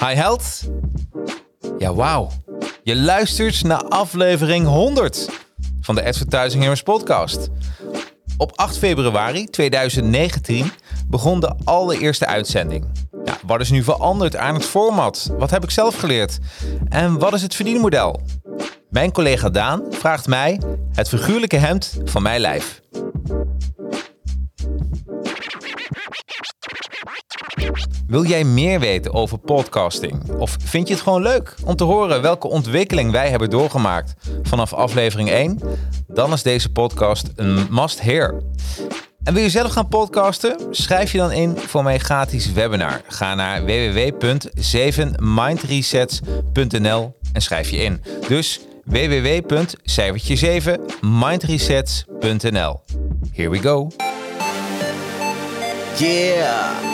Hi held. Ja, wauw. Je luistert naar aflevering 100 van de Advertising Heroes podcast. Op 8 februari 2019 begon de allereerste uitzending. Ja, wat is nu veranderd aan het format? Wat heb ik zelf geleerd? En wat is het verdienmodel? Mijn collega Daan vraagt mij het figuurlijke hemd van mijn lijf. Wil jij meer weten over podcasting? Of vind je het gewoon leuk om te horen welke ontwikkeling wij hebben doorgemaakt vanaf aflevering 1? Dan is deze podcast een must-hear. En wil je zelf gaan podcasten? Schrijf je dan in voor mijn gratis webinar. Ga naar www.7mindresets.nl en schrijf je in. Dus www.7mindresets.nl. Here we go. Yeah,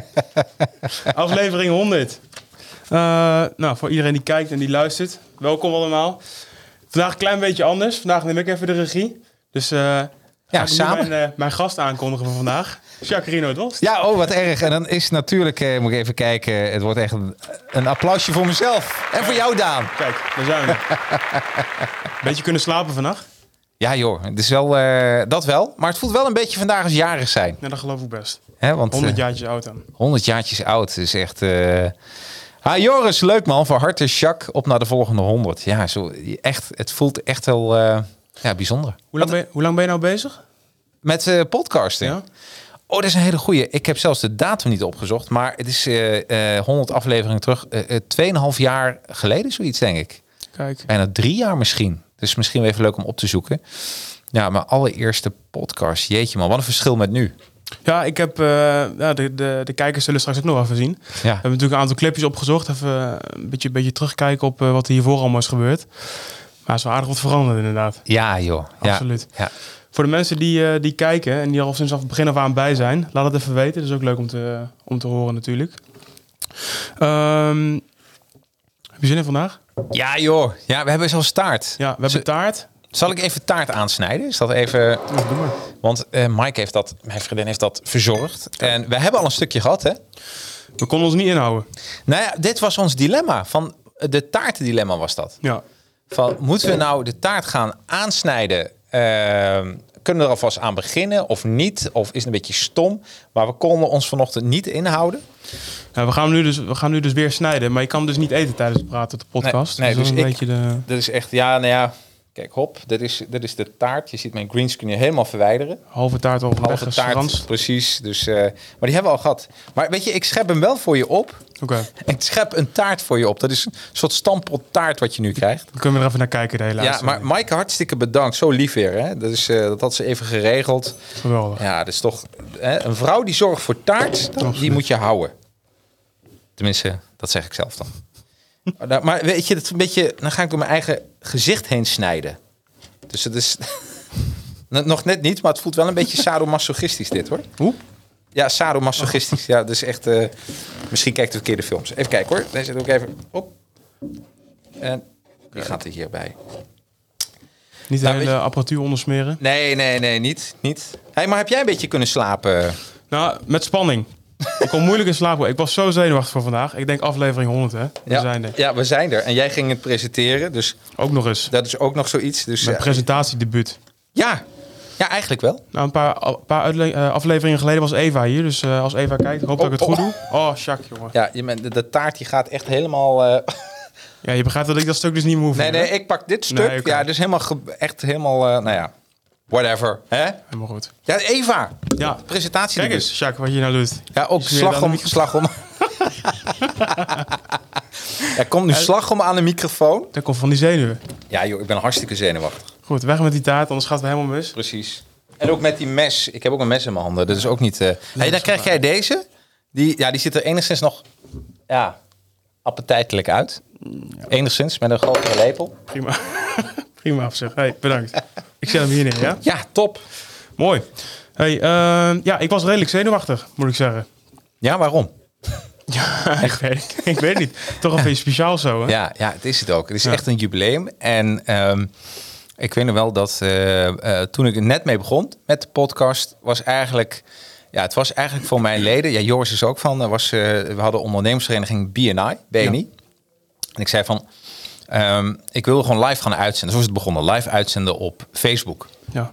Aflevering 100. Eh, nou, voor iedereen die kijkt en die luistert, welkom allemaal. Vandaag een klein beetje anders. Vandaag neem ik even de regie. Dus eh Ja, samen. Mijn, eh, mijn gast aankondigen van vandaag. Jacques Rino Dost. Ja, oh, wat erg. En dan is natuurlijk, moet ik even kijken, het wordt echt een, een applausje voor mezelf. En voor jou, Daan. Kijk, daar zijn we. beetje kunnen slapen vannacht? Ja, joh, het is wel, dat wel. Maar het voelt wel een beetje vandaag als jarig zijn. Ja, dat geloof ik best. Hè? Want 100 eh, jaartjes oud dan. 100 jaartjes oud is echt... eh Ah, Joris, leuk man. Van harte, Jacques, op naar de volgende 100. Ja, zo, echt, het voelt echt wel eh, ja, bijzonder. Hoe lang, ben je, hoe lang ben je nou bezig? Met eh, podcasting. Ja? Oh, dat is een hele goeie. Ik heb zelfs de datum niet opgezocht. Maar het is eh 100 afleveringen terug. 2,5 jaar geleden, zoiets denk ik. Kijk. Bijna drie jaar misschien. Dus misschien wel even leuk om op te zoeken. Ja, mijn allereerste podcast. Jeetje man, wat een verschil met nu. Ja, ik heb... eh, ja, de, de, de kijkers zullen straks ook nog even zien. We hebben natuurlijk een aantal clipjes opgezocht. Even een beetje, een beetje terugkijken op eh, wat er hiervoor allemaal is gebeurd. Maar het is wel aardig wat veranderd inderdaad. ja joh. Absoluut. Ja. Voor de mensen die, eh, die kijken en die al sinds af het begin af aan bij zijn, laat het even weten. Dat is ook leuk om te, om te horen natuurlijk. Ehm, heb je zin in vandaag? ja joh. Ja, we hebben zelfs taart. Ja, we hebben taart. Zal ik even taart aansnijden? Is dat even... Ja, doe maar. Want eh Mike heeft dat, mijn vriendin heeft dat verzorgd. En we hebben al een stukje gehad, hè? We konden ons niet inhouden. Nou ja, dit was ons dilemma. Van de taartendilemma was dat. Ja. Van, moeten we nou de taart gaan aansnijden? Ehm, kunnen we er alvast aan beginnen of niet? Of is het een beetje stom? Maar we konden ons vanochtend niet inhouden. Ja, we, gaan nu dus, we gaan nu dus weer snijden. Maar je kan dus niet eten tijdens het praten op de podcast. Nee, nee, dus dus ik- beetje de Dat is echt, ja, nou ja. Kijk, hop, dit is, dit is de taart. Je ziet mijn greenscreen hier helemaal verwijderen. halve taart al Halve taart, precies. Dus, eh, maar die hebben we al gehad. Maar weet je, ik schep hem wel voor je op. Oké, Ik schep een taart voor je op. Dat is een soort stampot taart wat je nu krijgt. dan kunnen we er even naar kijken de hele Ja, maar Maaike, hartstikke bedankt. Zo lief weer, hè? Dat, is, eh, dat had ze even geregeld. Geweldig. Ja, dat is toch... Hè, een vrouw die zorgt voor taart, die moet je houden. Tenminste, dat zeg ik zelf dan. Maar weet je, dat is een beetje... Dan ga ik door mijn eigen gezicht heen snijden. Dus het is... Nog net niet, maar het voelt wel een beetje sadomasochistisch dit, hoor. Hoe? Ja, sadomasochistisch. Ja, is echt... eh, misschien kijk de verkeerde films. Even kijken, hoor. Deze doe ik even op. En die gaat er hierbij. Niet de Nou, hele je- apparatuur ondersmeren. Nee, nee, nee, niet. niet. Hey, maar heb jij een beetje kunnen slapen? Nou, met spanning. Ik kon moeilijk in slaap. Ik was zo zenuwachtig voor vandaag. Ik denk aflevering 100, hè? We ja, zijn er. Ja, we zijn er. En jij ging het presenteren, dus Ook nog eens. dat is ook nog zoiets. Dus Mijn ja, presentatiedebuut. ja. Ja, eigenlijk wel. Nou, een paar, een paar eh, afleveringen geleden was Eva hier. Dus eh, als Eva kijkt, ik hoop dat ik het Oh, goed doe. Oh, Jacques, jongen. Ja, je, bent- de, de taart die gaat echt helemaal... eh, Ja, je begrijpt dat ik dat stuk dus niet meer hoef. Nee, hè? nee, ik pak dit stuk. Nee. Ja, dus helemaal, echt helemaal, eh, nou ja, whatever. Hè? Helemaal goed. Ja, Eva, Ja, presentatie. kijk eens, Jacques, wat je nou doet. Ja, ook slag om, slag om. Er komt nu slag om aan de microfoon. Dat komt van die zenuwen. Ja joh, ik ben hartstikke zenuwachtig. Goed, weg met die taart, anders gaat het helemaal mis. Precies. En ook met die mes. Ik heb ook een mes in mijn handen. Dat is ook niet... eh hey, dan krijg jij deze. Die, ja, die ziet er enigszins nog... Ja, appetijtelijk uit. Enigszins, met een grotere lepel. Prima. Prima. Hey, bedankt. Ik zet hem hier neer, ja? Ja, top. Mooi. Hey, eh, ja, ik was redelijk zenuwachtig, moet ik zeggen. Ja, waarom? ik, weet, ik weet niet. Toch een beetje speciaal zo, hè? Ja, ja, het is het ook. Het is Ja. echt een jubileum. En ehm, ik weet nog wel dat eh, eh, toen ik er net mee begon met de podcast, was eigenlijk, ja, het was eigenlijk voor mijn leden. Ja, Joris is ook van. Er was, eh, we hadden ondernemersvereniging BNI, BNI. En ik zei van, ehm, ik wil gewoon live gaan uitzenden. Zo is het begonnen, live uitzenden op Facebook. Ja.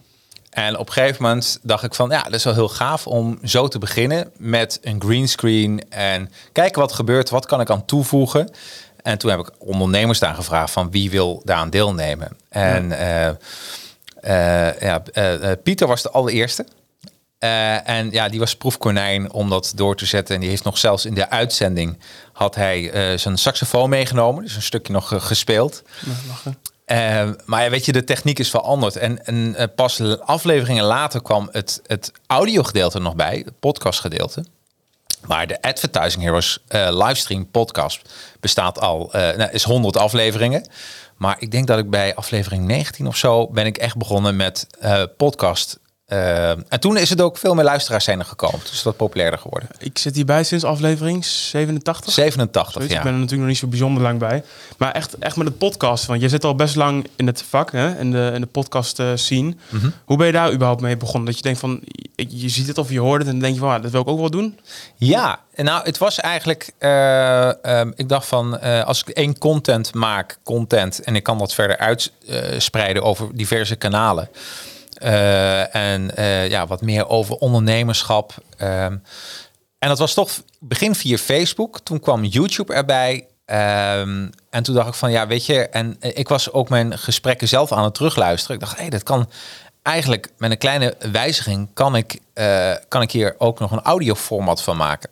En op een gegeven moment dacht ik van ja, dat is wel heel gaaf om zo te beginnen met een greenscreen en kijken wat er gebeurt, wat kan ik aan toevoegen. En toen heb ik ondernemers daar gevraagd van wie wil daaraan deelnemen. En eh, eh, ja, eh, Pieter was de allereerste. Eh, en ja, die was proefkonijn om dat door te zetten. En die heeft nog zelfs in de uitzending had hij eh, zijn saxofoon meegenomen. Dus een stukje nog eh, gespeeld. Lachen. Maar ja, weet je, de techniek is veranderd. En, en pas afleveringen later kwam het, het audiogedeelte nog bij, het podcastgedeelte. Maar de Advertising Heroes livestream podcast bestaat al, nou, is 100 afleveringen. Maar ik denk dat ik bij aflevering 19 of zo ben ik echt begonnen met podcast. Eh, en toen is het ook veel meer luisteraars zijn er gekomen. Dus dat populairder geworden. Ik zit hierbij sinds aflevering 87. 87, Zoiets. ja. Ik ben er natuurlijk nog niet zo bijzonder lang bij. Maar echt, echt met het podcast. Want je zit al best lang in het vak, hè? In, de, in de podcast eh, scene. Mhm. Hoe ben je daar überhaupt mee begonnen? Dat je denkt van, je, ziet het of je hoort het en dan denk je van, ah, dat wil ik ook wel doen. Ja, nou, het was eigenlijk. eh, ehm, ik dacht van als ik één content maak, content, en ik kan dat verder uitspreiden over diverse kanalen. Eh, en eh, ja, wat meer over ondernemerschap. ehm. en dat was toch begin via Facebook. Toen kwam YouTube erbij. Ehm, en toen dacht ik van ja, weet je, en ik was ook mijn gesprekken zelf aan het terugluisteren. Ik dacht, hé, dat kan eigenlijk met een kleine wijziging kan ik, eh, kan ik hier ook nog een audioformat van maken.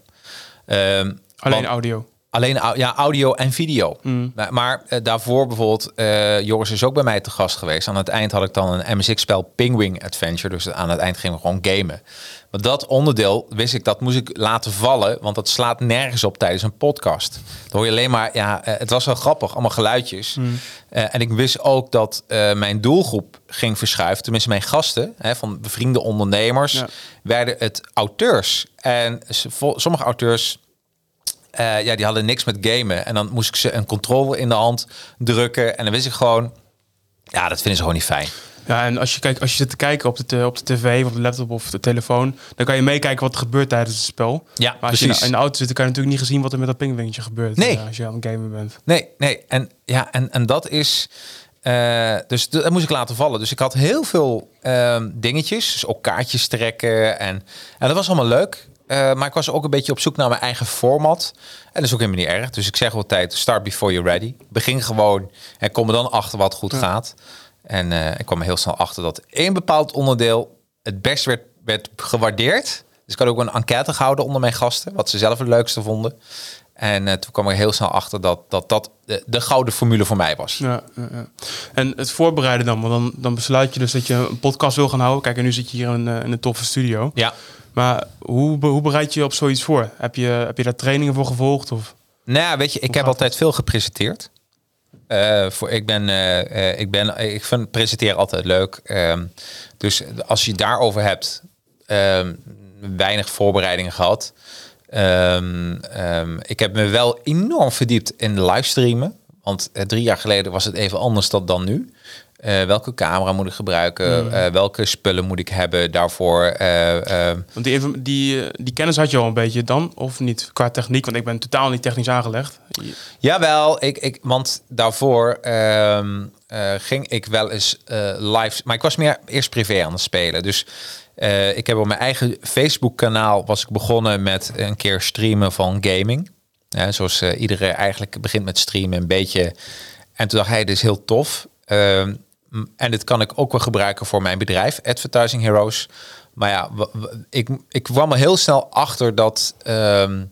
Ehm, Alleen want- audio. Alleen ja, audio en video. Maar, maar, eh, daarvoor bijvoorbeeld, eh, Joris is ook bij mij te gast geweest. Aan het eind had ik dan een MSX-spel Pingwing Adventure. Dus aan het eind gingen we gewoon gamen. Maar dat onderdeel wist ik, dat moest ik laten vallen. Want dat slaat nergens op tijdens een podcast. Dan hoor je alleen maar, ja, eh, het was wel grappig, allemaal geluidjes. Eh, en ik wist ook dat mijn doelgroep ging verschuiven. Tenminste, mijn gasten hè, van bevriende ondernemers Ja. werden het auteurs. En sommige auteurs eh, ja, die hadden niks met gamen. En dan moest ik ze een controller in de hand drukken. En dan wist ik gewoon, ja, dat vinden ze gewoon niet fijn. Ja, en als je, kijkt, als je zit te kijken op de, op de tv, of de laptop of de telefoon, dan kan je meekijken wat er gebeurt tijdens het spel. Ja, maar als je precies. in de auto zit, dan kan je natuurlijk niet gezien wat er met dat pingwingetje gebeurt. Nee. eh, als je aan het gamen bent. Nee, nee. En, ja, en, en dat is... eh, dus dat moest ik laten vallen. Dus ik had heel veel ehm, dingetjes. Dus ook kaartjes trekken. En, en dat was allemaal leuk. Eh, maar ik was ook een beetje op zoek naar mijn eigen format. En dat is ook helemaal niet erg. Dus ik zeg altijd, start before you're ready. Begin gewoon en kom er dan achter wat goed gaat. En eh, ik kwam er heel snel achter dat één bepaald onderdeel het best werd, werd gewaardeerd. Dus ik had ook een enquête gehouden onder mijn gasten, wat ze zelf het leukste vonden. En eh, toen kwam ik heel snel achter dat dat, dat de, de gouden formule voor mij was. Ja, ja, ja. En het voorbereiden dan, want dan, dan besluit je dus dat je een podcast wil gaan houden. Kijk, en nu zit je hier in, in een toffe studio. Ja. Maar hoe, hoe bereid je je op zoiets voor? Heb je, heb je daar trainingen voor gevolgd? Of? Nou ja, weet je, ik heb altijd veel gepresenteerd. Eh, voor, ik, ben, eh, ik, ben, ik vind presenteren altijd leuk. Ehm, dus als je daarover hebt, ehm, weinig voorbereidingen gehad. Ehm, ik heb me wel enorm verdiept in de livestreamen. Want drie jaar geleden was het even anders dan, dan nu. Eh, welke camera moet ik gebruiken? Eh, welke spullen moet ik hebben daarvoor? Ehm, Want die, die, die kennis had je al een beetje dan, of niet? Qua techniek, want ik ben totaal niet technisch aangelegd. Jawel, ik, ik, want daarvoor, ehm, eh, ging ik wel eens live. Maar ik was meer eerst privé aan het spelen. Dus ik heb op mijn eigen Facebook-kanaal was ik begonnen met een keer streamen van gaming. Zoals iedereen eigenlijk begint met streamen een beetje. En toen dacht hij, dit is heel tof. Ehm, en dit kan ik ook wel gebruiken voor mijn bedrijf, Advertising Heroes. Maar ja, ik, ik kwam er heel snel achter dat, ehm,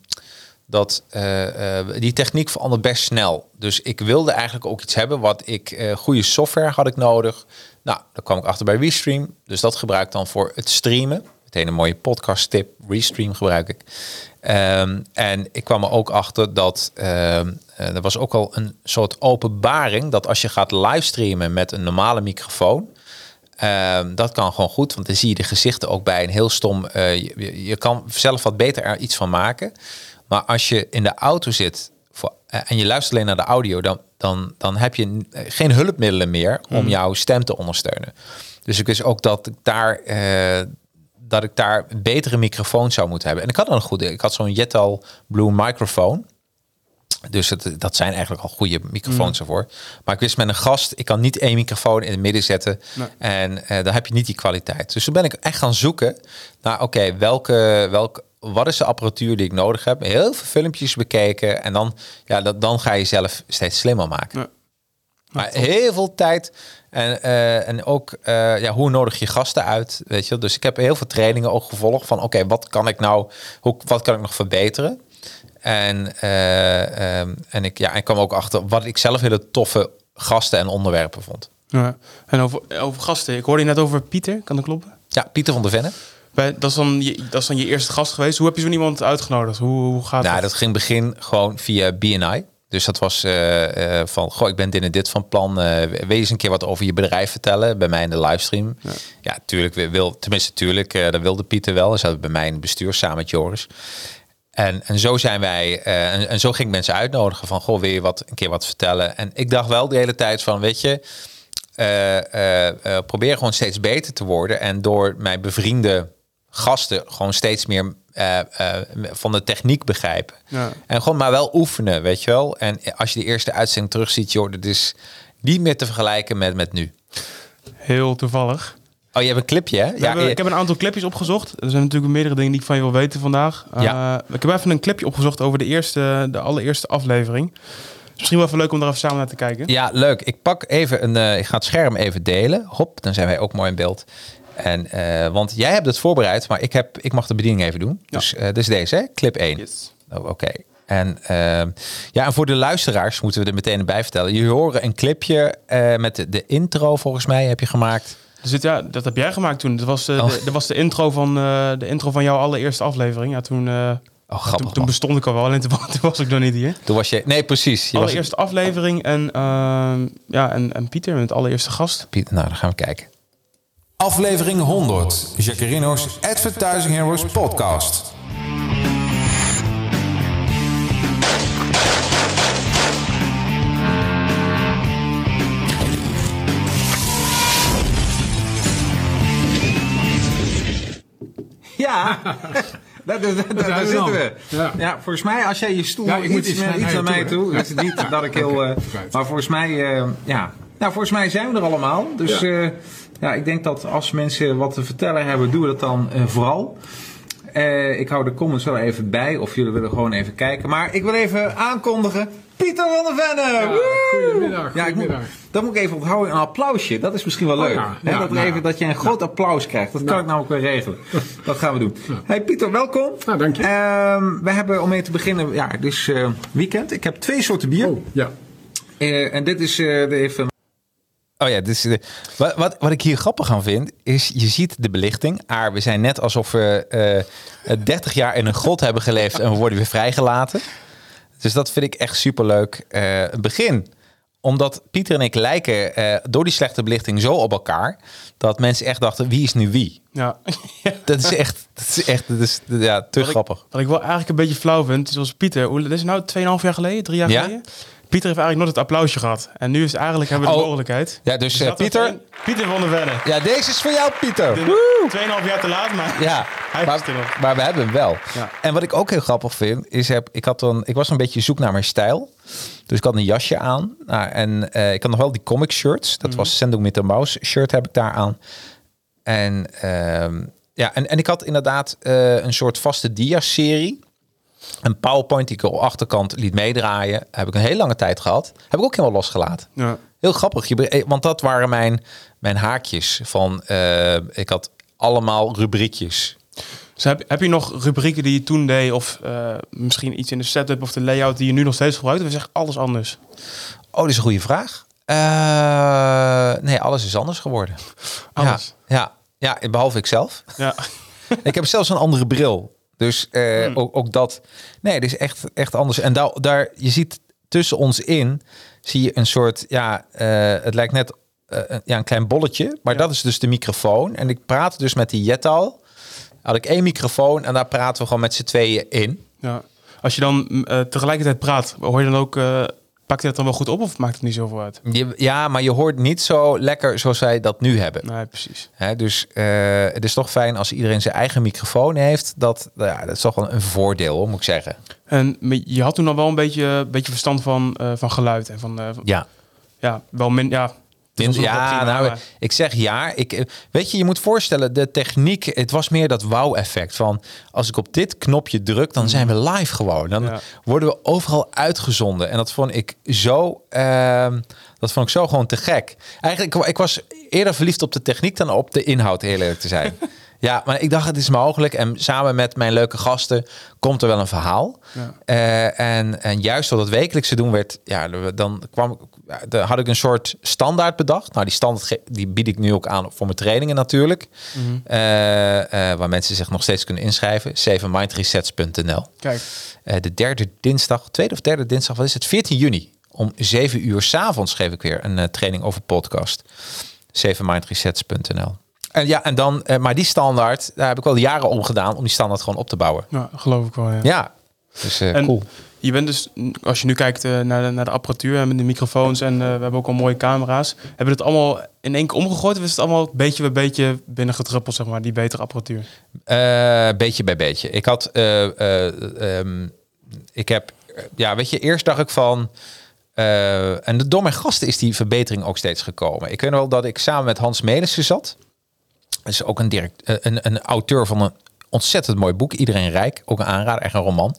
dat eh, eh, die techniek verandert best snel. Dus ik wilde eigenlijk ook iets hebben wat ik, eh, goede software had ik nodig. Nou, daar kwam ik achter bij Restream. Dus dat gebruik ik dan voor het streamen. Meteen een mooie podcast tip. Restream gebruik ik. Ehm, en ik kwam er ook achter dat ehm, eh, er was ook al een soort openbaring dat als je gaat livestreamen met een normale microfoon, ehm, dat kan gewoon goed, want dan zie je de gezichten ook bij een heel stom. eh, je- kan zelf wat beter er iets van maken. Maar als je in de auto zit voor, eh, en je luistert alleen naar de audio, dan, dan, dan heb je geen hulpmiddelen meer om jouw stem te ondersteunen. Dus ik wist ook dat ik daar dat ik daar een betere microfoon zou moeten hebben. En ik had een goede. Ik had zo'n Yetal Blue microfoon. Dus het, dat zijn eigenlijk al goede microfoons ervoor. Maar ik wist met een gast, ik kan niet één microfoon in het midden zetten. Nee. En eh, dan heb je niet die kwaliteit. Dus toen ben ik echt gaan zoeken naar, oké, welke, welke, wat is de apparatuur die ik nodig heb? Heel veel filmpjes bekeken. En dan, ja, dat, dan ga je zelf steeds slimmer maken. Ja. Maar heel veel tijd. En, eh, en ook, eh, ja, hoe nodig je gasten uit? Weet je? Dus ik heb heel veel trainingen ook gevolgd van, oké, wat kan ik nou, hoe, wat kan ik nog verbeteren? En, eh, ehm, en ik, ja, ik kwam ook achter wat ik zelf hele toffe gasten en onderwerpen vond. Ja. En over, over gasten. Ik hoorde je net over Pieter. Kan dat kloppen? Ja, Pieter van der Venne. Bij, dat, is dan je, dat is dan je eerste gast geweest. Hoe heb je zo iemand uitgenodigd? Hoe, hoe gaat Nou, dat? dat ging begin gewoon via BNI. Dus dat was eh, eh, van, goh, ik ben dit en dit van plan. je eens een keer wat over je bedrijf vertellen bij mij in de livestream? Ja, tuurlijk, wil- tenminste tuurlijk, dat wilde Pieter wel. Hij zat bij mij in het bestuur samen met Joris. En, en zo zijn wij, en, en zo ging ik mensen uitnodigen van, goh, wil je wat, een keer wat vertellen? En ik dacht wel de hele tijd van, weet je, probeer gewoon steeds beter te worden. En door mijn bevriende gasten gewoon steeds meer eh, eh, van de techniek begrijpen. Ja. En gewoon maar wel oefenen, weet je wel. En als je de eerste uitzending terugziet, joh, dat is niet meer te vergelijken met, met nu. Heel toevallig. Oh, je hebt een clipje, hè? We hebben- je- ik heb een aantal clipjes opgezocht. Er zijn natuurlijk meerdere dingen die ik van je wil weten vandaag. Ja. Eh, ik heb even een clipje opgezocht over de, eerste, de allereerste aflevering. Is misschien wel even leuk om daar even samen naar te kijken. Ja, leuk. Ik pak even een. ik ga het scherm even delen. Hop, dan zijn wij ook mooi in beeld. En, eh, want jij hebt het voorbereid, maar ik, heb, ik mag de bediening even doen. Ja. Dus uh, dus deze, hè? clip 1. Yes. Oh, Oké. En, ehm, ja, en voor de luisteraars moeten we er meteen bij vertellen. Jullie horen een clipje eh, met de, de intro, volgens mij, heb je gemaakt. Dus dit, ja, dat heb jij gemaakt toen. Dat was, eh, Oh. de, dat was de, intro van, eh, de intro van jouw allereerste aflevering. Ja, toen, eh, Oh, grappig. toen, bestond ik al wel, alleen toen, toen was ik nog niet hier. Toen was je. Nee, precies. Je was, allereerste aflevering en, ehm, ja, en, en Pieter met allereerste gast. Nou, dan gaan we kijken. Aflevering 100. Jacarino's Advertising Heroes podcast. Ja, daar, daar, daar, zitten dan. we. Ja. Ja. volgens mij als jij je stoel Ja, ik moet iets, iets naar iets naar je mij toe, toe. Het is niet dat ik heel... eh, maar volgens mij, eh, ja. Nou, volgens mij zijn we er allemaal. Dus Ja. ja. Ja, ik denk dat als mensen wat te vertellen hebben, doen we dat dan eh, vooral. Eh, ik hou de comments wel even bij, of jullie willen gewoon even kijken. Maar ik wil even aankondigen, Pieter van der Venne! Woe! goedemiddag, Ja, ik moet, dat moet ik even onthouden, een applausje. Dat is misschien wel Oh, leuk. ja. Ja, dat, nou even, ja. dat je een groot applaus krijgt. Dat kan Nou. ik namelijk weer regelen. Dat gaan we doen. Hey Pieter, welkom. Nou, dank je. Ehm, we hebben om mee te beginnen, ja, dus eh, weekend. Ik heb twee soorten bier. Oh, ja. En dit is de even. Oh ja, dit is de, wat, wat, wat ik hier grappig aan vind, is je ziet de belichting. Aar, we zijn net alsof we eh 30 jaar in een grot hebben geleefd en we worden weer vrijgelaten. Dus dat vind ik echt superleuk. Eh het begin, omdat Pieter en ik lijken eh, door die slechte belichting zo op elkaar, dat mensen echt dachten, wie is nu wie? Ja. Dat is echt, dat is echt, dat is ja, te Wat ik- grappig. Wat ik wel eigenlijk een beetje flauw vind, zoals Pieter. Hoe, dat is nou 2,5 jaar geleden, drie jaar Ja. geleden. Pieter heeft eigenlijk nooit het applausje gehad. En nu is eigenlijk hebben we de Oh. mogelijkheid. Ja, dus eh, dat er Pieter. een- Pieter van der Venne. Ja, deze is voor jou, Pieter. 2,5 jaar te laat, maar Ja, hij maar, er nog. maar we hebben hem wel. Ja. En wat ik ook heel grappig vind, is heb, ik, had dan, ik was een beetje zoek naar mijn stijl. Dus ik had een jasje aan. Nou, en eh, ik had nog wel die comic shirts. Dat was Sendung mit der Maus shirt heb ik daar aan. En, ehm, ja, en, en ik had inderdaad eh, een soort vaste dia-serie. Een PowerPoint die ik op de achterkant liet meedraaien. Heb ik een hele lange tijd gehad. Heb ik ook helemaal losgelaten. Ja. Heel grappig, eh, want dat waren mijn, mijn haakjes van, eh, ik had allemaal rubriekjes. Dus heb, heb je nog rubrieken die je toen deed? Of eh, misschien iets in de setup of de layout die je nu nog steeds gebruikt? Of is echt alles anders? Oh, dat is een goede vraag. Nee, alles is anders geworden. Alles? Ja, ja, ja, behalve ik zelf. Ja. ik heb zelfs een andere bril. Dus eh, ook, ook dat. Nee, het is echt, echt anders. En daar, daar, je ziet tussen ons in, zie je een soort, ja, eh, het lijkt net eh, een- ja, een klein bolletje. Maar Ja. dat is dus de microfoon. En ik praat dus met die Jetal. Had ik één microfoon en daar praten we gewoon met z'n tweeën in. ja. Als je dan tegelijkertijd praat, hoor je dan ook... pakt je dat dan wel goed op of maakt het niet zoveel uit? Je, ja, maar je hoort niet zo lekker zoals wij dat nu hebben. Nee, precies. Dus eh, het is toch fijn als iedereen zijn eigen microfoon heeft. Dat, nou ja, dat is toch wel een voordeel, moet ik zeggen. En je had toen al wel een beetje, beetje verstand van, eh, van geluid en van... eh, van- Ja. ja, wel min... Ja, Ja, nou, ik zeg ja. Ik, eh, weet je, je moet voorstellen, de techniek, het was meer dat wauw-effect van als ik op dit knopje druk, dan zijn we live gewoon. Dan Ja. worden we overal uitgezonden. En dat vond ik zo, ehm, dat vond ik zo gewoon te gek. Eigenlijk, ik, ik was eerder verliefd op de techniek dan op de inhoud, heel eerlijk te zijn. ja, maar ik dacht, het is mogelijk. En samen met mijn leuke gasten komt er wel een verhaal. Ja. Eh, en, en juist door dat wekelijkse doen werd, ja, dan kwam dan had ik een soort standaard bedacht. Nou, die standaard die bied ik nu ook aan voor mijn trainingen natuurlijk. Eh, eh, waar mensen zich nog steeds kunnen inschrijven. 7mindresets.nl. Kijk, de derde dinsdag, tweede of derde dinsdag, wat is het? 14 juni. Om 7 uur s'avonds geef ik weer een training over podcast. 7mindresets.nl. En ja, en dan, eh, maar die standaard, daar heb ik wel jaren om gedaan om die standaard gewoon op te bouwen. nou, geloof ik wel, ja. Ja, dus eh, En cool. je bent dus, als je nu kijkt eh, naar, de, naar de apparatuur en met de microfoons en eh, we hebben ook al mooie camera's. Hebben we het allemaal in één keer omgegooid of is het allemaal beetje bij beetje binnengedruppeld, zeg maar, die betere apparatuur? Eh, beetje bij beetje. Ik had, eh, eh, ehm, ik heb, ja, weet je, eerst dacht ik van, eh, en door mijn gasten is die verbetering ook steeds gekomen. Ik weet wel dat ik samen met Hans Melissen zat. Is ook een, direct, eh, een, een auteur van een ontzettend mooi boek. Iedereen Rijk, ook een aanrader, echt een roman.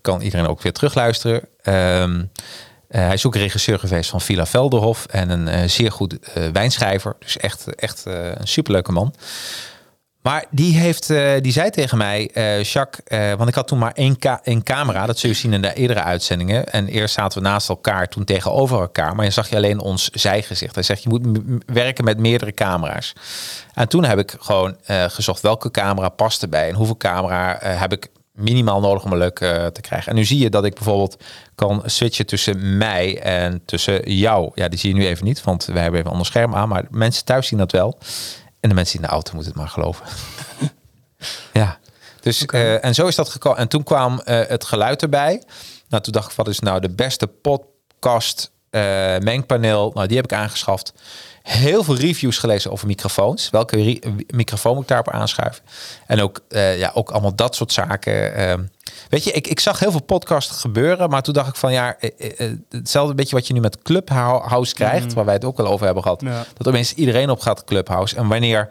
Kan iedereen ook weer terugluisteren. Ehm, eh, hij is ook regisseur geweest van Villa Velderhof en een eh, zeer goed wijnschrijver. Dus echt, echt een superleuke man. Maar die, heeft, eh, die zei tegen mij, eh Jacques, eh, want ik had toen maar één, camera, dat zul je zien in de eerdere uitzendingen. En eerst zaten we naast elkaar, toen tegenover elkaar, maar je zag je alleen ons zijgezicht. Hij zegt, je moet werken met meerdere camera's. En toen heb ik gewoon gezocht welke camera past erbij en hoeveel camera heb ik minimaal nodig om een leuk te krijgen. En nu zie je dat ik bijvoorbeeld kan switchen tussen mij en tussen jou. Ja, die zie je nu even niet, want wij hebben even een ander scherm aan, maar mensen thuis zien dat wel. En de mensen in de auto moeten het maar geloven. ja, dus eh, en zo is dat gekomen. En toen kwam eh, het geluid erbij. Nou, toen dacht ik, wat is nou de beste podcast eh, mengpaneel? Nou, die heb ik aangeschaft. Heel veel reviews gelezen over microfoons. Welke microfoon moet ik daarop aanschuiven? En ook, ja, ook allemaal dat soort zaken. Weet je, ik, ik zag heel veel podcasts gebeuren, maar toen dacht ik van ja, eh, eh, eh, hetzelfde beetje wat je nu met Clubhouse krijgt, waar wij het ook al over hebben gehad. Ja. Dat opeens iedereen op gaat Clubhouse. En wanneer,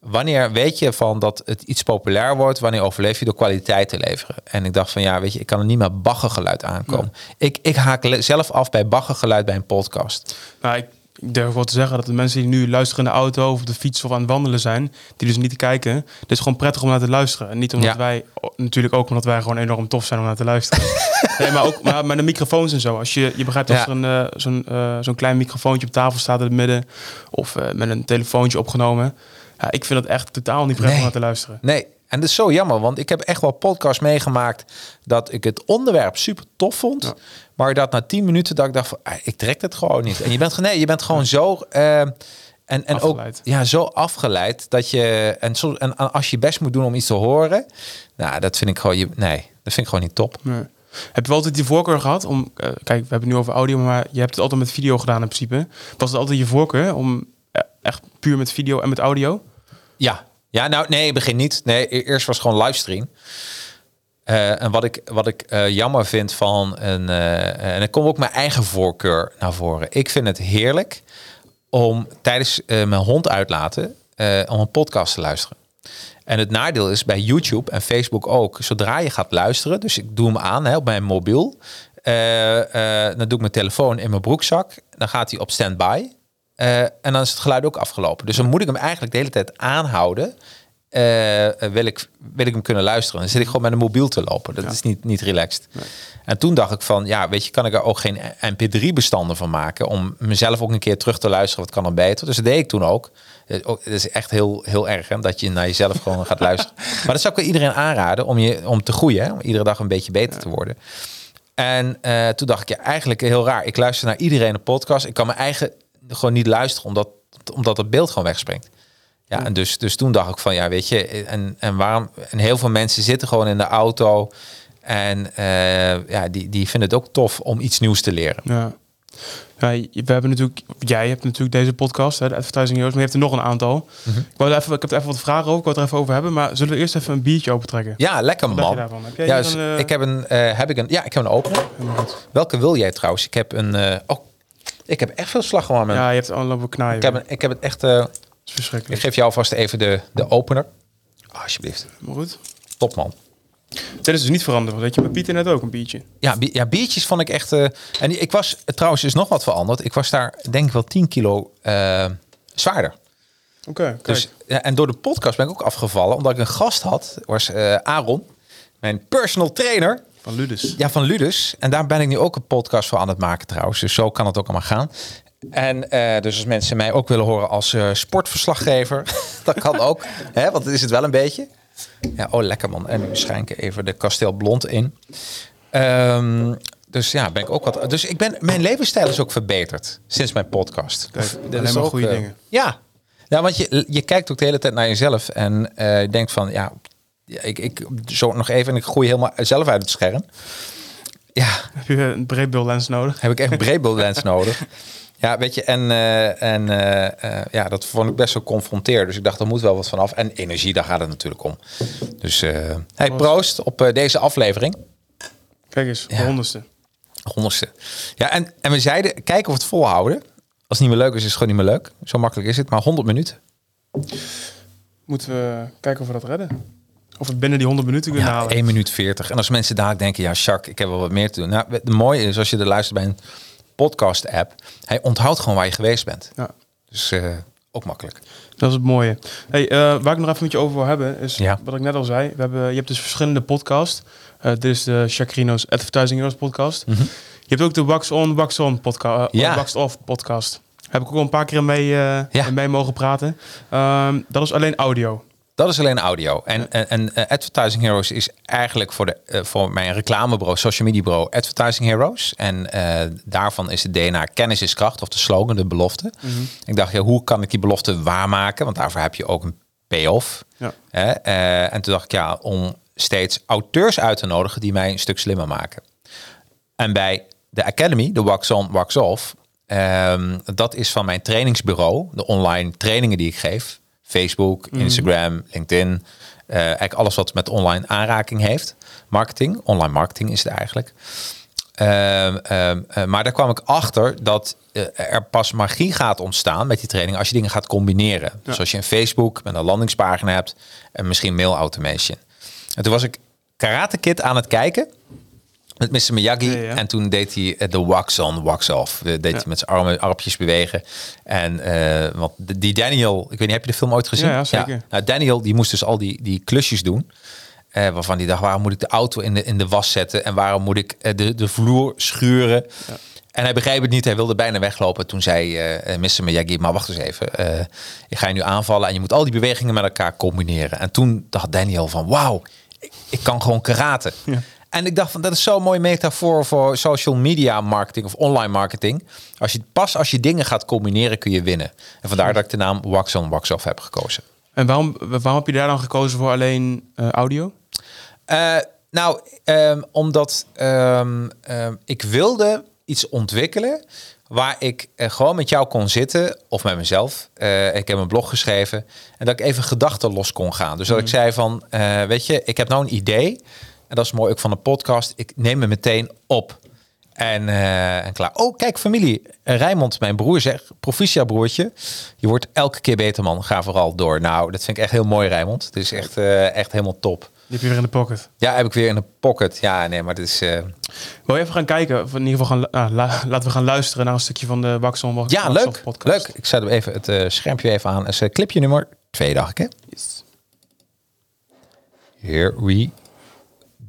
wanneer weet je van dat het iets populair wordt, wanneer overleef je door kwaliteit te leveren? En ik dacht van ja, weet je, ik kan er niet meer baggergeluid aankomen. Ik, ik haak zelf af bij baggergeluid bij een podcast. Nou, ik ik durf wel te zeggen dat de mensen die nu luisteren in de auto of op de fiets of aan het wandelen zijn, die dus niet kijken, het is gewoon prettig om naar te luisteren. En niet omdat Ja. wij, natuurlijk ook omdat wij gewoon enorm tof zijn om naar te luisteren. nee, maar ook maar met de microfoons en zo. Als je, je begrijpt als Ja. er een, eh, zo'n, eh, zo'n klein microfoontje op tafel staat in het midden of eh, met een telefoontje opgenomen. Ja, ik vind het echt totaal niet prettig Nee. om naar te luisteren. Nee, en dat is zo jammer, want ik heb echt wel podcasts meegemaakt dat ik het onderwerp super tof vond. Ja. Maar dat na tien minuten dat ik dacht van, ah, ik trek het gewoon niet. En je bent, nee, je bent gewoon zo... eh, en en ook ja, zo afgeleid dat je... En, soms, en als je best moet doen om iets te horen... Nou, dat vind ik gewoon... Je, nee, dat vind ik gewoon niet top. Nee. Heb je wel altijd die voorkeur gehad om... eh, kijk, we hebben het nu over audio, maar je hebt het altijd met video gedaan in principe. Was het altijd je voorkeur om eh, echt puur met video en met audio? Ja. Ja, nou nee, begin niet. Nee, e- eerst was gewoon livestream. Eh, en wat ik, wat ik eh, jammer vind van een. eh, en dan komt ook mijn eigen voorkeur naar voren. Ik vind het heerlijk om tijdens mijn hond uitlaten. om een podcast te luisteren. En het nadeel is bij YouTube en Facebook ook. Zodra je gaat luisteren, dus ik doe hem aan hè, op mijn mobiel. dan doe ik mijn telefoon in mijn broekzak. Dan gaat hij op standby. Eh, en dan is het geluid ook afgelopen. Dus dan moet ik hem eigenlijk de hele tijd aanhouden. eh, wil, ik, wil ik hem kunnen luisteren. Dan zit ik gewoon met een mobiel te lopen. Dat is niet, niet relaxed. En toen dacht ik van, ja, weet je, kan ik er ook geen mp3-bestanden van maken... om mezelf ook een keer terug te luisteren, wat kan er beter? Dus dat deed ik toen ook. Eh, Het is echt heel, heel erg, hè, dat je naar jezelf gewoon gaat luisteren. Maar dat zou ik iedereen aanraden om, je, om te groeien. Hè? Om iedere dag een beetje beter te worden. En toen dacht ik, ja, eigenlijk heel raar. Ik luister naar iedereen een podcast. Ik kan mijn eigen gewoon niet luisteren, omdat, omdat het beeld gewoon wegspringt. Ja, en dus, dus toen dacht ik van, ja, weet je, en, en waarom... En heel veel mensen zitten gewoon in de auto... En eh, ja, die, die vinden het ook tof om iets nieuws te leren. Ja. Ja, we hebben natuurlijk, jij hebt natuurlijk deze podcast, hè, de Advertising Heroes, maar je hebt er nog een aantal. Mhm. ik, wou even, ik heb er even wat vragen over, ik wou het er even over hebben, maar zullen we eerst even een biertje opentrekken? Ja, lekker Wat man. Heb jij Ja, dus een, eh, ik heb een, eh, heb ik een, ja, ik heb een opener. Welke wil jij trouwens? Ik heb een, oh, ik heb echt veel slagroom. Ja, je hebt al lopen knaaien. Ik heb, een, ik heb het echt, Dat is ik verschrikkelijk. geef jou vast even de, de opener. Alsjeblieft. Maar goed. Top man. Dit is dus niet veranderd, want weet je, bij Pieter net ook een biertje. Ja, bi- ja, biertjes vond ik echt. eh, en ik was trouwens is nog wat veranderd. Ik was daar denk ik wel 10 kilo eh, zwaarder. Oké. Dus, ja, en door de podcast ben ik ook afgevallen, omdat ik een gast had. Was Aaron, mijn personal trainer. Van Ludus. Ja, van Ludus. En daar ben ik nu ook een podcast voor aan het maken trouwens. Dus zo kan het ook allemaal gaan. En eh, dus als mensen mij ook willen horen als eh, sportverslaggever, dat kan ook. Hè, want dat is het wel een beetje. Ja, oh lekker man. En nu schenk ik even de Kasteel Blond in. Ehm, dus ja, ben ik ook wat. Dus ik ben, mijn levensstijl is ook verbeterd sinds mijn podcast. Kijk, alleen maar ook, goede eh, dingen. Ja. ja, want je, je kijkt ook de hele tijd naar jezelf en je denkt van ja, ik, ik zo nog even en ik groei helemaal zelf uit het scherm. Ja, Heb je een breedbeeldlens nodig? heb ik echt een breedbeeldlens nodig. Ja, weet je, en, eh, en eh, eh, ja, dat vond ik best wel confronteerd. Dus ik dacht, er moet wel wat vanaf. En energie, daar gaat het natuurlijk om. Dus hey, proost op deze aflevering. Kijk eens, de Ja. honderdste. Honderdste. Ja, en, en we zeiden, kijken of we het volhouden. Als het niet meer leuk is, is het gewoon niet meer leuk. Zo makkelijk is het. Maar 100 minuten. Moeten we kijken of we dat redden? Of we binnen die 100 minuten kunnen Ja, halen. 1 minuut 40. En als mensen daar denken, ja, Jacques, ik heb wel wat meer te doen. Nou, het mooie is, als je er luistert bij een podcast-app, hij onthoudt gewoon waar je geweest bent. Ja, Dus eh, ook makkelijk. dat is het mooie. Hey, eh, waar ik nog even met je over wil hebben, is Ja. wat ik net al zei. We hebben, je hebt dus verschillende podcasts. Eh, dit is de Chacrino's Advertising Heroes podcast. Je hebt ook de Wax On, Wax On podcast. Mhm. Ja. Wax Off podcast. Heb ik ook al een paar keer mee, Ja. mee mogen praten. Ehm, dat is alleen audio. Dat is alleen audio. En, en, en eh, Advertising Heroes is eigenlijk voor, de, eh, voor mijn reclamebureau, social media bureau, Advertising Heroes. En eh, daarvan is het DNA kennis is kracht, of de slogan, de belofte. Ik dacht, ja, hoe kan ik die belofte waarmaken? Want daarvoor heb je ook een payoff. Ja. En toen dacht ik, ja, om steeds auteurs uit te nodigen die mij een stuk slimmer maken. En bij de Academy, de Wax On, Wax Off, ehm, dat is van mijn trainingsbureau, de online trainingen die ik geef. Facebook, Instagram, LinkedIn. eh, eigenlijk alles wat met online aanraking heeft. Marketing, online marketing is het eigenlijk. Ehm, ehm, eh, maar daar kwam ik achter dat eh, er pas magie gaat ontstaan met die training als je dingen gaat combineren. Dus als je een Facebook met een landingspagina hebt en misschien mail automation. En toen was ik Karate Kid aan het kijken met Mr. Miyagi. Ja, ja. En toen deed hij eh, de wax on, wax off. De- Deed hij met zijn armen, armpjes bewegen. En eh, want die Daniel, ik weet niet, heb je de film ooit gezien? Ja, ja, zeker. Nou, Daniel die moest dus al die, die klusjes doen. Eh, waarvan die dacht, waarom moet ik de auto in de, in de was zetten? En waarom moet ik eh, de, de vloer schuren? En hij begreep het niet. Hij wilde bijna weglopen. Toen zei eh, eh, Mr. Miyagi, maar wacht eens even. eh, ik ga je nu aanvallen en je moet al die bewegingen met elkaar combineren. En toen dacht Daniel van, wauw, ik, ik kan gewoon karate. En ik dacht van, dat is zo'n mooie metafoor voor social media marketing of online marketing. Als je, pas als je dingen gaat combineren, kun je winnen. En vandaar dat ik de naam Wax On, Wax Off heb gekozen. En waarom, waarom heb je daar dan gekozen voor alleen eh, audio? Eh, Nou, ehm, omdat ehm, ehm, ik wilde iets ontwikkelen waar ik eh, gewoon met jou kon zitten of met mezelf. Ik heb een blog geschreven en dat ik even gedachten los kon gaan. Dus dat ik zei van, weet je, ik heb nou een idee en dat is mooi ook van een podcast. Ik neem me meteen op. En, eh, en klaar. Oh, kijk, familie. Rijmond, mijn broer, zegt: Proficia, broertje. Je wordt elke keer beter, man. Ga vooral door. Nou, dat vind ik echt heel mooi, Rijmond. Het is echt, eh, echt helemaal top. Die heb je weer in de pocket. Ja, heb ik weer in de pocket. Ja, nee, maar dit is. eh, Wil je even gaan kijken? Of in ieder geval gaan, ah, la- laten we gaan luisteren naar een stukje van de Waxon Wax- Ja, leuk. podcast. Leuk. Ik zet hem even het eh, schermpje even aan. Dat is eh, clipje nummer twee, dacht ik, hè? Yes. Here we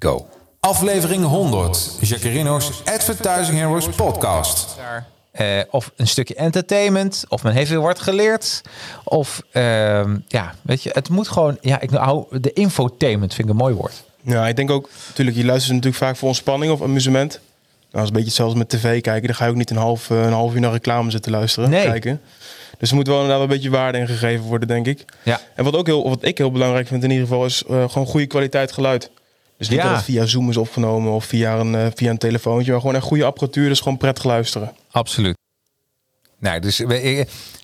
go. Aflevering 100. Jacarino's Advertising Heroes podcast. Eh, of een stukje entertainment, of men heeft weer wat geleerd. Of ehm, ja, weet je, het moet gewoon. Ja, ik hou de infotainment vind ik een mooi woord. Ja, ik denk ook, natuurlijk, je luistert natuurlijk vaak voor ontspanning of amusement. Nou, dat is een beetje hetzelfde met tv kijken. Dan ga je ook niet een half, eh, een half uur naar reclame zitten luisteren, Nee. kijken. Dus er moet wel inderdaad een beetje waarde in gegeven worden, denk ik. Ja. En wat, ook heel, wat ik heel belangrijk vind in ieder geval, is eh, gewoon goede kwaliteit geluid. Dus niet Ja. dat het via Zoom is opgenomen of via een, eh, via een telefoontje, maar gewoon echt goede apparatuur, dus gewoon prettig luisteren. Absoluut. Nou, dus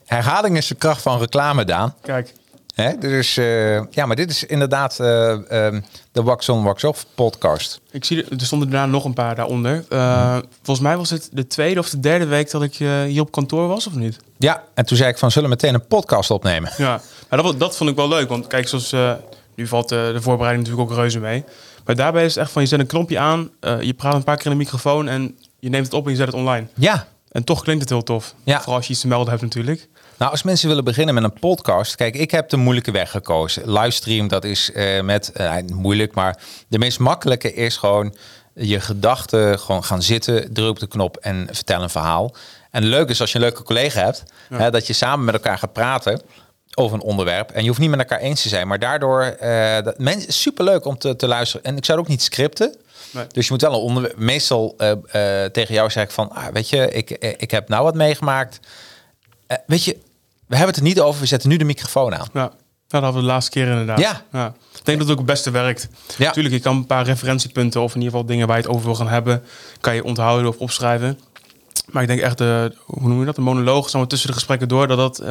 herhaling is de kracht van reclame, Daan. Kijk, Hè? Dus eh, ja, maar dit is inderdaad eh, ehm, de Wax On Wax Off podcast. ik zie er, er stonden daarna nog een paar daaronder. Eh, volgens mij was het de tweede of de derde week dat ik eh, hier op kantoor was, of niet? Ja, en toen zei ik van, zullen we meteen een podcast opnemen? Ja, maar dat, dat vond ik wel leuk. Want kijk, zoals eh, nu valt eh, de voorbereiding natuurlijk ook reuze mee. Maar daarbij is het echt van, je zet een knopje aan, eh, je praat een paar keer in de microfoon en je neemt het op en je zet het online. Ja. En toch klinkt het heel tof. Ja. Vooral als je iets te melden hebt natuurlijk. Nou, als mensen willen beginnen met een podcast, kijk, ik heb de moeilijke weg gekozen. Livestream, dat is eh, met eh, moeilijk, maar de meest makkelijke is gewoon je gedachten gewoon gaan zitten, druk op de knop en vertel een verhaal. En leuk is als je een leuke collega hebt, hè, dat je samen met elkaar gaat praten over een onderwerp. En je hoeft niet met elkaar eens te zijn, maar daardoor eh dat mensen super leuk om te, te luisteren. En ik zou ook niet scripten. Nee. Dus je moet wel een onderwerp. Meestal eh, eh, tegen jou zeg ik van, ah, weet je, ik, ik heb nou wat meegemaakt. Weet je, we hebben het er niet over. We zetten nu de microfoon aan. Ja, dat hadden we de laatste keer inderdaad. Ja. Ik denk dat het ook het beste werkt. Ja. Natuurlijk, je kan een paar referentiepunten of in ieder geval dingen waar je het over wil gaan hebben, kan je onthouden of opschrijven. Maar ik denk echt, de, hoe noem je dat, de monoloog, maar, tussen de gesprekken door, dat dat,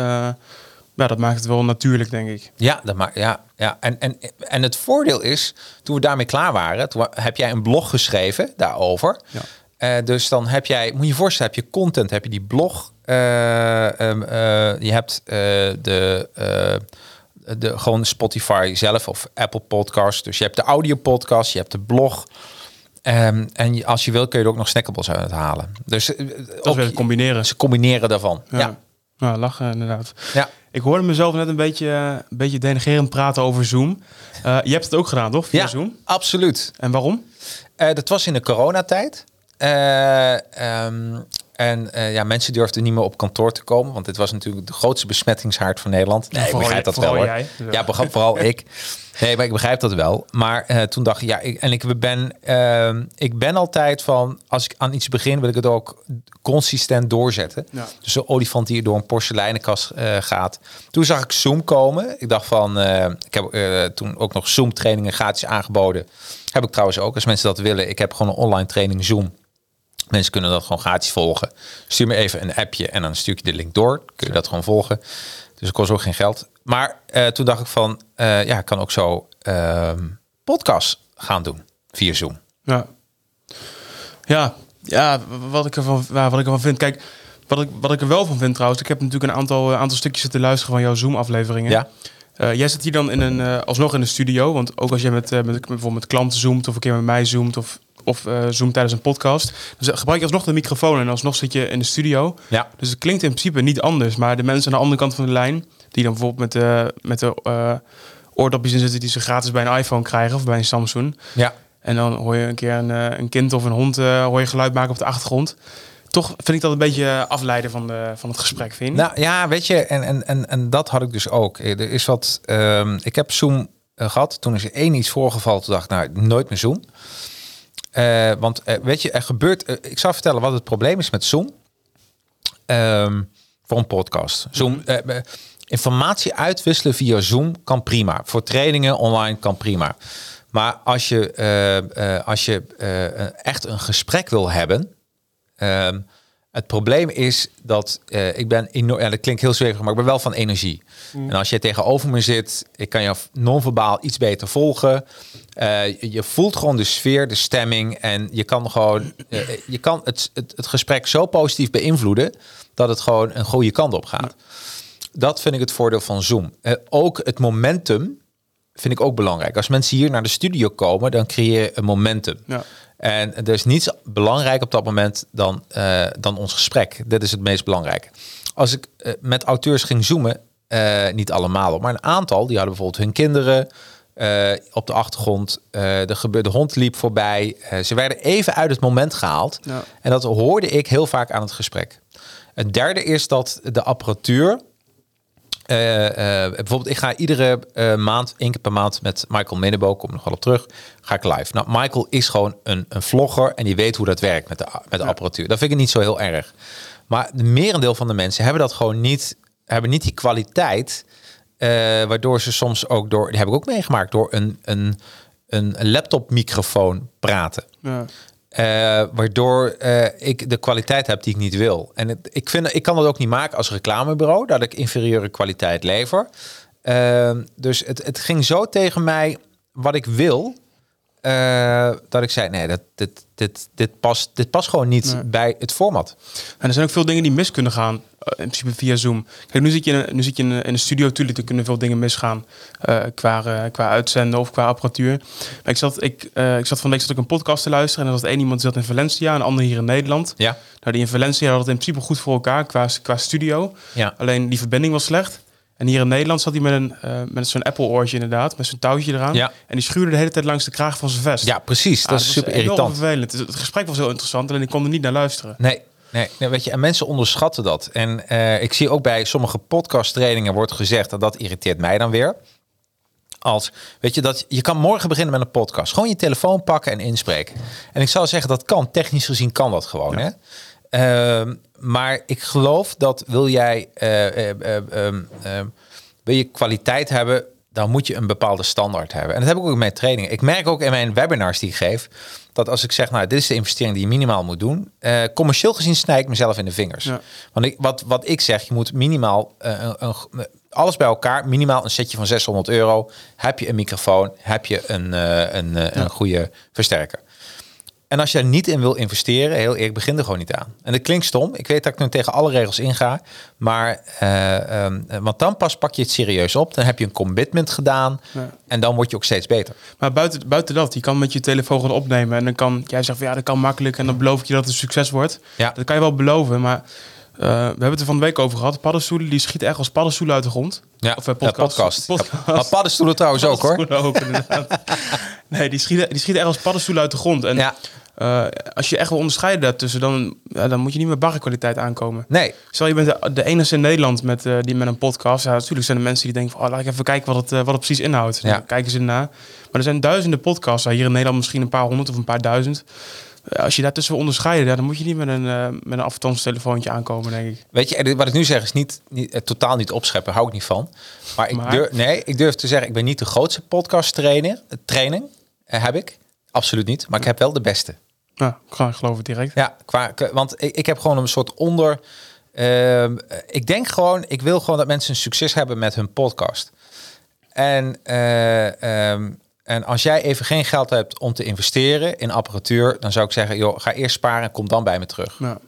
ja, dat maakt het wel natuurlijk, denk ik. Ja, dat maar, ja, ja. En, en, en het voordeel is, toen we daarmee klaar waren, toen heb jij een blog geschreven daarover. Ja. Eh, dus dan heb jij, moet je je voorstellen, heb je content, heb je die blog, eh, ehm, eh, je hebt de, de gewoon Spotify zelf of Apple Podcast. Dus je hebt de audio podcast, je hebt de blog. Ehm, en als je wil kun je er ook nog snackables uit halen. Dus Dat ook- combineren. ze combineren daarvan. Ja. Ja. Ja, lachen inderdaad. Ja. Ik hoorde mezelf net een beetje, een beetje denigerend praten over Zoom. Eh, je hebt het ook gedaan, toch? Via Ja, Zoom. absoluut. En waarom? Eh, dat was in de coronatijd. Eh, ehm, en eh, ja, mensen durfden niet meer op kantoor te komen, want dit was natuurlijk de grootste besmettingshaard van Nederland. Nee, ik begrijp dat wel hoor. jij. Ja, begrijp- vooral ik. Nee, maar ik begrijp dat wel. Maar eh, toen dacht ik, ja, ik, en ik ben, ehm, ik ben altijd van, als ik aan iets begin, wil ik het ook consistent doorzetten. Ja. Dus zo'n olifant die door een porseleinenkast eh, gaat. Toen zag ik Zoom komen. Ik dacht van, ik heb toen ook nog Zoom trainingen gratis aangeboden. Heb ik trouwens ook, als mensen dat willen. Ik heb gewoon een online training Zoom. Mensen kunnen dat gewoon gratis volgen. Stuur me even een appje en dan stuur ik je de link door. Kun je dat gewoon volgen. Dus het kost ook geen geld. Maar eh, toen dacht ik van, eh, ja, ik kan ook zo ehm podcast gaan doen via Zoom. Ja. Ja, ja wat, ik ervan, ja, wat ik ervan vind. Kijk, wat ik, wat ik er wel van vind trouwens. Ik heb natuurlijk een aantal, eh, aantal stukjes zitten luisteren van jouw Zoom-afleveringen. Ja. Jij zit hier dan in een, eh, alsnog in de studio. Want ook als je met, met, bijvoorbeeld met klanten zoomt of een keer met mij zoomt of, of eh zoomt tijdens een podcast. Dus gebruik je alsnog de microfoon en alsnog zit je in de studio. Ja. Dus het klinkt in principe niet anders. Maar de mensen aan de andere kant van de lijn, die dan bijvoorbeeld met de, met de eh oordopjes in zitten die ze gratis bij een iPhone krijgen of bij een Samsung. Ja. En dan hoor je een keer een, eh, een kind of een hond eh, hoor je geluid maken op de achtergrond. Toch vind ik dat een beetje afleiden van, de, van het gesprek, vind je? Nou ja, weet je, en, en, en, en dat had ik dus ook. Er is wat, ehm, ik heb Zoom eh, gehad. Toen is er één iets voorgevallen. Toen dacht ik, nou, nooit meer Zoom. Eh, want eh, weet je, er gebeurt. eh, ik zal vertellen wat het probleem is met Zoom. Ehm, voor een podcast. Zoom. eh, informatie uitwisselen via Zoom kan prima. Voor trainingen online kan prima. Maar als je, als je echt een gesprek wil hebben, ehm, het probleem is dat eh, ik ben enorm, ja, dat klinkt heel zweverig, maar ik ben wel van energie. En als je tegenover me zit, ik kan je non-verbaal iets beter volgen. Eh, je- voelt gewoon de sfeer, de stemming en je kan gewoon, eh, je kan het, het, het gesprek zo positief beïnvloeden dat het gewoon een goede kant op gaat. Dat vind ik het voordeel van Zoom. Ook het momentum vind ik ook belangrijk. Als mensen hier naar de studio komen, dan creëer je een momentum. Ja. En er is niets belangrijk op dat moment dan, eh, dan ons gesprek. Dit is het meest belangrijke. Als ik eh, met auteurs ging zoomen, eh, niet allemaal, maar een aantal, die hadden bijvoorbeeld hun kinderen op de achtergrond. de, gebe- de hond liep voorbij. Ze werden even uit het moment gehaald. Ja. En dat hoorde ik heel vaak aan het gesprek. Het derde is dat de apparatuur eh, eh, bijvoorbeeld, ik ga iedere eh, maand, één keer per maand met Michael Minnebo, kom nog wel op terug, ga ik live. Nou, Michael is gewoon een, een vlogger en die weet hoe dat werkt met de, met de apparatuur. Dat vind ik niet zo heel erg. Maar de merendeel van de mensen hebben dat gewoon niet, hebben niet die kwaliteit, waardoor ze soms ook door, die heb ik ook meegemaakt, door een, een, een laptopmicrofoon praten. Ja. Eh, waardoor eh, ik de kwaliteit heb die ik niet wil. En het, ik, vind, ik kan dat ook niet maken als reclamebureau, dat ik inferieure kwaliteit lever. Eh, dus het, het ging zo tegen mij wat ik wil, eh, dat ik zei, nee, dat, dit, dit, dit, past, dit past gewoon niet Nee. bij het format. En er zijn ook veel dingen die mis kunnen gaan, eh, in principe via Zoom. Kijk, nu zit je in nu zit je in een, in een studio, natuurlijk, er kunnen veel dingen misgaan eh, qua, qua uitzenden of qua apparatuur. Maar ik zat, ik, ik zat van de week zat ik een podcast te luisteren en er was één iemand die zat in Valencia en een ander hier in Nederland. Ja, Nou, die in Valencia had het in principe goed voor elkaar qua, qua studio. ja. Alleen die verbinding was slecht. En hier in Nederland zat hij met, een, eh, met zo'n Apple-oortje inderdaad, met zo'n touwtje eraan. Ja. En die schuurde de hele tijd langs de kraag van zijn vest. ja precies. Ah, dat is was super irritant. vervelend. Het gesprek was heel interessant, alleen ik kon er niet naar luisteren. Nee, nee, nee, weet je, en mensen onderschatten dat. En eh, ik zie ook bij sommige podcasttrainingen wordt gezegd, en dat irriteert mij dan weer. Als, weet je, dat je kan morgen beginnen met een podcast. Gewoon je telefoon pakken en inspreken. En ik zou zeggen, dat kan. Technisch gezien kan dat gewoon. Hè? Ehm, maar ik geloof dat wil jij, eh, eh, eh, ehm, ehm, wil je kwaliteit hebben, dan moet je een bepaalde standaard hebben. En dat heb ik ook in mijn trainingen. Ik merk ook in mijn webinars die ik geef, dat als ik zeg, nou, dit is de investering die je minimaal moet doen, eh, commercieel gezien snij ik mezelf in de vingers. Ja. Want ik, wat, wat ik zeg, je moet minimaal een, alles bij elkaar, minimaal een setje van 600 euro. Heb je een microfoon, heb je een, een, een goede versterker. En als je er niet in wil investeren, heel eerlijk, begin er gewoon niet aan. En dat klinkt stom. Ik weet dat ik nu tegen alle regels inga. Maar, eh, ehm, want dan pas pak je het serieus op. Dan heb je een commitment gedaan. Ja. En dan word je ook steeds beter. Maar buiten, buiten dat, je kan met je telefoon gaan opnemen en dan kan jij zegt van ja, dat kan makkelijk en dan beloof ik je dat het een succes wordt. Ja. Dat kan je wel beloven, maar eh, we hebben het er van de week over gehad. Paddenstoelen, die schieten echt als paddenstoelen uit de grond. Ja, Of eh, ja, podcast. podcast. podcast. Ja, maar paddenstoelen trouwens ook hoor. Ook, nee, die schieten, die schieten echt als paddenstoelen uit de grond. En Ja. eh, als je echt wil onderscheiden daartussen, dan, ja, dan moet je niet met barrenkwaliteit aankomen. Nee, Stel, je bent de, de enige in Nederland met, eh, die met een podcast. Ja, natuurlijk zijn er mensen die denken van... Oh, laat ik even kijken wat het, wat het precies inhoudt. Ja. Dan kijken ze ernaar. Maar er zijn duizenden podcasts. Hier in Nederland misschien een paar honderd of een paar duizend. Als je daartussen wil onderscheiden... Ja, dan moet je niet met een, eh met een afstandstelefoontje aankomen, denk ik. weet je, en wat ik nu zeg is niet, niet, eh, totaal niet opscheppen. Hou ik niet van. Maar ik, Maar? Durf, nee, ik durf te zeggen, ik ben niet de grootste podcast trainer. Training eh, heb ik. Absoluut niet. Maar ik heb wel de beste. Nou, ik geloof het direct. Ja, qua, want ik, ik heb gewoon een soort onder. ehm, ik denk gewoon, ik wil gewoon dat mensen een succes hebben met hun podcast. En, eh, ehm, en als jij even geen geld hebt om te investeren in apparatuur, dan zou ik zeggen, joh, ga eerst sparen en kom dan bij me terug. Ja.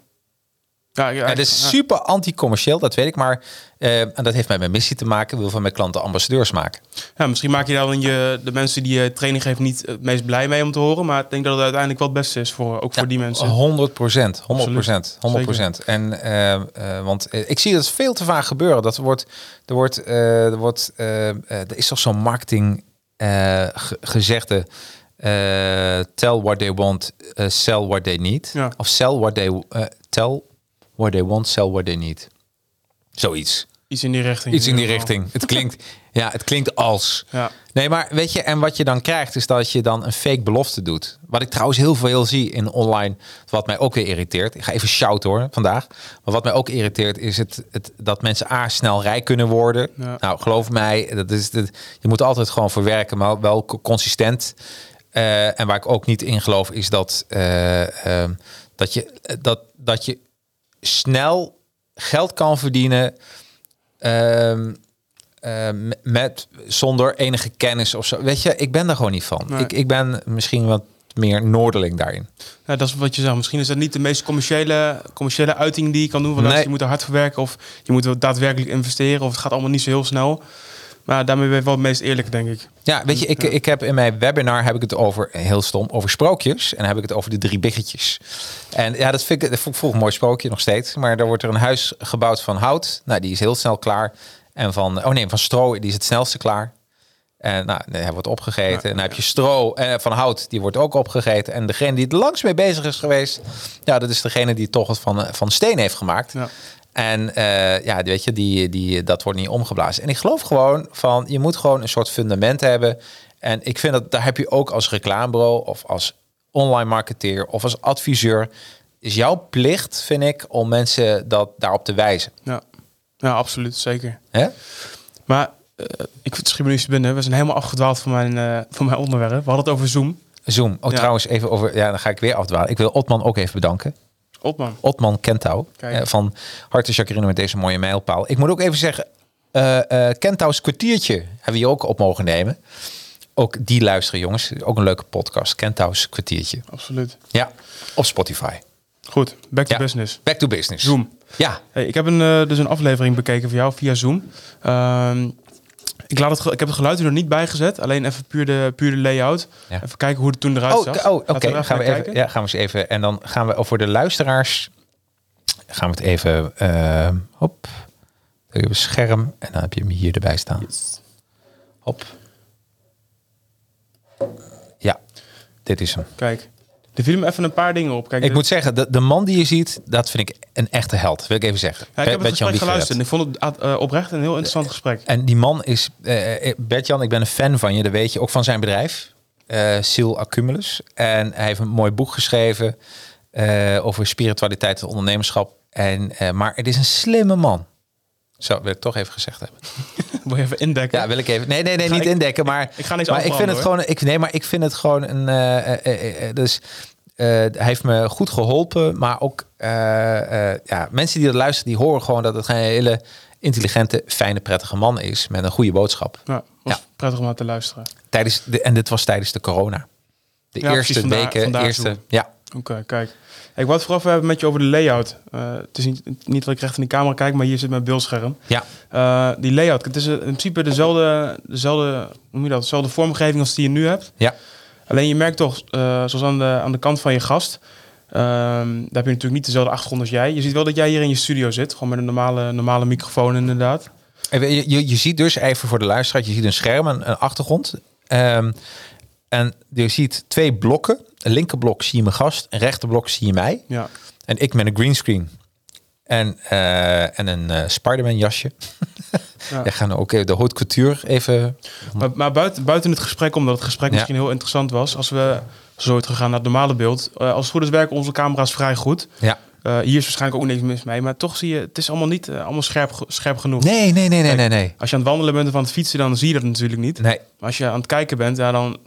Ja, het is ja. super anti-commercieel, dat weet ik, maar eh, en dat heeft met mijn missie te maken. Ik wil van mijn klanten ambassadeurs maken. Ja, misschien maak je daar dan je, de mensen die je training geven niet het meest blij mee om te horen. Maar ik denk dat het uiteindelijk wel het beste is, voor, ook voor die mensen. 100 procent, 100 procent, Absoluut. 100 procent. En eh, eh, want ik zie dat veel te vaak gebeuren. Dat wordt, er wordt, er wordt, er is toch zo'n marketing ge- gezegde. eh, tell what they want, eh, sell what they need. Ja. Of sell what they eh, tell what they want, sell what they need. Zoiets. Iets in die richting. Iets in die richting. Het klinkt, ja, het klinkt als. Ja. Nee, maar weet je, en wat je dan krijgt, is dat je dan een fake belofte doet. Wat ik trouwens heel veel zie in online, wat mij ook weer irriteert. Ik ga even shout hoor vandaag. Maar wat mij ook irriteert, is het, het dat mensen A snel rijk kunnen worden. Ja. Nou, geloof mij, dat is, dat, je moet altijd gewoon voor werken, maar wel co- consistent. Eh, en waar ik ook niet in geloof, is dat, eh, ehm, dat, je, dat, dat je snel geld kan verdienen. ehm, eh, met zonder enige kennis of zo. Weet je, ik ben daar gewoon niet van. Nee. Ik, ik ben misschien wat meer noorderling daarin. Ja, dat is wat je zegt. Misschien is dat niet de meest commerciële, commerciële uiting die je kan doen. Want Nee. je moet er hard voor werken of je moet wel daadwerkelijk investeren. Of het gaat allemaal niet zo heel snel. Maar daarmee ben je wel het meest eerlijk, denk ik. Ja, weet je, ik, ik heb in mijn webinar heb ik het over, heel stom, over sprookjes. En dan heb ik het over de drie biggetjes. En ja, dat vind ik, dat vond ik een mooi sprookje, nog steeds. Maar daar wordt er een huis gebouwd van hout. Nou, die is heel snel klaar. En van, oh nee, van stro, die is het snelste klaar. En nou, hij wordt opgegeten. en dan heb je stro eh, van hout, die wordt ook opgegeten. En degene die het langst mee bezig is geweest, ja, dat is degene die toch het van, eh, van steen heeft gemaakt. Ja. En eh, ja, weet je, die, die, dat wordt niet omgeblazen. En ik geloof gewoon van, je moet gewoon een soort fundament hebben. En ik vind dat daar heb je ook als reclamebureau of als online marketeer of als adviseur. Is jouw plicht, vind ik, om mensen dat daarop te wijzen. Ja, ja absoluut. Zeker. Hè? Maar eh, ik schiet me nu binnen. We zijn helemaal afgedwaald van mijn, eh, van mijn onderwerp. We hadden het over Zoom. Zoom. Oh, Ja. trouwens, even over. Ja, dan ga ik weer afdwalen. Ik wil Otman ook even bedanken. Otman Kentouw. Kijk. eh, van harte Jacqueline met deze mooie mijlpaal. Ik moet ook even zeggen, eh Kentouws kwartiertje hebben we hier ook op mogen nemen. Ook die luisteren, jongens. Ook een leuke podcast. Kentouws kwartiertje. Absoluut. Ja, op Spotify. Goed, back to Ja. business. Back to business. Zoom. Ja, Hey, ik heb een, eh, dus een aflevering bekeken voor jou via Zoom. Ehm, ik, laat het, ik heb het geluid er nog niet bij gezet. Alleen even puur de, puur de layout. Ja. Even kijken hoe het toen eruit Oh, zag. oh oké. Er Gaan we even. Ja, gaan we eens even. En dan gaan we voor de luisteraars. Gaan we het even. eh, hop. Even scherm. En dan heb je hem hier erbij staan. Hop. Ja, dit is hem. Kijk, er vielen me even een paar dingen op. Kijk, Ik moet zeggen, de, de man die je ziet, dat vind ik een echte held. Wil ik even zeggen. ja, ik heb het gesprek geluisterd. en Ik vond het uh, oprecht een heel interessant gesprek. En die man is, eh eh, Bert-Jan, ik ben een fan van je, dat weet je, ook van zijn bedrijf, eh Sil Accumulus. En hij heeft een mooi boek geschreven eh, over spiritualiteit en ondernemerschap. En, eh, maar het is een slimme man. Zo, wil ik toch even gezegd hebben. Wil je even indekken? Ja, wil ik even. Nee, nee, nee, niet ik- indekken. Maar ik ga niks maar ik vind het gewoon. Ik, nee, maar ik vind het gewoon een. eh, dus hij heeft me goed geholpen. Maar ook ja, mensen die dat luisteren, die horen gewoon dat het een hele intelligente, fijne, prettige man is. Met een goede boodschap. Ja, Ja. prettig om naar te luisteren. Tijdens de, en dit was tijdens de corona. De Ja, eerste precies, weken. vandaar eerste, ja, Oké, kijk. Ik wou het vooraf hebben met je over de layout. Eh, het is niet, niet dat ik recht in de camera kijk, maar hier zit mijn beeldscherm. ja, Eh, die layout, het is in principe dezelfde, dezelfde, hoe noem je dat, dezelfde vormgeving als die je nu hebt. ja. Alleen je merkt toch, eh, zoals aan de, aan de kant van je gast, ehm, daar heb je natuurlijk niet dezelfde achtergrond als jij. Je ziet wel dat jij hier in je studio zit, gewoon met een normale, normale microfoon inderdaad. Je, je, je ziet dus even voor de luisteraar, je ziet een scherm, een, een achtergrond. Ehm, en je ziet twee blokken. Een linkerblok zie je mijn gast, een rechterblok zie je mij. Ja, En ik met een greenscreen. En, eh, en een eh Spider-Man jasje. Ja. We gaan ook de haute couture even... maar, maar buiten, buiten het gesprek, omdat het gesprek Ja. misschien heel interessant was, als we zo het gegaan naar het normale beeld, eh, als het goed is werken onze camera's vrij goed. Ja. Hier is waarschijnlijk ook niks mis mee, maar toch zie je, het is allemaal niet allemaal scherp, scherp genoeg. Nee, nee, nee, nee, nee, nee. Als je aan het wandelen bent of aan het fietsen, dan zie je dat natuurlijk niet. Nee, Maar als je aan het kijken bent, ja, dan...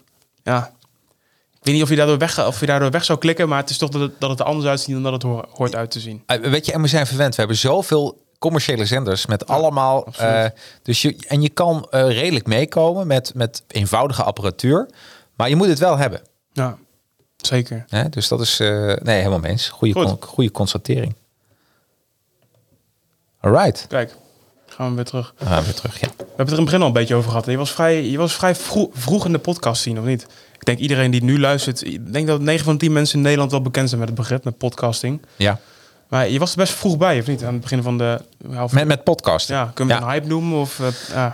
Ja, ik weet niet of je daardoor weg, of je daardoor weg zou klikken, maar het is toch dat het, dat het er anders uitziet dan dat het hoor- hoort uit te zien. Eh, weet je, en we zijn verwend. We hebben zoveel commerciële zenders met allemaal... eh, dus je, en je kan eh, redelijk meekomen met, met eenvoudige apparatuur. Maar je moet het wel hebben. Ja, zeker. Hè? Dus dat is... nee, helemaal eens. Goede, Goed. con- goede constatering. Alright. Kijk, gaan we weer terug. Gaan we weer terug, ja. We hebben het er in het begin al een beetje over gehad. Je was vrij, je was vrij vroeg, vroeg in de podcast zien, of niet? Ik denk iedereen die nu luistert, ik denk dat 9 van 10 mensen in Nederland wel bekend zijn met het begrip, met podcasting. ja. Maar je was er best vroeg bij, of niet? Aan het begin van de... ja, Of, Met, met podcast. ja, kunnen we Ja. een hype noemen? Of, eh.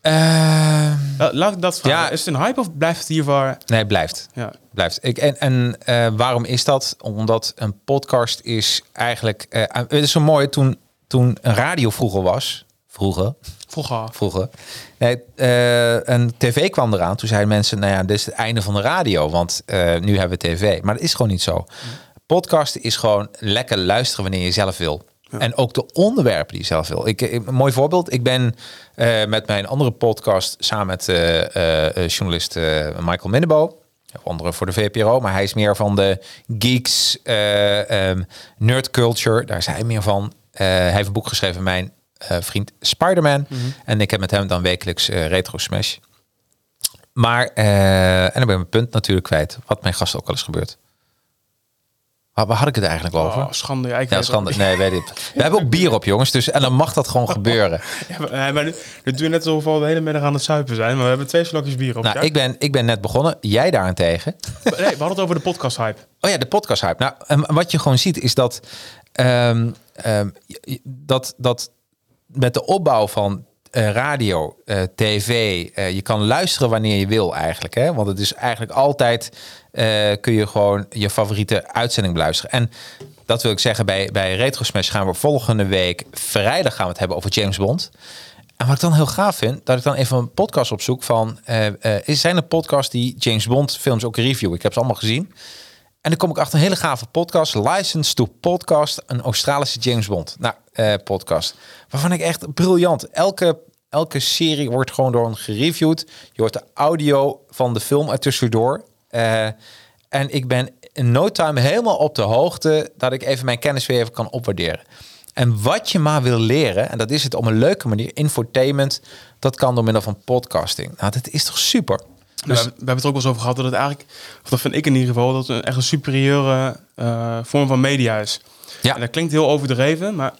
Ehm, La- Laat ik dat vragen. Ja. Is het een hype of blijft het hiervoor... nee, blijft. Ja, Blijft. Ik, en en eh, waarom is dat? Omdat een podcast is eigenlijk... eh, het is zo mooi, toen, toen een radio vroeger was... vroeger, Vroeger. vroeger. Nee, eh, een tv kwam eraan. Toen zeiden mensen, nou ja, dit is het einde van de radio. Want eh, nu hebben we tv. Maar dat is gewoon niet zo. Podcasten is gewoon lekker luisteren wanneer je zelf wil. En ook de onderwerpen die je zelf wil. Ik, een mooi voorbeeld. Ik ben eh, met mijn andere podcast samen met journalist Michael Minnebo. Andere voor de VPRO, maar hij is meer van de geeks, ehm, nerd culture. Daar is hij meer van. Hij heeft een boek geschreven, mijn vriend Spider-Man. En ik heb met hem dan wekelijks eh, Retro Smash. Maar, eh, en dan ben ik mijn punt natuurlijk kwijt. Wat mijn gast ook al is gebeurd. Waar, had ik het eigenlijk over? Oh, schande. Ja, ik ja, schande. Nee, weet ik. We hebben ook bier op, jongens. Dus, en dan mag dat gewoon gebeuren. Ja, maar, maar nu, net alsof we de hele middag aan het zuipen zijn. Maar we hebben twee slokjes bier op. Nou, ja? ik ben, ik ben net begonnen. Jij daarentegen. Nee, we hadden het over de podcast hype. Oh ja, de podcast hype. Nou, en wat je gewoon ziet is dat, ehm, ehm, dat, dat met de opbouw van eh, radio, eh, tv, eh, je kan luisteren wanneer je wil eigenlijk. Hè? Want het is eigenlijk altijd, kun je gewoon je favoriete uitzending beluisteren. En dat wil ik zeggen, bij, bij Retro Smash gaan we volgende week, vrijdag gaan we het hebben over James Bond. En wat ik dan heel gaaf vind, dat ik dan even een podcast opzoek van... zijn er podcasts die James Bond films ook review? Ik heb ze allemaal gezien. En dan kom ik achter een hele gave podcast, License to Podcast, een Australische James Bond nou, eh, podcast. Waarvan ik echt briljant. Elke, elke serie wordt gewoon door een gereviewd. Je hoort de audio van de film er tussendoor. Eh, en ik ben in no time helemaal op de hoogte dat ik even mijn kennis weer even kan opwaarderen. En wat je maar wil leren, en dat is het op een leuke manier, infotainment, dat kan door middel van podcasting. Nou, dat is toch super? Dus, we, hebben het er ook wel eens over gehad dat het eigenlijk, of dat vind ik in ieder geval, dat het een echt een superieure eh, vorm van media is. Ja. En dat klinkt heel overdreven, maar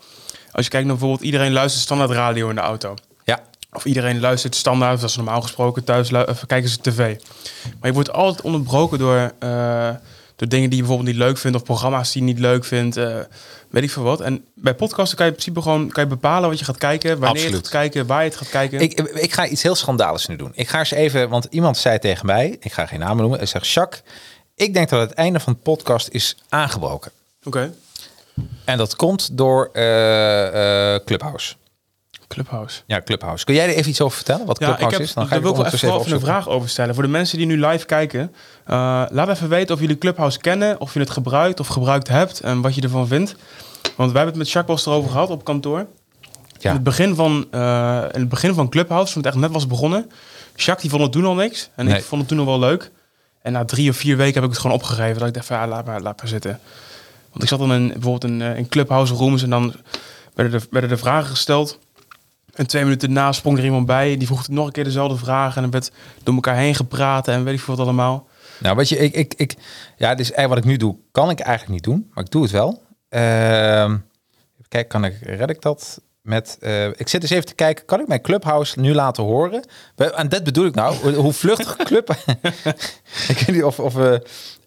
als je kijkt naar bijvoorbeeld iedereen luistert standaard radio in de auto. Ja, Of iedereen luistert standaard, zoals ze normaal gesproken thuis of kijken ze tv. Maar je wordt altijd onderbroken door, eh, door dingen die je bijvoorbeeld niet leuk vindt of programma's die je niet leuk vindt. eh, weet ik veel wat. En bij podcasten kan je in principe gewoon kan je bepalen wat je gaat kijken, wanneer je het gaat kijken, waar je het gaat kijken. Ik, ik ga iets heel schandaligs nu doen. Ik ga eens even, want iemand zei tegen mij, ik ga geen namen noemen, hij zegt, Jacques, ik denk dat het einde van de podcast is aangebroken. Oké. En dat komt door eh, eh, Clubhouse. Clubhouse. Ja, Clubhouse. Kun jij er even iets over vertellen? Wat Ja, Clubhouse ik heb, is? Dan ga daar ik wil ik even, even even een vraag over stellen. Voor de mensen die nu live kijken. eh, laat even weten of jullie Clubhouse kennen. Of je het gebruikt of gebruikt hebt. En wat je ervan vindt. Want wij hebben het met Jacques erover gehad op kantoor. Ja. In, het begin van, eh, in het begin van Clubhouse, toen het echt net was begonnen. Jacques die vond het toen al niks. En Nee. ik vond het toen al wel leuk. En na drie of vier weken heb ik het gewoon opgegeven. Dat ik dacht van ja, laat maar, laat maar zitten. Want ik zat dan in, bijvoorbeeld in, eh, in Clubhouse rooms. En dan werden er, werden er vragen gesteld. En twee minuten daarna sprong er iemand bij. Die vroeg nog een keer dezelfde vraag. En dan werd door elkaar heen gepraat. En weet ik veel wat allemaal. Nou, weet je, ik, ik, ik, ja, dus wat ik nu doe, kan ik eigenlijk niet doen, maar ik doe het wel. Ehm kijken, kan ik, red ik dat met, eh, ik zit eens even te kijken, kan ik mijn Clubhouse nu laten horen? En dat bedoel ik nou, hoe- hoe vluchtig Club, ik weet niet of, of eh,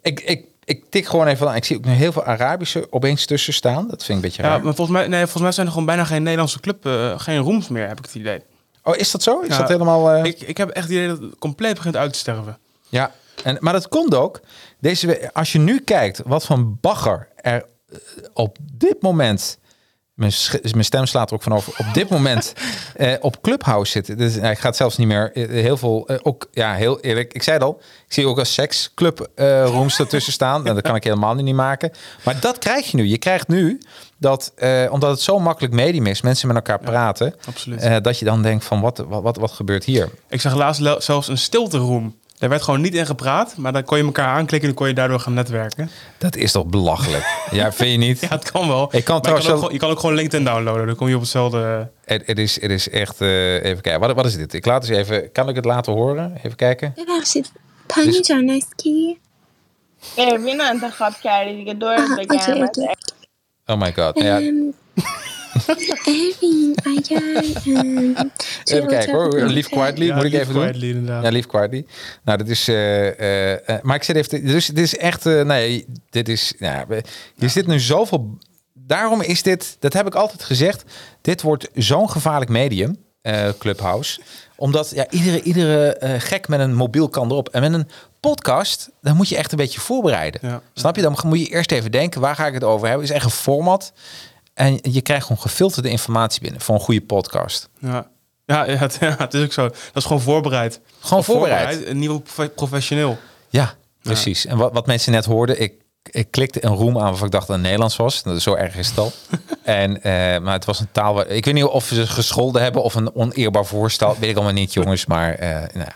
ik, ik, ik tik gewoon even aan, ik zie ook nog heel veel Arabische opeens tussen staan, dat vind ik een beetje Ja, raar. maar volgens mij, nee, volgens mij zijn er gewoon bijna geen Nederlandse club, eh, geen rooms meer, heb ik het idee. Oh, is dat zo? Is Ja, dat helemaal... eh, Ik, ik heb echt het idee dat het compleet begint uit te sterven. Ja, en, maar dat komt ook. Deze, als je nu kijkt wat van bagger er eh, op dit moment. Mijn, mijn stem slaat er ook van over. Op dit moment eh, op Clubhouse zitten. Dus hij gaat zelfs niet meer eh, heel veel. eh, ook ja, heel eerlijk. Ik zei het al. Ik zie ook als seksclub eh rooms ertussen staan. En dat kan ik helemaal niet maken. Maar dat krijg je nu. Je krijgt nu dat, eh, omdat het zo makkelijk medium is, mensen met elkaar praten. absoluut. eh, dat je dan denkt van wat, wat, wat, wat gebeurt hier? Ik zag laatst zelfs een stilte room. Daar werd gewoon niet in gepraat, maar dan kon je elkaar aanklikken en dan kon je daardoor gaan netwerken. Dat is toch belachelijk? ja, vind je niet? Ja, het kan wel. Ik kan trouwens je, kan ook, je kan gewoon LinkedIn downloaden, dan kom je op hetzelfde. Het, is, het is echt. Eh, even kijken, wat, wat is dit? Ik laat eens even. Kan ik het laten horen? Even kijken. Ja, zit. Dus- oh my god. Nou Erwin, ah, ehm, even kijken hoor. Lief Quietly ja, moet ik even quietly, doen. Inderdaad. Ja, Lief Quietly. Nou, dat is... Eh, eh, eh, maar ik zit even... Dus dit is echt... nee, dit is... Ja, je zit nu zoveel... Daarom is dit... Dat heb ik altijd gezegd. Dit wordt zo'n gevaarlijk medium. Clubhouse. Omdat ja, iedere, iedere gek met een mobiel kan erop. En met een podcast, dan moet je echt een beetje voorbereiden. Snap je? Dan moet je eerst even denken, waar ga ik het over hebben? Is echt een format. En je krijgt gewoon gefilterde informatie binnen voor een goede podcast. Ja. Ja, ja, het, ja, het is ook zo. Dat is gewoon voorbereid. Gewoon voorbereid. Een profe- professioneel. Ja, precies. En wat, wat mensen net hoorden, ik, ik klikte een roem aan waarvan ik dacht dat het Nederlands was. Dat is zo erg is het al. en, eh, maar het was een taal waar... Ik weet niet of ze gescholden hebben of een oneerbaar voorstel. Weet ik allemaal niet, jongens. Maar eh, nou, ja.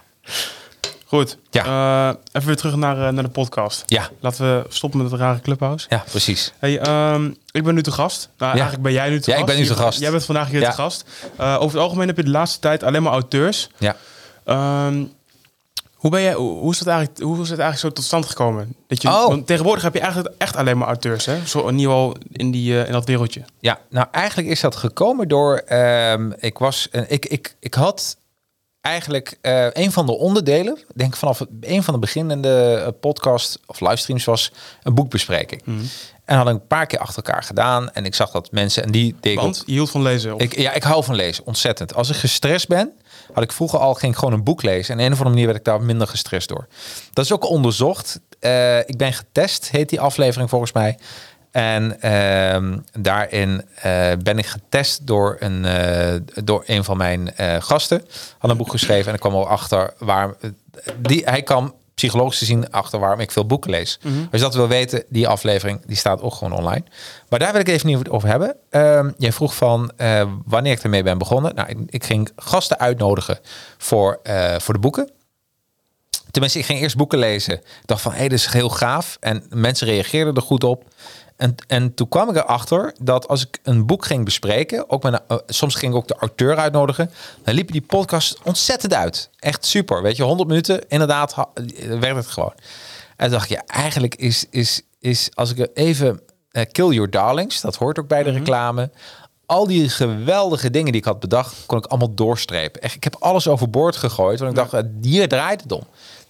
Goed. Ja. Eh, even weer terug naar, eh, naar de podcast. ja, Laten we stoppen met het rare clubhouse. ja, precies. Hey, ehm, ik ben nu te gast. Nou, eigenlijk ben jij nu te Ja, ik gast. ben nu te gast. Jij bent vandaag hier Ja. te gast. Eh, over het algemeen heb je de laatste tijd alleen maar auteurs. Ja. Ehm, hoe, ben jij, hoe, is dat eigenlijk, hoe is het eigenlijk zo tot stand gekomen? Dat je, Oh. want tegenwoordig heb je eigenlijk echt alleen maar auteurs, hè? Zo in ieder geval in, die, in dat wereldje. Ja, nou eigenlijk is dat gekomen door. ehm, ik was. ik, ik, ik had eigenlijk eh, een van de onderdelen. ik Denk vanaf het, een van de beginnende eh, podcast of livestreams was een boekbespreking. En had ik een paar keer achter elkaar gedaan. En ik zag dat mensen en die deed Want je hield van lezen. of- ik, ja, ik hou van lezen, ontzettend. Als ik gestrest ben, had ik vroeger al ging ik gewoon een boek lezen. En op een of andere manier werd ik daar minder gestrest door. Dat is ook onderzocht. Eh, ik ben getest, heet die aflevering volgens mij. En ehm, daarin eh, ben ik getest door een, eh, door een van mijn eh, gasten. Had een boek geschreven en ik kwam al achter waar... Die, hij kwam psychologisch gezien achter waarom ik veel boeken lees. Als je dat wil weten, die aflevering die staat ook gewoon online. Maar daar wil ik even niet over hebben. Ehm, jij vroeg van wanneer ik ermee ben begonnen. Nou, ik, ik ging gasten uitnodigen voor, voor de boeken. Tenminste, ik ging eerst boeken lezen. Ik dacht van, hé, dit is heel gaaf. En mensen reageerden er goed op. En, en toen kwam ik erachter dat als ik een boek ging bespreken, ook met, een- eh, soms ging ik ook de auteur uitnodigen, dan liepen die podcast ontzettend uit. Echt super. Weet je, 100 minuten, inderdaad, eh, werd het gewoon. En dacht ja, eigenlijk is, is, is als ik even eh, Kill Your Darlings, dat hoort ook bij de reclame. Al die geweldige dingen die ik had bedacht, kon ik allemaal doorstrepen. Echt, ik heb alles overboord gegooid, want ik dacht, hier draait het om.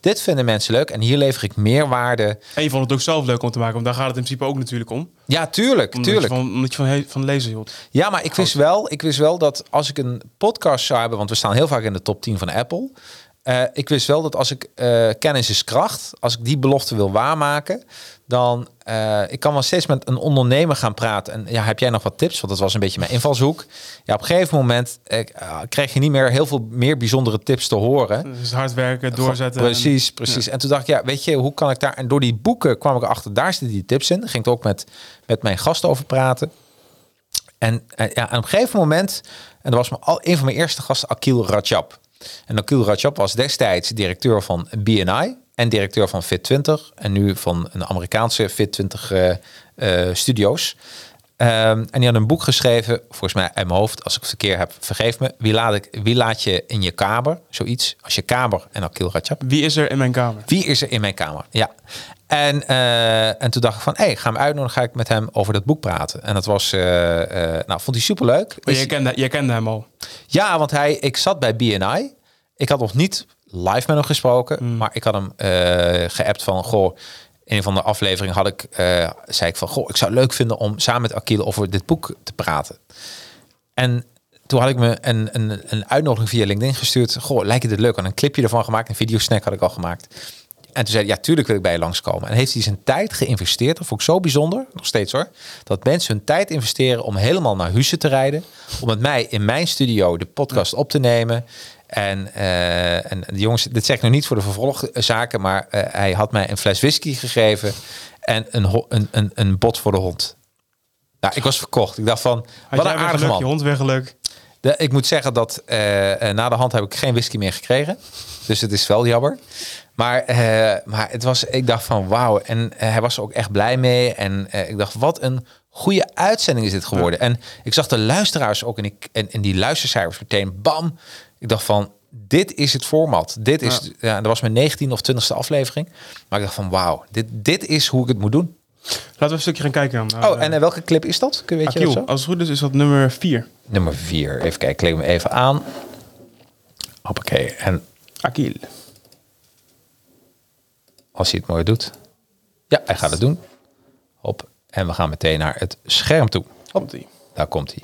Dit vinden mensen leuk en hier lever ik meerwaarde. En je vond het ook zelf leuk om te maken, want daar gaat het in principe ook natuurlijk om. Ja, tuurlijk, Omdat tuurlijk. je van, omdat je van, he- van lezen hield. Ja, maar ik wist, wel, ik wist wel dat als ik een podcast zou hebben, want we staan heel vaak in de top 10 van Apple. Eh, ik wist wel dat als ik eh, kennis is kracht, als ik die belofte wil waarmaken, dan eh, ik kan wel steeds met een ondernemer gaan praten. En ja, heb jij nog wat tips? Want dat was een beetje mijn invalshoek. Ja, op een gegeven moment eh, kreeg je niet meer heel veel meer bijzondere tips te horen. Dus hard werken, doorzetten. en- Precies, precies. En toen dacht ik, ja, weet je, hoe kan ik daar... En door die boeken kwam ik erachter, daar zitten die tips in. Daar ging ik ook met, met mijn gasten over praten. En eh, ja, en op een gegeven moment, en dat was mijn, al, een van mijn eerste gasten, Akil Rajab. En Akil Rajab was destijds directeur van BNI en directeur van Fit20 en nu van een Amerikaanse Fit20 eh, eh, studio's. Ehm, en die had een boek geschreven, volgens mij uit mijn hoofd, als ik het verkeer heb, vergeef me. Wie laat, ik, wie laat je in je kamer? Zoiets. Als je kamer en Akil Rajab. Wie is er in mijn kamer? Wie is er in mijn kamer? Ja. En, eh, en toen dacht ik van, hé, hey, ga hem uitnodigen, ga ik met hem over dat boek praten. En dat was, nou, vond hij superleuk. Oh, Is- jij, kende, jij kende hem al. ja, want hij, ik zat bij BNI. Ik had nog niet live met hem gesproken, Hmm. maar ik had hem eh geappt van, goh, in een van de afleveringen had ik, eh, zei ik van, goh, ik zou het leuk vinden om samen met Akil over dit boek te praten. En toen had ik me een, een, een uitnodiging via LinkedIn gestuurd. Goh, lijkt het het leuk? En een clipje ervan gemaakt, een videosnack had ik al gemaakt. En toen zei hij, ja, tuurlijk wil ik bij je langskomen. En heeft hij zijn tijd geïnvesteerd. Dat vond ik zo bijzonder, nog steeds hoor. Dat mensen hun tijd investeren om helemaal naar Husse te rijden. Om met mij in mijn studio de podcast op te nemen. En, eh, en de jongens, dit zeg ik nog niet voor de vervolgzaken. Maar eh, hij had mij een fles whisky gegeven. En een, een, een, een bot voor de hond. Nou, ik was verkocht. Ik dacht van, Had wat een aardige geluk, man. je hond weer geluk. De, ik moet zeggen dat eh, na de hand heb ik geen whisky meer gekregen. Dus het is wel jammer. Maar, maar het was, ik dacht van wauw. En hij was er ook echt blij mee. En ik dacht, wat een goede uitzending is dit geworden. En ik zag de luisteraars ook en, ik, en, en die luistercijfers meteen bam. Ik dacht van, dit is het format. Dit is, ja. dat was mijn 19e of 20e aflevering. Maar ik dacht van wauw, dit, dit is hoe ik het moet doen. Laten we een stukje gaan kijken dan. Oh, en eh, welke clip is dat? Kun je, weet je dat als het goed is, is dat nummer 4. Nummer 4. Even kijken, klik hem even aan. Hoppakee. En Akil. als hij het mooi doet. Ja, hij gaat het doen. Hop. En we gaan meteen naar het scherm toe. Komt-ie. Daar komt hij.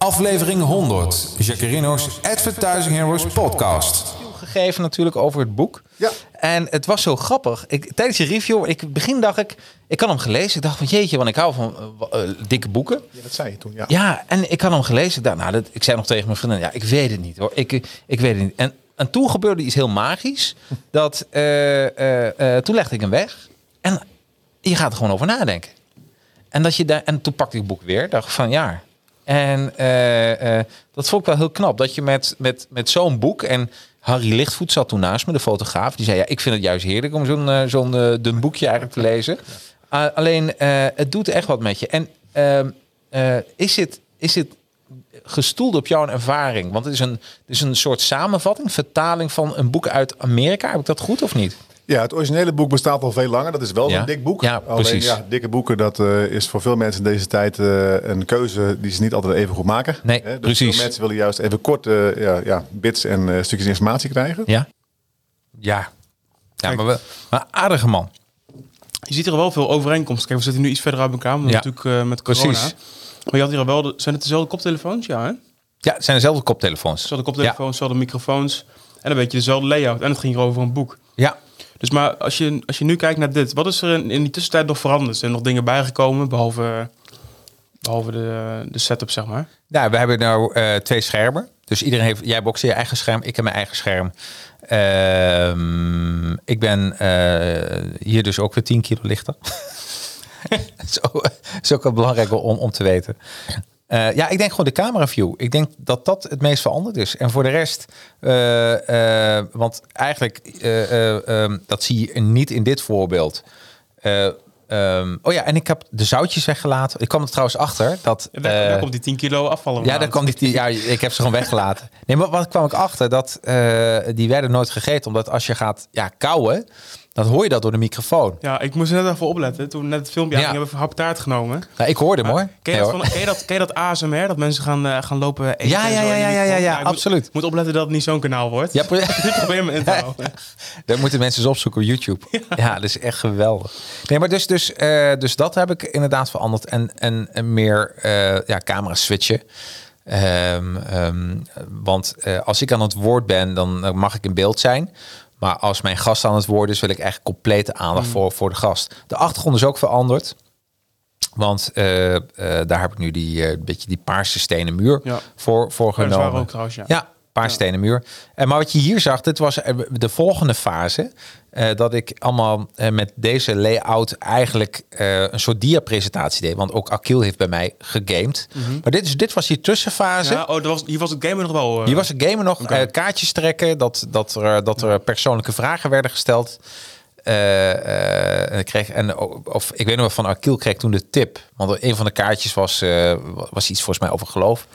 Aflevering 100. Jacarino's Advertising Heroes podcast. gegeven natuurlijk over het boek. Ja. En het was zo grappig. Ik, tijdens je review, ik begin dacht ik, ik had hem gelezen. Ik dacht van jeetje, want ik hou van eh, eh, dikke boeken. Ja, dat zei je toen, ja. Ja, en ik had hem gelezen. Ik, dacht, nou, dat, ik zei nog tegen mijn vriendin, ja, ik weet het niet hoor. Ik, ik weet het niet. En, en toen gebeurde iets heel magisch. Dat, eh, eh, eh, toen legde ik hem weg. En je gaat er gewoon over nadenken. En, dat je daar, en toen pakte ik het boek weer. Dacht van ja. En eh, eh, dat vond ik wel heel knap. Dat je met, met, met zo'n boek. En Harry Lichtvoet zat toen naast me, de fotograaf. Die zei: Ja, ik vind het juist heerlijk om zo'n eh, zo'n dun boekje eigenlijk te lezen. Alleen, het doet echt wat met je. En ehm, eh, is, het, is het gestoeld op jouw ervaring? Want het is, een, het is een soort samenvatting, vertaling van een boek uit Amerika. Heb ik dat goed of niet? Ja, het originele boek bestaat al veel langer. Dat is wel Ja. zo'n dik boek. Ja, Alleen precies. ja, dikke boeken, dat eh, is voor veel mensen in deze tijd eh, een keuze die ze niet altijd even goed maken. Nee, Hè, dus precies. Veel mensen willen juist even kort eh, ja, ja, bits en eh, stukjes informatie krijgen. Ja. Ja. Ja, maar, we, maar aardige man. Je ziet er wel veel overeenkomsten. Kijk, we zitten nu iets verder uit elkaar, maar Ja. natuurlijk eh, met corona. Precies. Maar je had hier al wel... De, zijn het dezelfde koptelefoons? Ja, hè? Ja, het zijn dezelfde koptelefoons. Dezelfde koptelefoons, dezelfde microfoons. En een beetje dezelfde layout. En het ging hier over een boek. Ja. Dus maar als je, als je nu kijkt naar dit, wat is er in, in die tussentijd nog veranderd? Zijn er nog dingen bijgekomen, behalve, behalve de, de setup, zeg maar? Nou, we hebben nou eh, twee schermen. Dus iedereen heeft, jij ook je eigen scherm, ik heb mijn eigen scherm. Ehm, ik ben eh, hier dus ook weer 10 kilo lichter. Zo is ook wel belangrijk om, om te weten. Eh, ja, ik denk gewoon de camera view. Ik denk dat dat het meest veranderd is. En voor de rest, eh, eh, want eigenlijk, eh, eh, ehm, dat zie je niet in dit voorbeeld. Eh, ehm, oh ja, en ik heb de zoutjes weggelaten. Ik kwam er trouwens achter dat. Ja, daar, daar komt die 10 kilo afvallen. ja, daar kwam die, ja, ik heb ze gewoon weggelaten. Nee, maar wat kwam ik achter? Dat die werden nooit gegeten. Omdat als je gaat ja, kauwen, dan hoor je dat door de microfoon. Ja, ik moest er net even opletten. Toen net het filmpje Ja. ja. hebben we genomen. Nou, ik hoorde hem hoor. Ken je, Nee, dat van, ken, je dat, ken je dat ASMR? Dat mensen gaan, eh, gaan lopen eten Ja, ja, ja, ja, ja, ja, ik moet- absoluut. moet opletten dat het niet zo'n kanaal wordt. Ja, probeer me in te houden. Moeten mensen eens opzoeken op YouTube. Ja, dat is echt geweldig. Nee, maar dus, dus, eh, dus dat heb ik inderdaad veranderd. En, en, en meer eh, ja, camera switchen. Ehm, ehm, want als ik aan het woord ben, dan mag ik in beeld zijn. Maar als mijn gast aan het woord is, wil ik echt complete aandacht voor, voor de gast. De achtergrond is ook veranderd. Want eh, eh, daar heb ik nu die eh, beetje die paarse stenen muur Ja. voor, voor dat genomen. waar ook trouwens, ja. Ja, paar stenen muur. En maar wat je hier zag, dit was de volgende fase. Eh, dat ik allemaal eh, met deze layout eigenlijk eh, een soort dia-presentatie deed. Want ook Akil heeft bij mij gegamed. Maar dit, is, dit was die tussenfase. Ja, oh, was, hier was het gamer nog wel. Hier was het gamen nog kaartjes trekken, dat, dat, er, dat er persoonlijke vragen werden gesteld. En ik kreeg, en, of ik weet nog wel van Akil kreeg toen de tip. Want een van de kaartjes was, was iets volgens mij over geloof.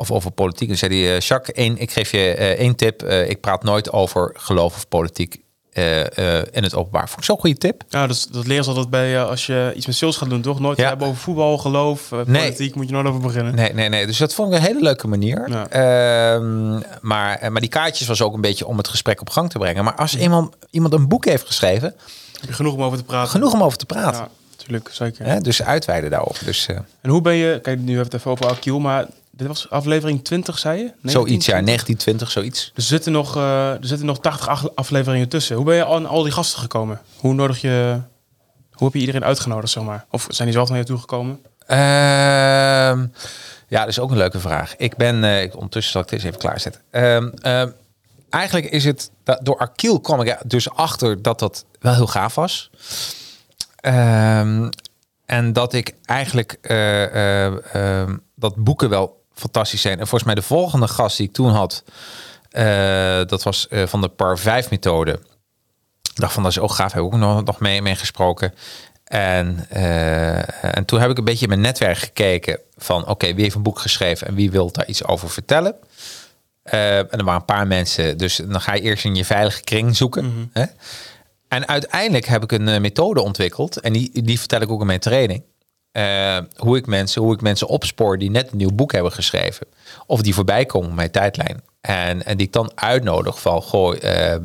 Of over politiek. Dus zei hij, eh, Jacques, één, ik geef je eh, één tip. Ik praat nooit over geloof of politiek in het openbaar. Vond ik zo'n goede tip. Ja, dat, dat leren ze altijd bij eh, als je iets met sales gaat doen, toch? Nooit Ja. hebben over voetbal, geloof, Nee. politiek, moet je nooit over beginnen. Nee, nee, nee. Dus dat vond ik een hele leuke manier. Ja. Ehm, maar, maar die kaartjes was ook een beetje om het gesprek op gang te brengen. Maar als iemand, iemand een boek heeft geschreven, Heb je genoeg om over te praten? genoeg om over te praten. Ja, natuurlijk, zeker. Dus uitweiden daarover. Dus En hoe ben je, kijk, nu hebben we het even over Akiel, maar dit was aflevering 20, zei je? 19, zoiets, ja, 20? 1920, zoiets. Er zitten, nog, eh, er zitten nog 80 ach- afleveringen tussen. Hoe ben je aan al die gasten gekomen? Hoe nodig je, hoe heb je iedereen uitgenodigd, zeg maar? Of zijn die zelf naar je toe gekomen? Ehm, ja, dat is ook een leuke vraag. Ik ben, eh, ik, ondertussen zal ik deze even klaarzetten. Ehm, ehm, eigenlijk is het, dat, door Akiel kwam ik dus achter dat dat wel heel gaaf was. En dat ik eigenlijk eh, dat boeken wel fantastisch zijn. En volgens mij de volgende gast die ik toen had, eh, dat was eh, van de Par 5 methode. Ik dacht van dat is ook gaaf, heb ik ook nog, nog mee, mee gesproken. En, eh, en toen heb ik een beetje in mijn netwerk gekeken van oké, wie heeft een boek geschreven en wie wil daar iets over vertellen. En er waren een paar mensen, dus dan ga je eerst in je veilige kring zoeken. Hè? En uiteindelijk heb ik een methode ontwikkeld en die, die vertel ik ook in mijn training. Eh, hoe, ik mensen, hoe ik mensen opspoor die net een nieuw boek hebben geschreven. Of die voorbij komen op mijn tijdlijn. En, en die ik dan uitnodig van, goh, eh, eh,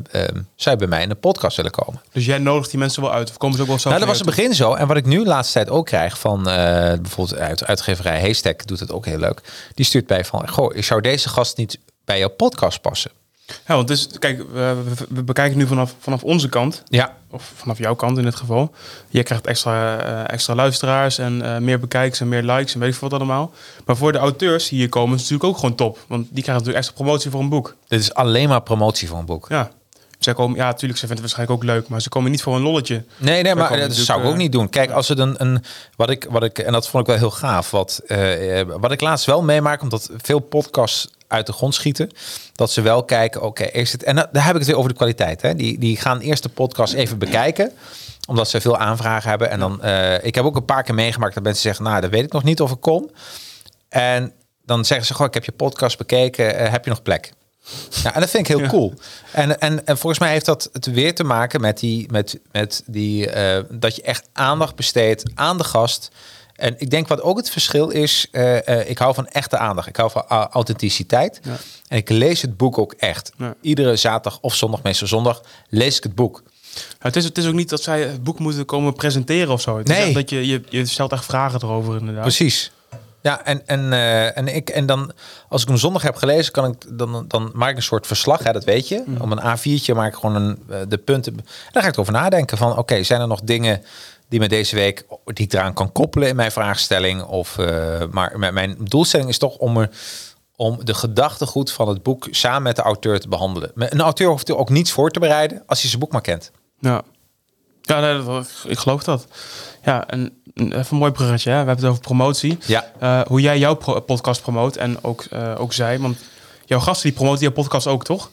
zou je bij mij in de podcast willen komen? Dus jij nodigt die mensen wel uit? Of komen ze ook wel zo Nou, dat was het begin zo. En wat ik nu de laatste tijd ook krijg van eh, bijvoorbeeld uit uitgeverij Haystack doet het ook heel leuk. Die stuurt bij van, goh, zou deze gast niet bij jouw podcast passen. Ja, want dus, kijk, we, bekijken nu vanaf, vanaf onze kant. Ja, Of vanaf jouw kant in dit geval. Jij krijgt extra, eh, extra luisteraars en eh, meer bekijks en meer likes en weet ik veel wat allemaal. Maar voor de auteurs die hier komen is het natuurlijk ook gewoon top. Want die krijgen natuurlijk extra promotie voor een boek. dit is alleen maar promotie voor een boek. Ja. Zij komen, ja, natuurlijk, ze vinden het waarschijnlijk ook leuk. Maar ze komen niet voor een lolletje. Nee, nee, maar dat zou ik ook eh, niet doen. Kijk, als het een, een wat ik, wat ik, en dat vond ik wel heel gaaf, wat, wat ik laatst wel meemaak, omdat veel podcasts uit de grond schieten, dat ze wel kijken, oké, is het, en dan- daar heb ik het weer over de kwaliteit. Hè? Die, die gaan eerst de podcast even bekijken, omdat ze veel aanvragen hebben. En dan, eh, ik heb ook een paar keer meegemaakt dat mensen zeggen, nou, dat weet ik nog niet of ik kom. En dan zeggen ze, goh, ik heb je podcast bekeken, eh, heb je nog plek? Ja, en dat vind ik heel cool. En, en, en volgens mij heeft dat het weer te maken met die, met, met die eh, dat je echt aandacht besteedt aan de gast. En ik denk wat ook het verschil is, eh, eh, ik hou van echte aandacht. Ik hou van au- authenticiteit. En ik lees het boek ook echt. Ja. Iedere zaterdag of zondag, meestal zondag, lees ik het boek. Ja, het, is, het is ook niet dat zij het boek moeten komen presenteren of zo. Het Nee. dat je, je, je stelt echt vragen erover inderdaad. Precies. Ja, en, en, eh, en, ik, en dan, als ik hem zondag heb gelezen, kan ik, dan, dan maak ik een soort verslag, hè, dat weet je. Om een A4'tje maak ik gewoon een, de punten. En dan ga ik erover nadenken van, oké, zijn er nog dingen die me deze week, die ik eraan kan koppelen in mijn vraagstelling? Of, eh, maar mijn, doelstelling is toch om er om de gedachtegoed van het boek samen met de auteur te behandelen. Een auteur hoeft er ook niets voor te bereiden als hij zijn boek maar kent. Ja, ja nee, ik geloof dat. Ja, en even een mooi bruggetje. Hè? We hebben het over promotie. Ja. Eh, hoe jij jouw podcast promoot en ook, eh, ook zij. Want jouw gasten die promoten jouw podcast ook, toch?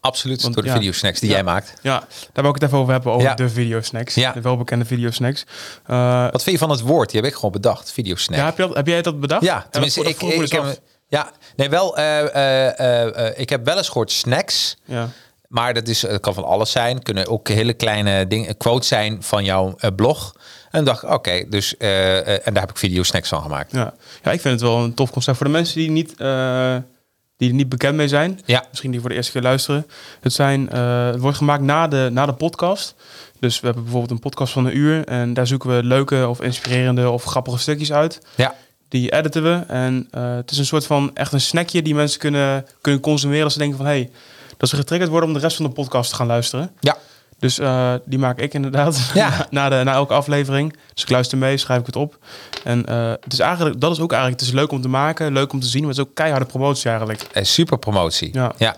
Absoluut. Want, Door de ja. videosnacks die Ja. jij maakt. Ja, daar wil ik het even over hebben, over Ja. de videosnacks. Ja. De welbekende videosnacks. Eh Wat vind je van het woord? Die heb ik gewoon bedacht, videosnack. ja, heb, je dat, heb jij dat bedacht? Ja, tenminste, dat ik, heb, ja, nee, wel, eh, eh, ik heb wel eens gehoord snacks, Ja. maar dat is, het kan van alles zijn. Kunnen ook hele kleine dingen, quotes zijn van jouw blog. En dacht oké, dus, en daar heb ik video snacks van gemaakt. Ja. ja, ik vind het wel een tof concept. Voor de mensen die, niet, die er niet bekend mee zijn, Ja. misschien die voor de eerste keer luisteren. Het, zijn, eh, het wordt gemaakt na de, na de podcast. Dus we hebben bijvoorbeeld een podcast van een uur. En daar zoeken we leuke of inspirerende of grappige stukjes uit. Ja, Die editen we. En eh, het is een soort van echt een snackje die mensen kunnen, kunnen consumeren. Als ze denken van, hé, hey, dat ze getriggerd worden om de rest van de podcast te gaan luisteren. ja, Dus eh, die maak ik inderdaad Ja. na, de, na elke aflevering. Dus ik luister mee, schrijf ik het op. En eh, het is eigenlijk, dat is ook eigenlijk, het is leuk om te maken, leuk om te zien, maar het is ook keiharde promotie eigenlijk. eh, super promotie. Ja. ja.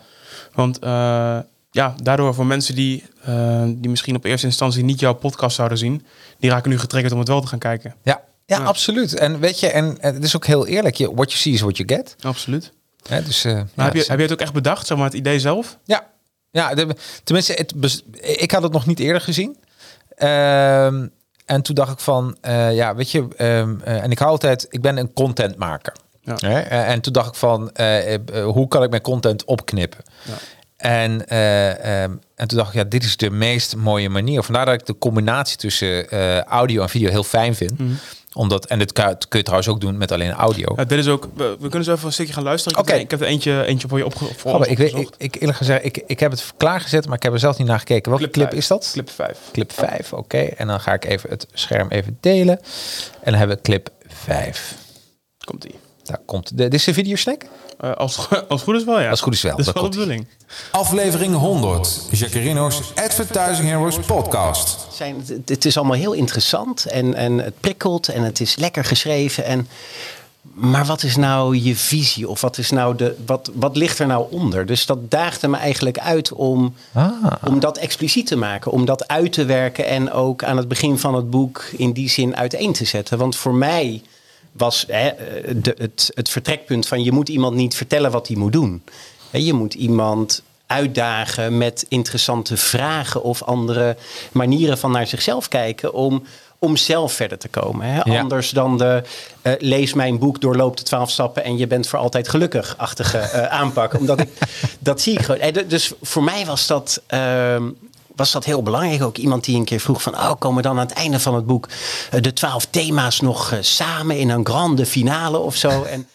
Want eh, ja, daardoor voor mensen die, die misschien op eerste instantie niet jouw podcast zouden zien, die raken nu getriggerd om het wel te gaan kijken. Ja, ja, absoluut. En weet je, en het is ook heel eerlijk. Je, what you see is what you get. Absoluut. Dus, heb, je, heb je het ook echt bedacht, zeg maar, het idee zelf? Ja, ja de- tenminste, het, ik had het nog niet eerder gezien. Ehm, en toen dacht ik van, eh, ja, weet je, ehm, eh, en ik hou altijd, ik ben een contentmaker. Ja. Hè? Eh, en toen dacht ik van, hoe kan ik mijn content opknippen? Ja. En, eh, ehm, en toen dacht ik, ja, dit is de meest mooie manier. Vandaar dat ik de combinatie tussen audio en video heel fijn vind. Mhm. Omdat, en dit kun, je trouwens ook doen met alleen audio. Ja, dit is ook, we, we kunnen zo even een stukje gaan luisteren. Ik heb Oké. Ik heb er eentje, eentje voor je opge voor ik, weet, ik, eerlijk gezegd, ik, ik heb het klaargezet, maar ik heb er zelf niet naar gekeken. Welke clip, is dat? Clip 5. Clip 5, oké. En dan ga ik even het scherm even delen. En dan hebben we clip 5. Komt ie. Daar komt de, dit is de videosnack? Eh, als, als goed is wel, ja. Als goed is wel, Dat is wel de bedoeling. Aflevering 100. Jacarino's Advertising Heroes podcast. zijn, het- het is allemaal heel interessant en, en het prikkelt en het is lekker geschreven. En, maar wat is nou je visie of wat, is nou de, wat, wat ligt er nou onder? Dus dat daagde me eigenlijk uit om, om dat expliciet te maken, om dat uit te werken en ook aan het begin van het boek in die zin uiteen te zetten. Want voor mij was hè, de, het, het vertrekpunt van je moet iemand niet vertellen wat hij moet doen. Je moet iemand uitdagen met interessante vragen of andere manieren van naar zichzelf kijken om, om zelf verder te komen. Hè? Ja. Anders dan de eh, lees mijn boek, doorloop de twaalf stappen en je bent voor altijd gelukkig-achtige eh, aanpak. Omdat ik, dat zie ik gewoon. Dus voor mij was dat, ehm, was dat heel belangrijk. Ook iemand die een keer vroeg van, oh, komen dan aan het einde van het boek eh, de twaalf thema's nog eh, samen in een grande finale of zo? En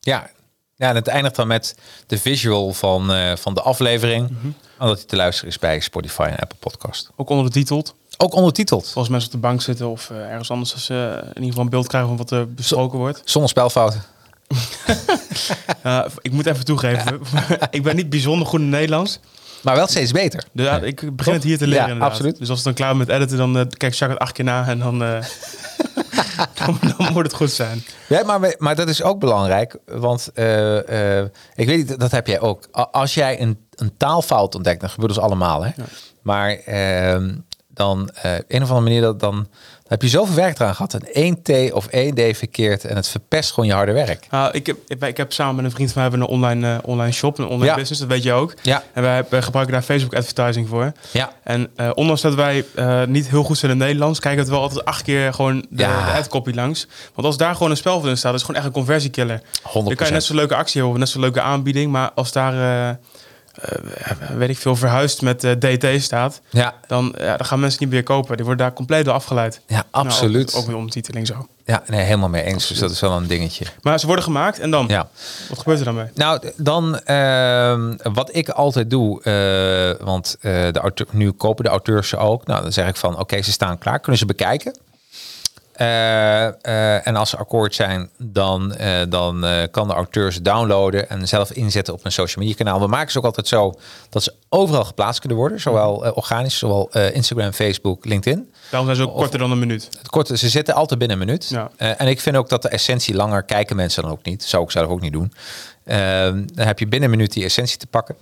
Ja. ja, en het eindigt dan met de visual van, eh, van de aflevering. Omdat hij te luisteren is bij Spotify en Apple Podcast. Ook ondertiteld. Ook ondertiteld. Als mensen op de bank zitten of ergens anders als ze in ieder geval een beeld krijgen van wat er besproken wordt. Zonder spelfouten. Eh, ik moet even toegeven, ik ben niet bijzonder goed in Nederlands. Maar wel steeds beter. Dus, ja, ik begin het hier te leren Ja, inderdaad. absoluut. Dus als het dan klaar met editen, dan uh, kijk Jacques het acht keer na en dan, uh, dan, dan, moet het goed zijn. Ja, maar, maar dat is ook belangrijk, want uh, ik weet niet, dat heb jij ook. Als jij een, een taalfout ontdekt, dan gebeurt dat allemaal, hè? Ja. Maar dan een of andere manier dat dan heb je zoveel werk eraan gehad. En één T of één D verkeerd en het verpest gewoon je harde werk. Uh, ik, heb, ik, ik, heb samen met een vriend van mij hebben een online, uh, online shop, een online ja. business, dat weet je ook. Ja. En wij, wij gebruiken daar Facebook advertising voor. Ja. En uh, ondanks dat wij niet heel goed zijn in het Nederlands, kijken we het wel altijd acht keer gewoon de, Ja. de ad-copy langs. Want als daar gewoon een spel voor in staat, dat is gewoon echt een conversiekiller. 100%. Dan kan je net zo'n leuke actie hebben, net zo'n leuke aanbieding, maar als daar... uh, weet ik veel, verhuisd met uh, DT staat, Ja. dan, ja, dan gaan mensen niet meer kopen. Die worden daar compleet door afgeleid. Ja, absoluut. Nou, ook, met ondertiteling zo. Ja, nee, helemaal mee eens. Dus dat is wel een dingetje. Maar ze worden gemaakt en dan? Ja. Wat gebeurt er dan mee? Nou, dan uh, wat ik altijd doe, want de auteur, nu kopen de auteurs ze ook. Nou, dan zeg ik van, oké, okay, ze staan klaar. Kunnen ze bekijken? Uh, en als ze akkoord zijn, dan, uh, dan kan de auteur ze downloaden en zelf inzetten op een social media kanaal. We maken ze ook altijd zo dat ze overal geplaatst kunnen worden, zowel organisch, zowel Instagram, Facebook, LinkedIn. Daarom zijn ze ook of, korter dan een minuut. Het korte, ze zitten altijd binnen een minuut. Ja. en ik vind ook dat de essentie langer kijken mensen dan ook niet. Zou ik zelf ook niet doen. Ehm, dan heb je binnen een minuut die essentie te pakken.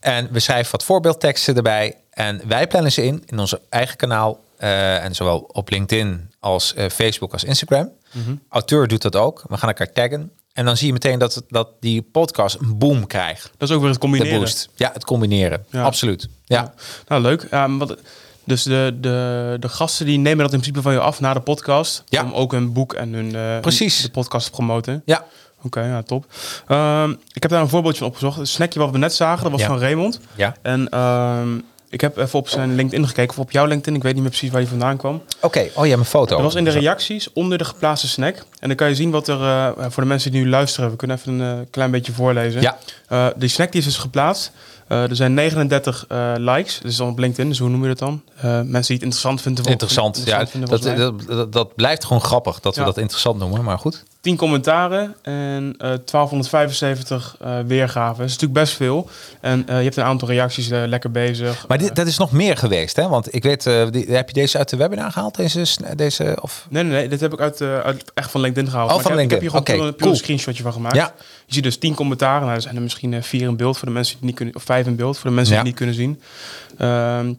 En we schrijven wat voorbeeldteksten erbij. En wij plannen ze in, in onze eigen kanaal. Uh, en zowel op LinkedIn als uh, Facebook als Instagram. Mm -hmm. Auteur doet dat ook. We gaan elkaar taggen. En dan zie je meteen dat, dat die podcast een boom krijgt. Dat is ook weer het combineren. De boost. Ja, het combineren. Ja. Absoluut. Ja. ja. Nou, leuk. Um, wat, dus de, de, de gasten die nemen dat in principe van je af na de podcast. Ja. Om ook hun boek en hun uh, Precies. de podcast te promoten. Ja. Oké, okay, ja, top. Um, ik heb daar een voorbeeldje van opgezocht. Het snackje wat we net zagen, dat was ja. van Raymond. Ja. En um, ik heb even op zijn LinkedIn gekeken, of op jouw LinkedIn. Ik weet niet meer precies waar die vandaan kwam. Oké, okay. oh ja, mijn foto. Dat was in de reacties onder de geplaatste snack. En dan kan je zien wat er, uh, voor de mensen die nu luisteren, we kunnen even een uh, klein beetje voorlezen. Ja. Uh, die snack die is dus geplaatst. Er zijn 39 likes, dus dan op LinkedIn, dus hoe noem je dat dan? mensen die het interessant vinden. Interessant, interessant ja. Dat, dat, dat, dat, blijft gewoon grappig dat we Ja. dat interessant noemen, maar goed. 10 commentaren en eh 1275 eh, weergaven. Dat is natuurlijk best veel. En eh, je hebt een aantal reacties eh, lekker bezig. Maar dit, dat is nog meer geweest, hè? Want ik weet, eh, die, heb je deze uit de webinar gehaald? Deze, deze of... Nee, nee, nee. Dit heb ik uit, eh, uit echt van LinkedIn gehaald. Oh, Maar van ik heb, LinkedIn. Ik heb hier gewoon cool. een screenshotje van gemaakt. Ja. Je ziet dus 10 commentaren. Nou, er zijn er misschien eh, vier in beeld voor de mensen die niet kunnen... Of vijf in beeld voor de mensen Ja. die het niet kunnen zien. Ehm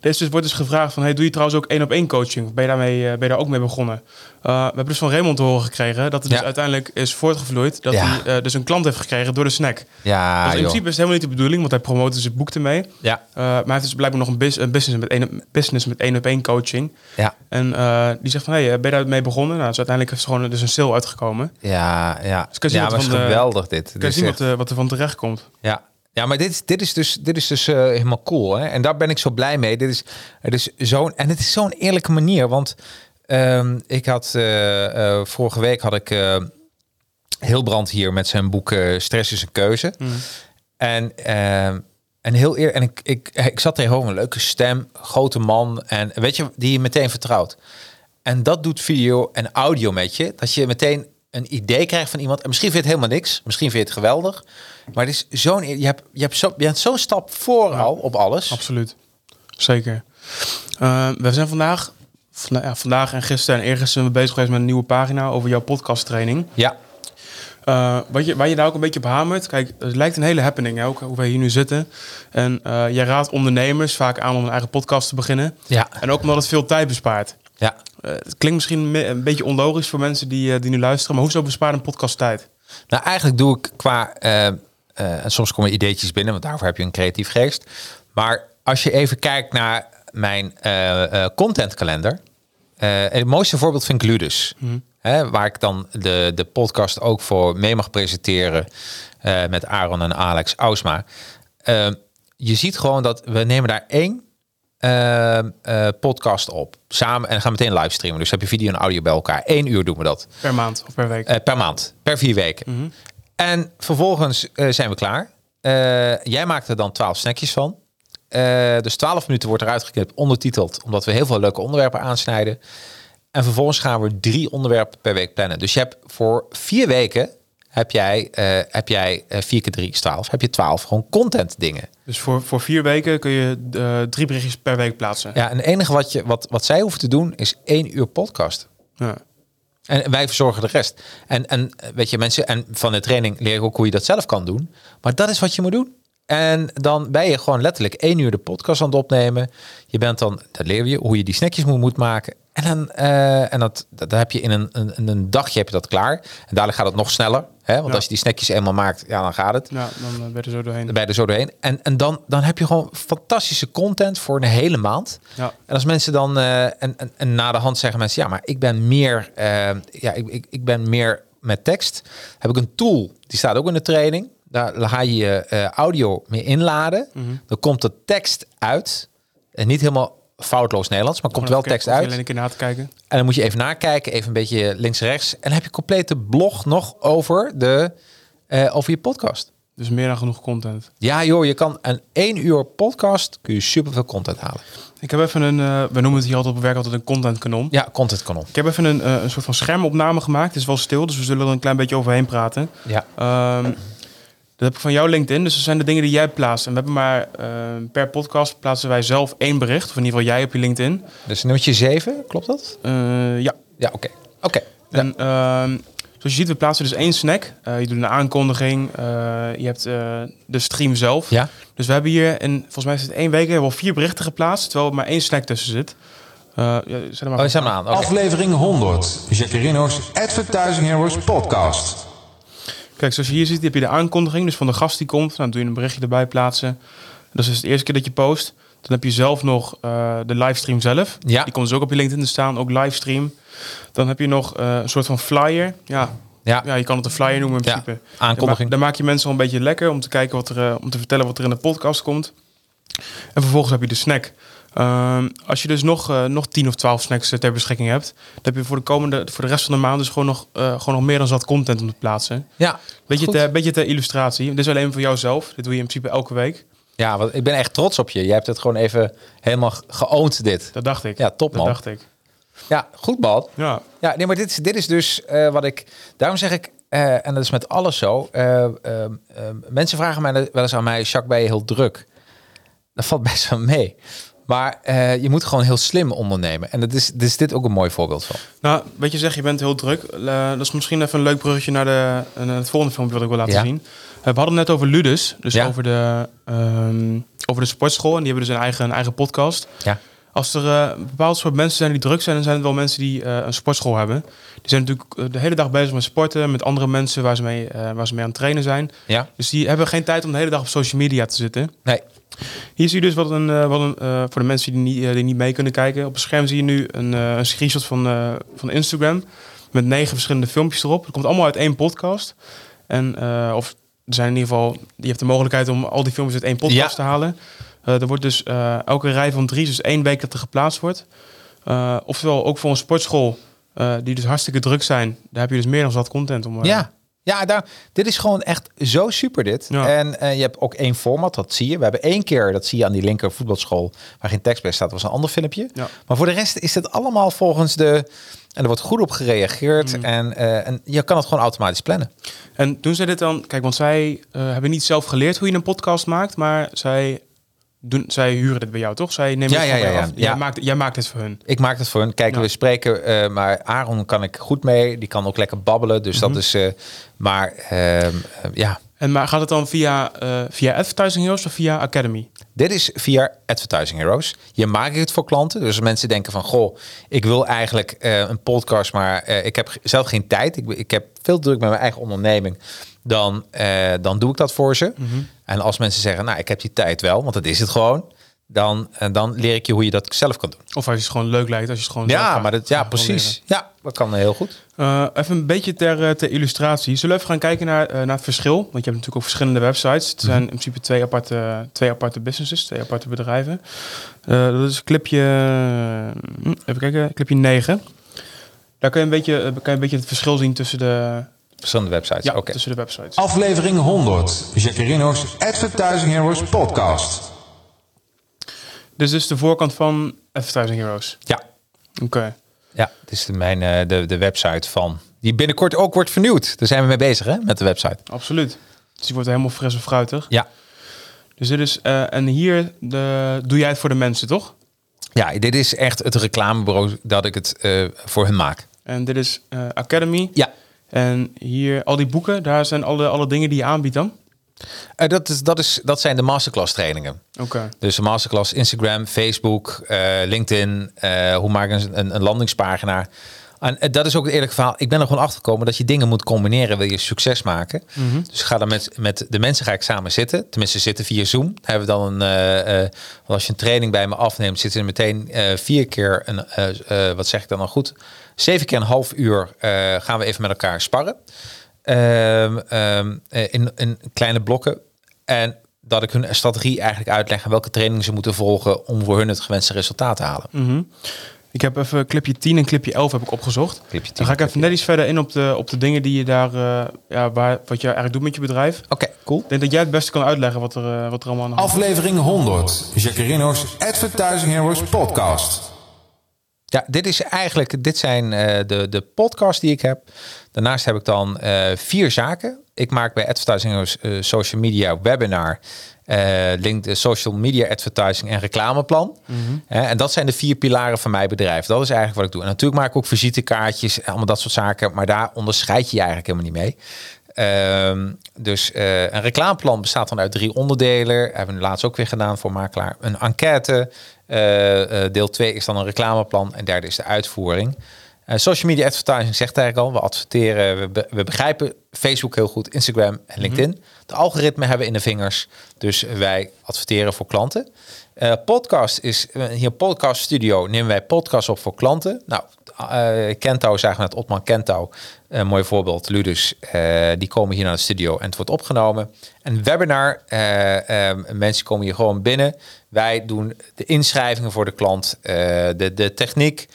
deze dus wordt dus gevraagd van... Hey, doe je trouwens ook één op één coaching? Of ben je, daarmee, eh, ben je daar ook mee begonnen? Eh, we hebben dus van Raymond te horen gekregen... dat het dus uiteindelijk is voortgevloeid... dat Ja. hij eh, dus een klant heeft gekregen door de snack. Ja, dus in joh. principe is het helemaal niet de bedoeling... want hij promoot dus het boek ermee. Ja, Uh, maar hij heeft dus blijkbaar nog een, bus- een business met één business met één op één coaching. ja, En die zegt van, hey, ben je daarmee begonnen? Nou, dus uiteindelijk is er gewoon dus een sale uitgekomen. ja, ja. Dus kan je zien ja, wat maar het van is de- geweldig dit. Kun je zien echt- wat, wat er van terecht komt. Ja, ja maar dit, is- dit is dus, dit is dus eh, helemaal cool. Hè? En daar ben ik zo blij mee. Dit is, het is zo'n, en het is zo'n eerlijke manier. Want ehm, ik had eh, eh, vorige week had ik Hilbrand hier met zijn boek Stress is een keuze. En, ehm, en heel eer, en ik, ik, ik zat tegenover een leuke stem, grote man. En weet je, die je meteen vertrouwt. En dat doet video en audio met je. Dat je meteen een idee krijgt van iemand. En misschien vind je het helemaal niks. Misschien vind je het geweldig. Maar het is zo'n, je hebt, je hebt zo, je bent zo'n stap voor al op alles. Absoluut. Zeker. Eh, we zijn vandaag, vanda- ja, vandaag en gisteren en eergisteren zijn we bezig geweest met een nieuwe pagina over jouw podcasttraining. Ja, Eh, wat je, waar je daar ook een beetje op hamert. Kijk, het lijkt een hele happening, hè, ook hoe wij hier nu zitten. En eh jij raadt ondernemers vaak aan om een eigen podcast te beginnen. ja, En ook omdat het veel tijd bespaart. ja. Eh, het klinkt misschien me- een beetje onlogisch voor mensen die, eh, die nu luisteren, maar hoezo bespaart een podcast tijd? Nou, eigenlijk doe ik qua... eh, en soms komen ideetjes binnen, want daarvoor heb je een creatief geest. Maar als je even kijkt naar mijn contentkalender... en het mooiste voorbeeld vind ik Ludus. Hè, waar ik dan de, de podcast ook voor mee mag presenteren... met Aaron en Alex Ausma. Je ziet gewoon dat we nemen daar één eh, eh, podcast op. Samen en gaan meteen livestreamen. Dus heb je video en audio bij elkaar. Eén uur doen we dat. Per maand of per week? Eh, per maand, per vier weken. En vervolgens eh, zijn we klaar. Jij maakt er dan twaalf snackjes van. Dus twaalf minuten wordt eruit geknipt, ondertiteld, omdat we heel veel leuke onderwerpen aansnijden. En vervolgens gaan we drie onderwerpen per week plannen. Dus je hebt voor vier weken heb jij, heb jij vier keer drie is twaalf. Heb je twaalf gewoon content dingen. Dus voor, voor vier weken kun je eh, drie berichtjes per week plaatsen. Ja, en het enige wat, je, wat, wat zij hoeven te doen is één uur podcast. Ja. En wij verzorgen de rest. En, en weet je, mensen, en van de training leer ik ook hoe je dat zelf kan doen. Maar dat is wat je moet doen. En dan ben je gewoon letterlijk één uur de podcast aan het opnemen. Je bent dan, dat leer je hoe je die snackjes moet, moet maken. En dan, eh, en dat, dat heb je in een, een, een dagje heb je dat klaar. En dadelijk gaat het nog sneller. Hè? Want Ja. als je die snackjes eenmaal maakt, ja, dan gaat het. Ja, dan eh, ben je er zo doorheen. Dan ben je er zo doorheen. En, en dan, dan heb je gewoon fantastische content voor een hele maand. Ja. En als mensen dan, eh, en, en, en na de hand zeggen mensen, ja, maar ik ben meer, eh, ja, ik, ik, ik ben meer met tekst. Heb ik een tool, die staat ook in de training. Daar ga je je audio mee inladen. Mhm. Dan komt de tekst uit. En niet helemaal foutloos Nederlands, maar komt wel tekst uit. Alleen een keer na te kijken. En dan moet je even nakijken, even een beetje links-rechts. En dan heb je complete blog nog over, de, eh, over je podcast. Dus meer dan genoeg content. Ja joh, je kan een één uur podcast, kun je superveel content halen. Ik heb even een, eh, we noemen het hier altijd op werk altijd een content kanon. Ja, content kanon. Ik heb even een, eh, een soort van schermopname gemaakt. Het is wel stil, dus we zullen er een klein beetje overheen praten. Ja. Ehm, dat heb ik van jouw LinkedIn. Dus dat zijn de dingen die jij plaatst. En we hebben maar eh, per podcast plaatsen wij zelf één bericht. Of in ieder geval jij op je LinkedIn. Dus nummertje 7, klopt dat? Eh, ja. Ja, oké. Oké. En ehm, zoals je ziet, we plaatsen dus één snack. Eh, je doet een aankondiging. eh, je hebt eh, de stream zelf. Ja. Dus we hebben hier, in, volgens mij is het één week, hebben we al vier berichten geplaatst. Terwijl er maar één snack tussen zit. Eh ja, zet hem maar Oh, zet hem aan. Oké. Aflevering 100. Jacarino's Advertising Heroes podcast. Kijk, zoals je hier ziet, heb je de aankondiging. Dus van de gast die komt. Nou, dan doe je een berichtje erbij plaatsen. Dat is dus de eerste keer dat je post. Dan heb je zelf nog eh, de livestream zelf. Ja. Die komt dus ook op je LinkedIn te staan, ook livestream. Dan heb je nog eh, een soort van flyer. Ja. Ja. ja, je kan het een flyer noemen in Ja, principe. aankondiging. Daar, ma- daar maak je mensen al een beetje lekker om te kijken wat er, eh, om te vertellen wat er in de podcast komt. En vervolgens heb je de snack. Ehm, als je dus nog, eh, nog 10 of 12 snacks eh, ter beschikking hebt, dan heb je voor de komende, voor de rest van de maand dus gewoon nog, eh, gewoon nog meer dan zat content om te plaatsen. Ja, Beetje goed. ter, beetje ter illustratie. Dit is alleen voor jouzelf. Dit doe je in principe elke week. Ja, want ik ben echt trots op je. Je hebt het gewoon even helemaal ge- geowned dit. Dat dacht ik. Ja, top Dat man. dacht ik. Ja, goed man. Ja. Ja, nee, maar dit, is- dit is dus wat ik... Daarom zeg ik, en dat is met alles zo. mensen vragen mij wel eens aan mij... Jacques, ben je heel druk? Dat valt best wel mee. Maar eh, je moet gewoon heel slim ondernemen. En dat is, dus dit ook een mooi voorbeeld van. Nou, weet je, zeg je bent heel druk. Eh, dat is misschien even een leuk bruggetje naar, de, naar het volgende filmpje wat ik wil laten Ja. zien. Eh, we hadden het net over Ludus, dus Ja. over, de, ehm, over de sportschool. En die hebben dus een eigen, een eigen podcast. Ja. Als er eh, een bepaald soort mensen zijn die druk zijn, dan zijn het wel mensen die eh, een sportschool hebben. Die zijn natuurlijk eh, de hele dag bezig met sporten, met andere mensen waar ze mee, eh, waar ze mee aan het trainen zijn. Ja? Dus die hebben geen tijd om de hele dag op social media te zitten. Nee. Hier zie je dus wat een, eh, wat een eh, voor de mensen die niet, eh, die niet mee kunnen kijken. Op het scherm zie je nu een, eh, een screenshot van, van Instagram met negen verschillende filmpjes erop. Het komt allemaal uit één podcast. En, of er zijn in ieder geval, je hebt de mogelijkheid om al die filmpjes uit één podcast Ja. te halen. Er wordt dus elke rij van drie, dus één week dat er geplaatst wordt. Oftewel ook voor een sportschool, die dus hartstikke druk zijn. Daar heb je dus meer dan zat content om. Ja, ja daar, dit is gewoon echt zo super dit. Ja. En eh, je hebt ook één format, dat zie je. We hebben één keer, dat zie je aan die linker voetbalschool, waar geen tekst bij staat, was een ander filmpje. Ja. Maar voor de rest is het allemaal volgens de... En er wordt goed op gereageerd. Mm. En, eh, en je kan het gewoon automatisch plannen. En doen zij dit dan? Kijk, want zij eh, hebben niet zelf geleerd hoe je een podcast maakt, maar zij, doen, zij huren dit bij jou, toch? Zij nemen Ja, het ja, ja, ja. af. Jij, maakt, jij maakt het voor hun. Ik maak het voor hun. Kijk, we spreken, eh, maar Aaron kan ik goed mee. Die kan ook lekker babbelen. Dus Mhm. dat is... eh, maar ehm, eh, ja, En maar gaat het dan via, via Advertising Heroes of via Academy? Dit is via Advertising Heroes. Je maakt het voor klanten. Dus mensen denken van... Goh, ik wil eigenlijk een podcast... maar ik heb zelf geen tijd. Ik, ik heb veel druk met mijn eigen onderneming. Dan, eh, dan doe ik dat voor ze. En als mensen zeggen... Nou, ik heb die tijd wel. Want dat is het gewoon. Dan, en dan leer ik je hoe je dat zelf kan doen. Of als je het gewoon leuk lijkt, als je het gewoon Ja, maar dat, ja, precies. Ja, dat kan heel goed. Eh, even een beetje ter, eh, ter illustratie. Zullen we even gaan kijken naar, eh, naar het verschil? Want je hebt natuurlijk ook verschillende websites. Het zijn in principe twee aparte, twee aparte businesses, twee aparte bedrijven. Eh, dat is clipje, hm, even kijken, clipje 9. Daar kun je een beetje, eh, kan je een beetje het verschil zien tussen de, Verschillende websites. ja, Oké. tussen de websites. Aflevering 100. Jacarino's Advertising Heroes podcast. Dit is dus de voorkant van Advertising Heroes. Ja. Oké. Ja, het is de, mijn, eh, de, de website van. Die binnenkort ook wordt vernieuwd. Daar zijn we mee bezig, hè, met de website. Absoluut. Dus die wordt helemaal fris en fruitig. Ja. Dus dit is, eh, en hier de, doe jij het voor de mensen, toch? Ja, dit is echt het reclamebureau dat ik het eh, voor hun maak. En dit is eh, Academy. Ja. En hier, al die boeken, daar zijn alle, alle dingen die je aanbiedt dan? Eh, dat, is, dat, is, dat zijn de masterclass trainingen. Oké. Dus een masterclass Instagram, Facebook, eh, LinkedIn. eh, hoe maak een, een, een landingspagina? En eh, dat is ook het eerlijke verhaal. Ik ben er gewoon achter gekomen dat je dingen moet combineren. Wil je succes maken. Mhm. Dus ga dan met, met de mensen ga ik samen zitten. Tenminste, zitten via Zoom. Hebben we dan een. eh, eh, als je een training bij me afneemt, zitten er meteen vier keer een. wat zeg ik dan al goed? Zeven keer een half uur gaan we even met elkaar sparren. Ehm, ehm, eh, in, in kleine blokken. En dat ik hun strategie eigenlijk uitleg en welke trainingen ze moeten volgen om voor hun het gewenste resultaat te halen. Mhm. Ik heb even clipje 10 en clipje 11 heb ik opgezocht. Clipje 10 Dan ga ik even net iets verder in op de, op de dingen die je daar, eh, ja, waar, wat je eigenlijk doet met je bedrijf. Oké, cool. Ik denk dat jij het beste kan uitleggen wat er, eh, wat er allemaal aan de hand is. Aflevering 100. Jacarino's Advertising Heroes Podcast. Ja, dit is eigenlijk, dit zijn eh, de, de podcasts die ik heb. Daarnaast heb ik dan eh, vier zaken. Ik maak bij Advertising Heroes eh, social media webinar, eh link de social media advertising en reclameplan. Hè, en dat zijn de vier pilaren van mijn bedrijf. Dat is eigenlijk wat ik doe. En natuurlijk maak ik ook visitekaartjes, en allemaal dat soort zaken. Maar daar onderscheid je je eigenlijk helemaal niet mee. Ehm, dus eh, een reclameplan bestaat dan uit drie onderdelen. Hebben we laatst ook weer gedaan voor makelaar. Een enquête. Eh, deel 2 is dan een reclameplan. En derde is de uitvoering. Eh, social media advertising zegt eigenlijk al. We adverteren, we, be- we begrijpen Facebook heel goed, Instagram en LinkedIn. De algoritme hebben we in de vingers. Dus wij adverteren voor klanten. Eh, podcast is, eh, hier podcast studio nemen wij podcasts op voor klanten. Nou, eh Kentouw zagen we net, Otman Kentouw, een mooi voorbeeld, Ludus. die komen hier naar de studio en het wordt opgenomen. En webinar, mensen komen hier gewoon binnen. Wij doen de inschrijvingen voor de klant, de, de techniek.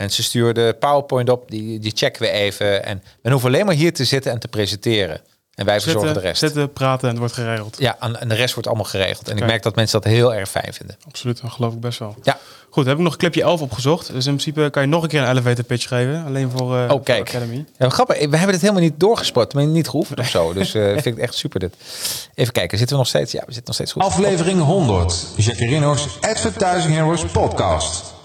Mensen sturen de PowerPoint op, die, die checken we even. En men hoeft alleen maar hier te zitten en te presenteren. En wij verzorgen de rest. zitten, praten en het wordt geregeld. Ja, en, en de rest wordt allemaal geregeld. En ik merk dat mensen dat heel erg fijn vinden. Absoluut, dat geloof ik best wel. Ja. Goed, heb ik nog clipje 11 opgezocht. Dus in principe kan je nog een keer een elevator pitch geven. Alleen voor, eh Oh, voor kijk. Academy. Ja, grappig. We hebben dit helemaal niet doorgespot, maar niet geoefend of zo. Dus eh vind ik echt super dit. Even kijken, zitten we nog steeds? Ja, we zitten nog steeds goed. Aflevering 100. Jacarino's Advertising Heroes Podcast.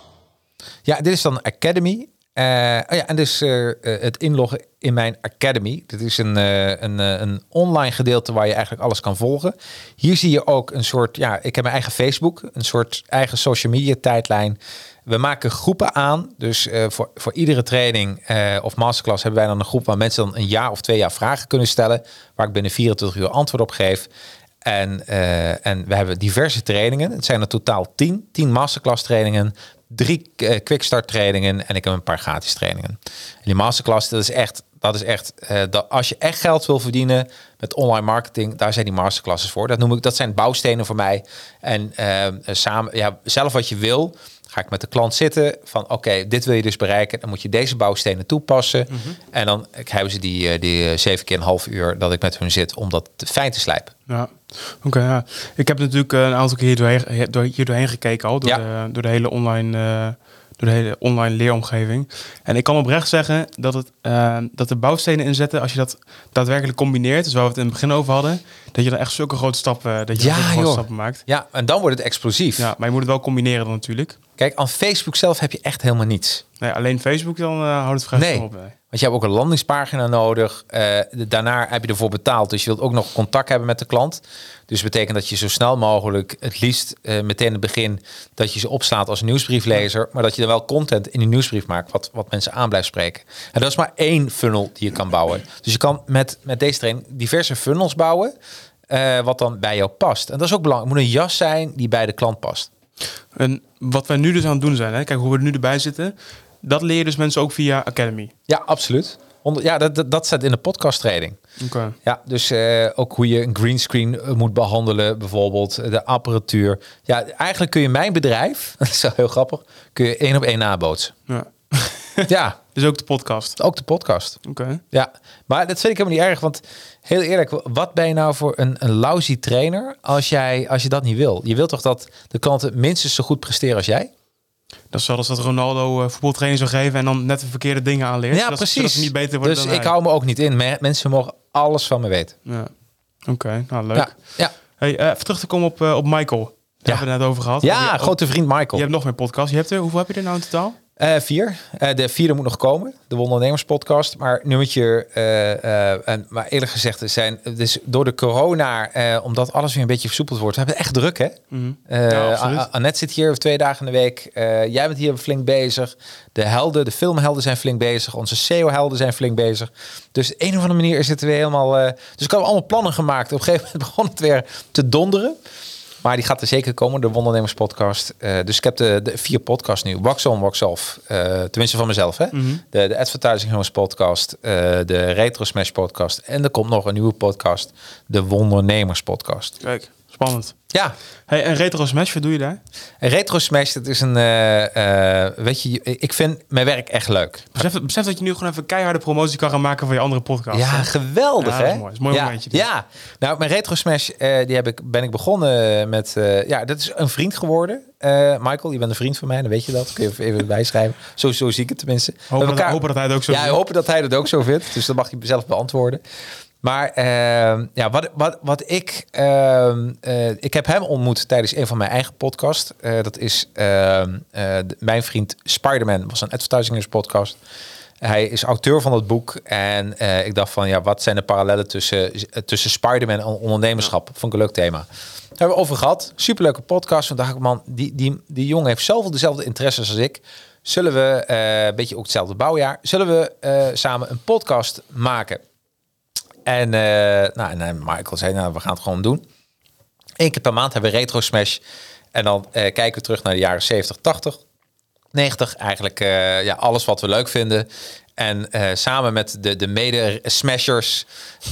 Ja, dit is dan Academy. Eh, oh ja, en dus eh, eh, het inloggen in mijn Academy. Dit is een, een, een online gedeelte waar je eigenlijk alles kan volgen. Hier zie je ook een soort, ja, ik heb mijn eigen Facebook, een soort eigen social media tijdlijn. We maken groepen aan. Dus voor, voor iedere training of masterclass hebben wij dan een groep waar mensen dan een jaar of twee jaar vragen kunnen stellen. Waar ik binnen 24 uur antwoord op geef. En, en we hebben diverse trainingen. Het zijn er totaal 10. 10 masterclass trainingen. Drie eh, quickstart trainingen. En ik heb een paar gratis trainingen. En die masterclass, dat is echt, dat is echt eh, dat als je echt geld wil verdienen met online marketing, daar zijn die masterclasses voor. Dat noem ik, dat zijn bouwstenen voor mij. En eh, samen, ja, zelf wat je wil, ga ik met de klant zitten van oké, dit wil je dus bereiken. Dan moet je deze bouwstenen toepassen. En dan hebben ze die, eh, die eh, zeven keer een half uur dat ik met hun zit om dat fijn te slijpen. Ja, oké. ja. Ik heb natuurlijk een aantal keer hier doorheen, door, hier doorheen gekeken al. Door, Ja. de, door de hele online... eh, door de hele online leeromgeving. En ik kan oprecht zeggen dat, het, eh, dat de bouwstenen inzetten, als je dat daadwerkelijk combineert, dus waar we het in het begin over hadden, dat je dan echt zulke grote stappen, dat je Ja, grote stappen maakt. Ja, en dan wordt het explosief. Ja, maar je moet het wel combineren dan natuurlijk. Kijk, aan Facebook zelf heb je echt helemaal niets. Nee, alleen Facebook, dan eh, houdt het vrij Nee, op. Nee. want je hebt ook een landingspagina nodig. Eh, de- daarna heb je ervoor betaald. Dus je wilt ook nog contact hebben met de klant. Dus betekent dat je zo snel mogelijk, het liefst eh, meteen in het begin, dat je ze opslaat als nieuwsbrieflezer. Maar dat je er wel content in die nieuwsbrief maakt, wat, wat mensen aan blijft spreken. En dat is maar één funnel die je kan bouwen. Dus je kan met, met deze training diverse funnels bouwen, wat dan bij jou past. En dat is ook belangrijk. Het moet een jas zijn die bij de klant past. En wat wij nu dus aan het doen zijn, hè, kijk hoe we er nu erbij zitten, dat leer je dus mensen ook via Academy. Ja, absoluut. Onder, ja, dat, dat, dat staat in de podcast training. Oké. Ja, dus eh, ook hoe je een greenscreen eh, moet behandelen, bijvoorbeeld eh, de apparatuur. Ja, eigenlijk kun je mijn bedrijf, dat is wel heel grappig, kun je één op één nabootsen. Ja. ja, Dus ook de podcast. ook de podcast. Oké. Ja, maar dat vind ik helemaal niet erg, want heel eerlijk, wat ben je nou voor een, een lousy trainer als, jij, als je dat niet wil? Je wilt toch dat de klanten minstens zo goed presteren als jij? Dat is zoals dat Ronaldo eh, voetbaltraining zou geven en dan net de verkeerde dingen aanleert. Ja, zodat, precies. Zodat ze niet beter worden dus ik hij. hou me ook niet in. Me- Mensen mogen alles van me weten. Ja. Oké, nou leuk. Ja, ja. Hey, eh, even terug te komen op, eh, op Michael. Daar hebben we het net over gehad. ja Je- grote vriend Michael. Je hebt nog meer podcasts. Je hebt er, hoeveel heb je er nou in totaal? Eh, vier. Eh, de vierde moet nog komen. De Wondernemers podcast. Maar nummertje... eh, en, maar eerlijk gezegd, er zijn, dus door de corona... omdat alles weer een beetje versoepeld wordt... We hebben het echt druk, hè? Ja. A- Annette zit hier twee dagen in de week. Jij bent hier flink bezig. De helden, de filmhelden zijn flink bezig. Onze SEO-helden zijn flink bezig. Dus op een of andere manier is het weer helemaal... dus ik heb allemaal plannen gemaakt. Op een gegeven moment begon het weer te donderen. Maar die gaat er zeker komen, de Wondernemers podcast. Eh, dus ik heb de, de vier podcasts nu. Wax on, wax off. Eh, tenminste van mezelf. Hè? Mhm. de, de Advertising Heroes podcast. eh, de Retro Smash podcast. En er komt nog een nieuwe podcast. De Wondernemers podcast. Kijk, spannend. Ja, Hey, en Retro Smash, wat doe je daar? Retro Smash, dat is een... eh, eh, weet je, ik vind mijn werk echt leuk. Besef, besef dat je nu gewoon even keiharde promotie kan gaan maken van je andere podcast. Ja, hè? geweldig Ja, dat is hè? mooi. Dat is een mooi ja, momentje dit. Ja, nou mijn Retro Smash, eh, die heb ik, ben ik begonnen met, ja, dat is een vriend geworden. Michael, je bent een vriend van mij, dan weet je dat. Kun je even, bijschrijven. Zo, zo zie ik het tenminste. We Hopen, dat, elkaar- hopen dat hij het ook zo ja, hopen dat hij dat ook zo vindt. Dus dat mag je zelf beantwoorden. Maar ehm, ja, wat, wat, wat ik... ehm, eh, ik heb hem ontmoet tijdens een van mijn eigen podcast. Eh, dat is ehm, eh, de- mijn vriend Spider-Man. was een advertising podcast. Hij is auteur van dat boek. En ik dacht van, ja, wat zijn de parallellen tussen, tussen Spider-Man en ondernemerschap? Vond ik een leuk thema. Daar hebben we over gehad. Superleuke podcast. Toen dacht ik, man, die, die, die jongen heeft zoveel dezelfde interesses als ik. Zullen we, een beetje ook hetzelfde bouwjaar, zullen we samen een podcast maken? En, eh, nou, en eh, Michael zei, nou, we gaan het gewoon doen. Eén keer per maand hebben we Retro Smash. En dan eh, kijken we terug naar de jaren 70, 80, 90. Eigenlijk ja, alles wat we leuk vinden. En samen met de, de mede-smashers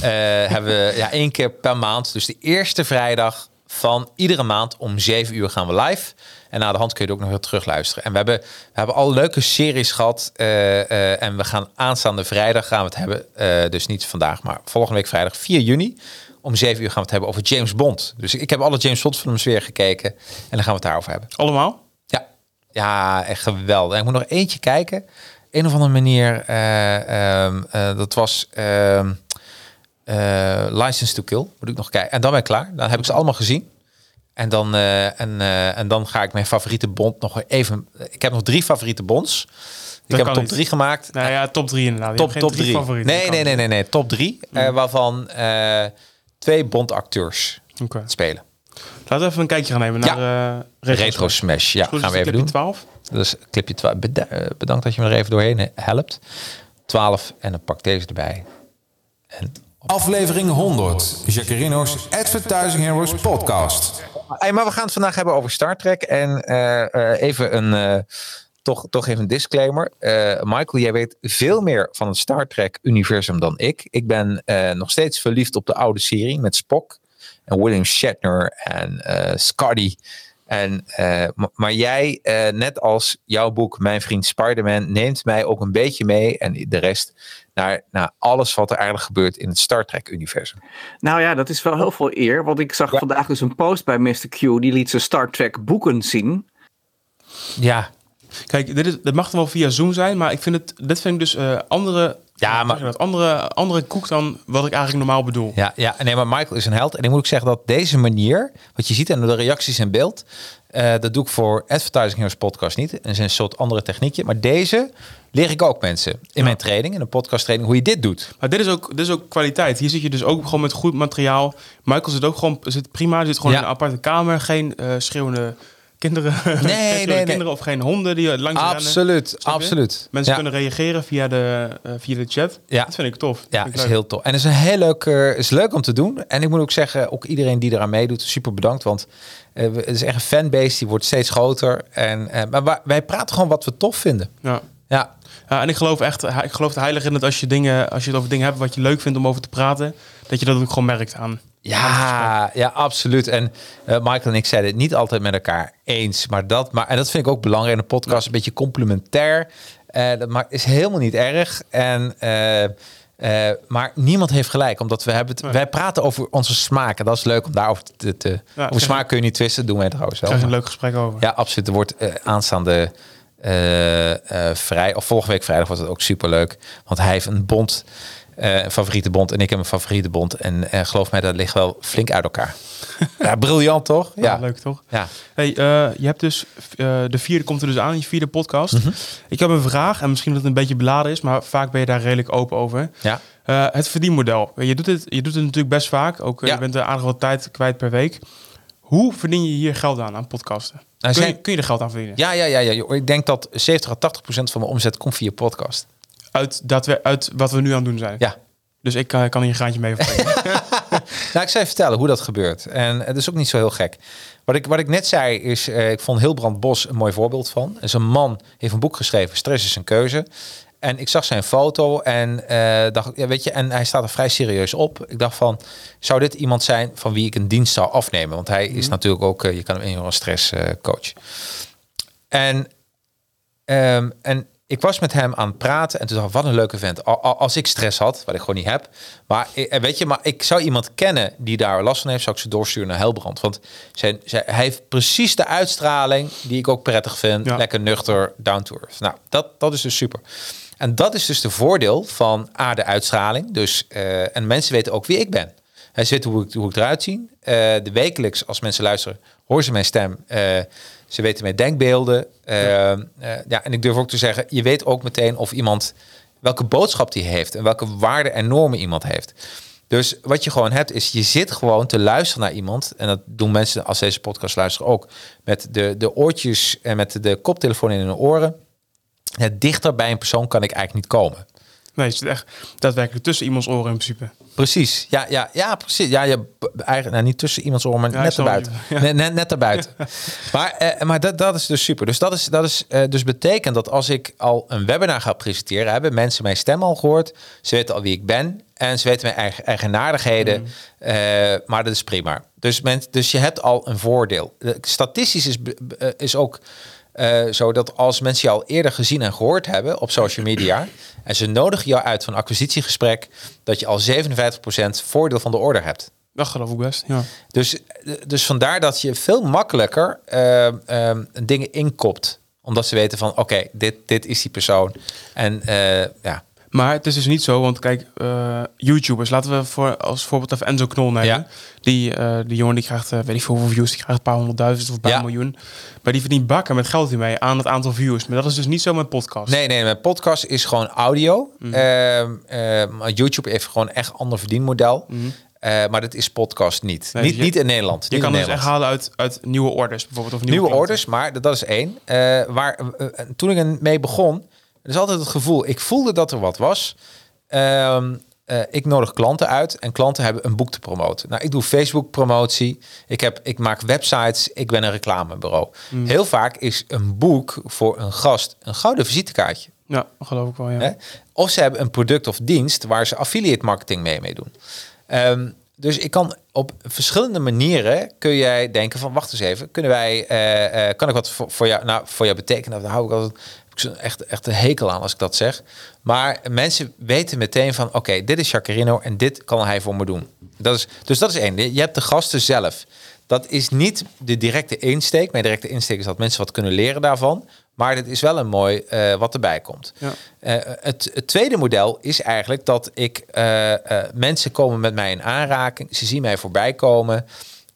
hebben we ja, één keer per maand. Dus de eerste vrijdag van iedere maand om 7 uur gaan we live. En na de hand kun je het ook nog weer terugluisteren. En we hebben, we hebben al leuke series gehad. eh, eh, en we gaan aanstaande vrijdag gaan we het hebben. eh, dus niet vandaag, maar volgende week vrijdag 4 juni. Om 7 uur gaan we het hebben over James Bond. Dus ik heb alle James Bond films weer gekeken. En dan gaan we het daarover hebben. Allemaal? Ja, ja echt geweldig. En ik moet nog eentje kijken. Een of andere manier. eh, ehm, eh, dat was eh, License to Kill. Moet ik nog kijken. En dan ben ik klaar. Dan heb ik ze allemaal gezien. En dan, eh, en, eh, en dan ga ik mijn favoriete bond nog even. Ik heb nog drie favoriete bonds. Ik heb top niet. 3 gemaakt. Nou ja, top 3 inderdaad. Top top 3. favorieten. Nee, Dat nee, kan nee, nee, nee. Top 3. waarvan eh, twee bondacteurs. Oké. spelen. Laten we even een kijkje gaan nemen naar eh Retro, Retro Smash. Ja, Goed, gaan we even doen. clipje 12. Dus clipje 12. Beda- eh, bedankt dat je me er even doorheen helpt. 12 en dan pak deze erbij. En Aflevering 100. Jacarino's Advertising Heroes Podcast. Maar we gaan het vandaag hebben over Star Trek. En eh, eh, even een, eh, toch, toch even een disclaimer. Michael, jij weet veel meer van het Star Trek-universum dan ik. Ik ben nog steeds verliefd op de oude serie met Spock en William Shatner en Scotty. En, ma- maar jij, net als jouw boek Mijn Vriend Spider-Man, neemt mij ook een beetje mee en de rest naar, naar alles wat er eigenlijk gebeurt in het Star Trek-universum. Nou ja, dat is wel heel veel eer. Want ik zag vandaag dus een post bij Mr. Q. Die liet zijn Star Trek boeken zien. Ja, Kijk, dit, is, dit mag dan wel via Zoom zijn, maar ik vind het, dit vind ik dus eh, andere, Ja, maar- dat, andere, andere koek dan wat ik eigenlijk normaal bedoel. Ja, ja, nee, maar Michael is een held. En ik moet ook zeggen dat deze manier, wat je ziet en de reacties in beeld, eh, dat doe ik voor Advertising Heroes podcast niet. En er is een soort andere techniekje. Maar deze leer ik ook mensen in mijn training, in een podcast training, hoe je dit doet. Maar dit is, ook, dit is ook kwaliteit. Hier zit je dus ook gewoon met goed materiaal. Michael zit ook gewoon zit prima. Zit gewoon Ja. in een aparte kamer. Geen eh, schreeuwende kinderen. geen schreeuwende nee. kinderen of geen honden die langs rennen. Absoluut, je? absoluut. Mensen Ja. kunnen reageren via de, eh, via de chat. Ja. Dat vind ik tof. Ja, is leuk. heel tof. En het is een heel leuk, eh, is leuk om te doen. En ik moet ook zeggen, ook iedereen die eraan meedoet, super bedankt. Want we- het is echt een fanbase, die wordt steeds groter. En, maar wij praten gewoon wat we tof vinden. Ja. Ja, Ja, en ik geloof echt, ik geloof er heilig in dat als je dingen, als je het over dingen hebt wat je leuk vindt om over te praten, dat je dat ook gewoon merkt aan. Ja, ja, absoluut. En eh, Michael en ik zeiden het niet altijd met elkaar eens. Maar dat, maar, en dat vind ik ook belangrijk in een podcast, een beetje complementair. Eh, dat maakt, is helemaal niet erg. En eh, maar niemand heeft gelijk, omdat we hebben het, wij praten over onze smaken. Dat is leuk om daarover te. te Ja, over smaak kun je niet twisten, doen wij trouwens wel. Je een leuk gesprek over. Ja, absoluut. Er wordt aanstaande vrij, of volgende week vrijdag wordt het ook superleuk. Want hij heeft een bond, een favoriete bond, en ik heb een favoriete bond. En eh, geloof mij, dat ligt wel flink uit elkaar. ja, briljant toch? Ja, Ja, leuk toch? Ja. Hey, eh, je hebt dus eh, de vierde komt er dus aan, je vierde podcast. Mhm. Ik heb een vraag en misschien dat het een beetje beladen is, maar vaak ben je daar redelijk open over. Ja. Eh, het verdienmodel. Je doet het, je doet het natuurlijk best vaak. Ook eh, Ja. je bent er aardig wat tijd kwijt per week. Hoe verdien je hier geld aan aan podcasten? Nou, kun, zijn- je, kun je er geld aan verdienen? Ja, ja, ja, ja. Ik denk dat 70 à 80 procent van mijn omzet komt via podcast. Uit, dat we, uit wat we nu aan het doen zijn. Ja. Dus ik eh, kan hier een graantje mee verdienen. Nou, ik zal je vertellen hoe dat gebeurt. En het is ook niet zo heel gek. Wat ik, wat ik net zei is, eh, ik vond Hilbrand Bos een mooi voorbeeld van. Dus een man heeft een boek geschreven, Stress is een keuze. En ik zag zijn foto en eh, dacht, ja, weet je, en hij staat er vrij serieus op. Ik dacht van, zou dit iemand zijn van wie ik een dienst zou afnemen? Want hij is natuurlijk ook, je kan hem in een stresscoach. en, ehm, en ik was met hem aan het praten en toen dacht ik, wat een leuke vent. Al- al- Als ik stress had, wat ik gewoon niet heb. Maar eh, weet je, maar ik zou iemand kennen die daar last van heeft, zou ik ze doorsturen naar Helbrand. Want zijn, zijn, hij heeft precies de uitstraling die ik ook prettig vind. Ja. Lekker nuchter, down to earth. Nou, dat, dat is dus super. En dat is dus de voordeel van A, de uitstraling. Dus, eh, en mensen weten ook wie ik ben. Hij weet hoe ik, hoe ik eruit zie. Eh, de wekelijks, als mensen luisteren, horen ze mijn stem. Ze weten mijn denkbeelden. Eh, eh, ja, en ik durf ook te zeggen, je weet ook meteen of iemand welke boodschap die heeft en welke waarden en normen iemand heeft. Dus wat je gewoon hebt, is je zit gewoon te luisteren naar iemand. En dat doen mensen als deze podcast luisteren ook. Met de, de oortjes en met de koptelefoon in hun oren. Ja, dichter bij een persoon kan ik eigenlijk niet komen. Nee, het zit echt daadwerkelijk tussen iemands oren in principe. Precies, ja, ja, ja, precies. Ja, je, eigenlijk nou, niet tussen iemands oren, maar Ja, net erbuiten. ja. Net, net, net erbuiten. maar eh, maar dat, dat is dus super. Dus dat is, dat is eh, dus betekent dat als ik al een webinar ga presenteren, hebben mensen mijn stem al gehoord. Ze weten al wie ik ben en ze weten mijn eigen, eigenaardigheden. Mm. Eh, maar dat is prima. Dus, men, dus je hebt al een voordeel. Eh, Statistisch is, eh, is ook eh, zo dat als mensen je al eerder gezien en gehoord hebben op social media en ze nodigen jou uit een acquisitiegesprek, dat je al 57% voordeel van de order hebt. Dat geloof ik best, ja. Dus, dus vandaar dat je veel makkelijker eh, eh, dingen inkopt. Omdat ze weten van, oké, dit, dit is die persoon. En eh, ja, Maar het is dus niet zo, want kijk, eh, YouTubers, laten we voor, als voorbeeld even Enzo Knol nemen. Ja. Die, eh, die jongen die krijgt, eh, weet ik veel hoeveel views, die krijgt een paar honderdduizend of een paar Ja. miljoen. Maar die verdient bakken met geld hiermee aan het aantal views. Maar dat is dus niet zo met podcast. Nee, nee, mijn podcast is gewoon audio. Mhm. Ehm, ehm, YouTube heeft gewoon echt ander verdienmodel. Eh, maar dat is podcast niet. Nee, niet, dus je- niet in Nederland. Je kan in dus echt halen uit, uit nieuwe orders bijvoorbeeld. Of nieuwe, Nieuwe orders, maar dat- dat is één. Eh, waar, toen ik ermee begon, er is altijd het gevoel, ik voelde dat er wat was. Ehm, eh, ik nodig klanten uit en klanten hebben een boek te promoten. Nou, ik doe Facebook promotie, ik, heb, ik maak websites, ik ben een reclamebureau. Mm. Heel vaak is een boek voor een gast een gouden visitekaartje. Ja, geloof ik wel, ja. Hè? Of ze hebben een product of dienst waar ze affiliate marketing mee mee doen. Ehm, dus ik kan op verschillende manieren kun jij denken van wacht eens even, kunnen wij, eh, eh, kan ik wat voor, voor jou, nou voor jou betekenen? Daar hou ik altijd ik echt, echt een hekel aan als ik dat zeg. Maar mensen weten meteen van oké, dit is Jacarino en dit kan hij voor me doen. Dat is, dus dat is één. Je hebt de gasten zelf. Dat is niet de directe insteek. Mijn directe insteek is dat mensen wat kunnen leren daarvan. Maar dit is wel een mooi eh, wat erbij komt. Ja. Eh, het, het tweede model is eigenlijk dat ik eh, mensen komen met mij in aanraking. Ze zien mij voorbij komen.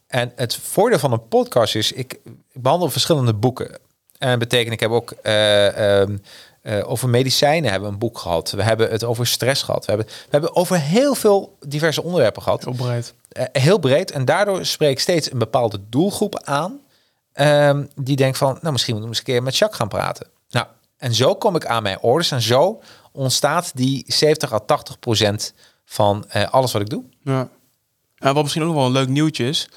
En het voordeel van een podcast is, ik, ik behandel verschillende boeken. En betekent, ik heb ook eh, ehm, eh, over medicijnen hebben we een boek gehad. We hebben het over stress gehad. We hebben, we hebben over heel veel diverse onderwerpen gehad. Heel breed. Eh, heel breed. En daardoor spreek ik steeds een bepaalde doelgroep aan. ehm, die denkt van, nou misschien moeten we eens een keer met Jacques gaan praten. Nou, en zo kom ik aan mijn orders. En zo ontstaat die 70 à 80 procent van alles wat ik doe. Ja. En wat misschien ook nog wel een leuk nieuwtje is.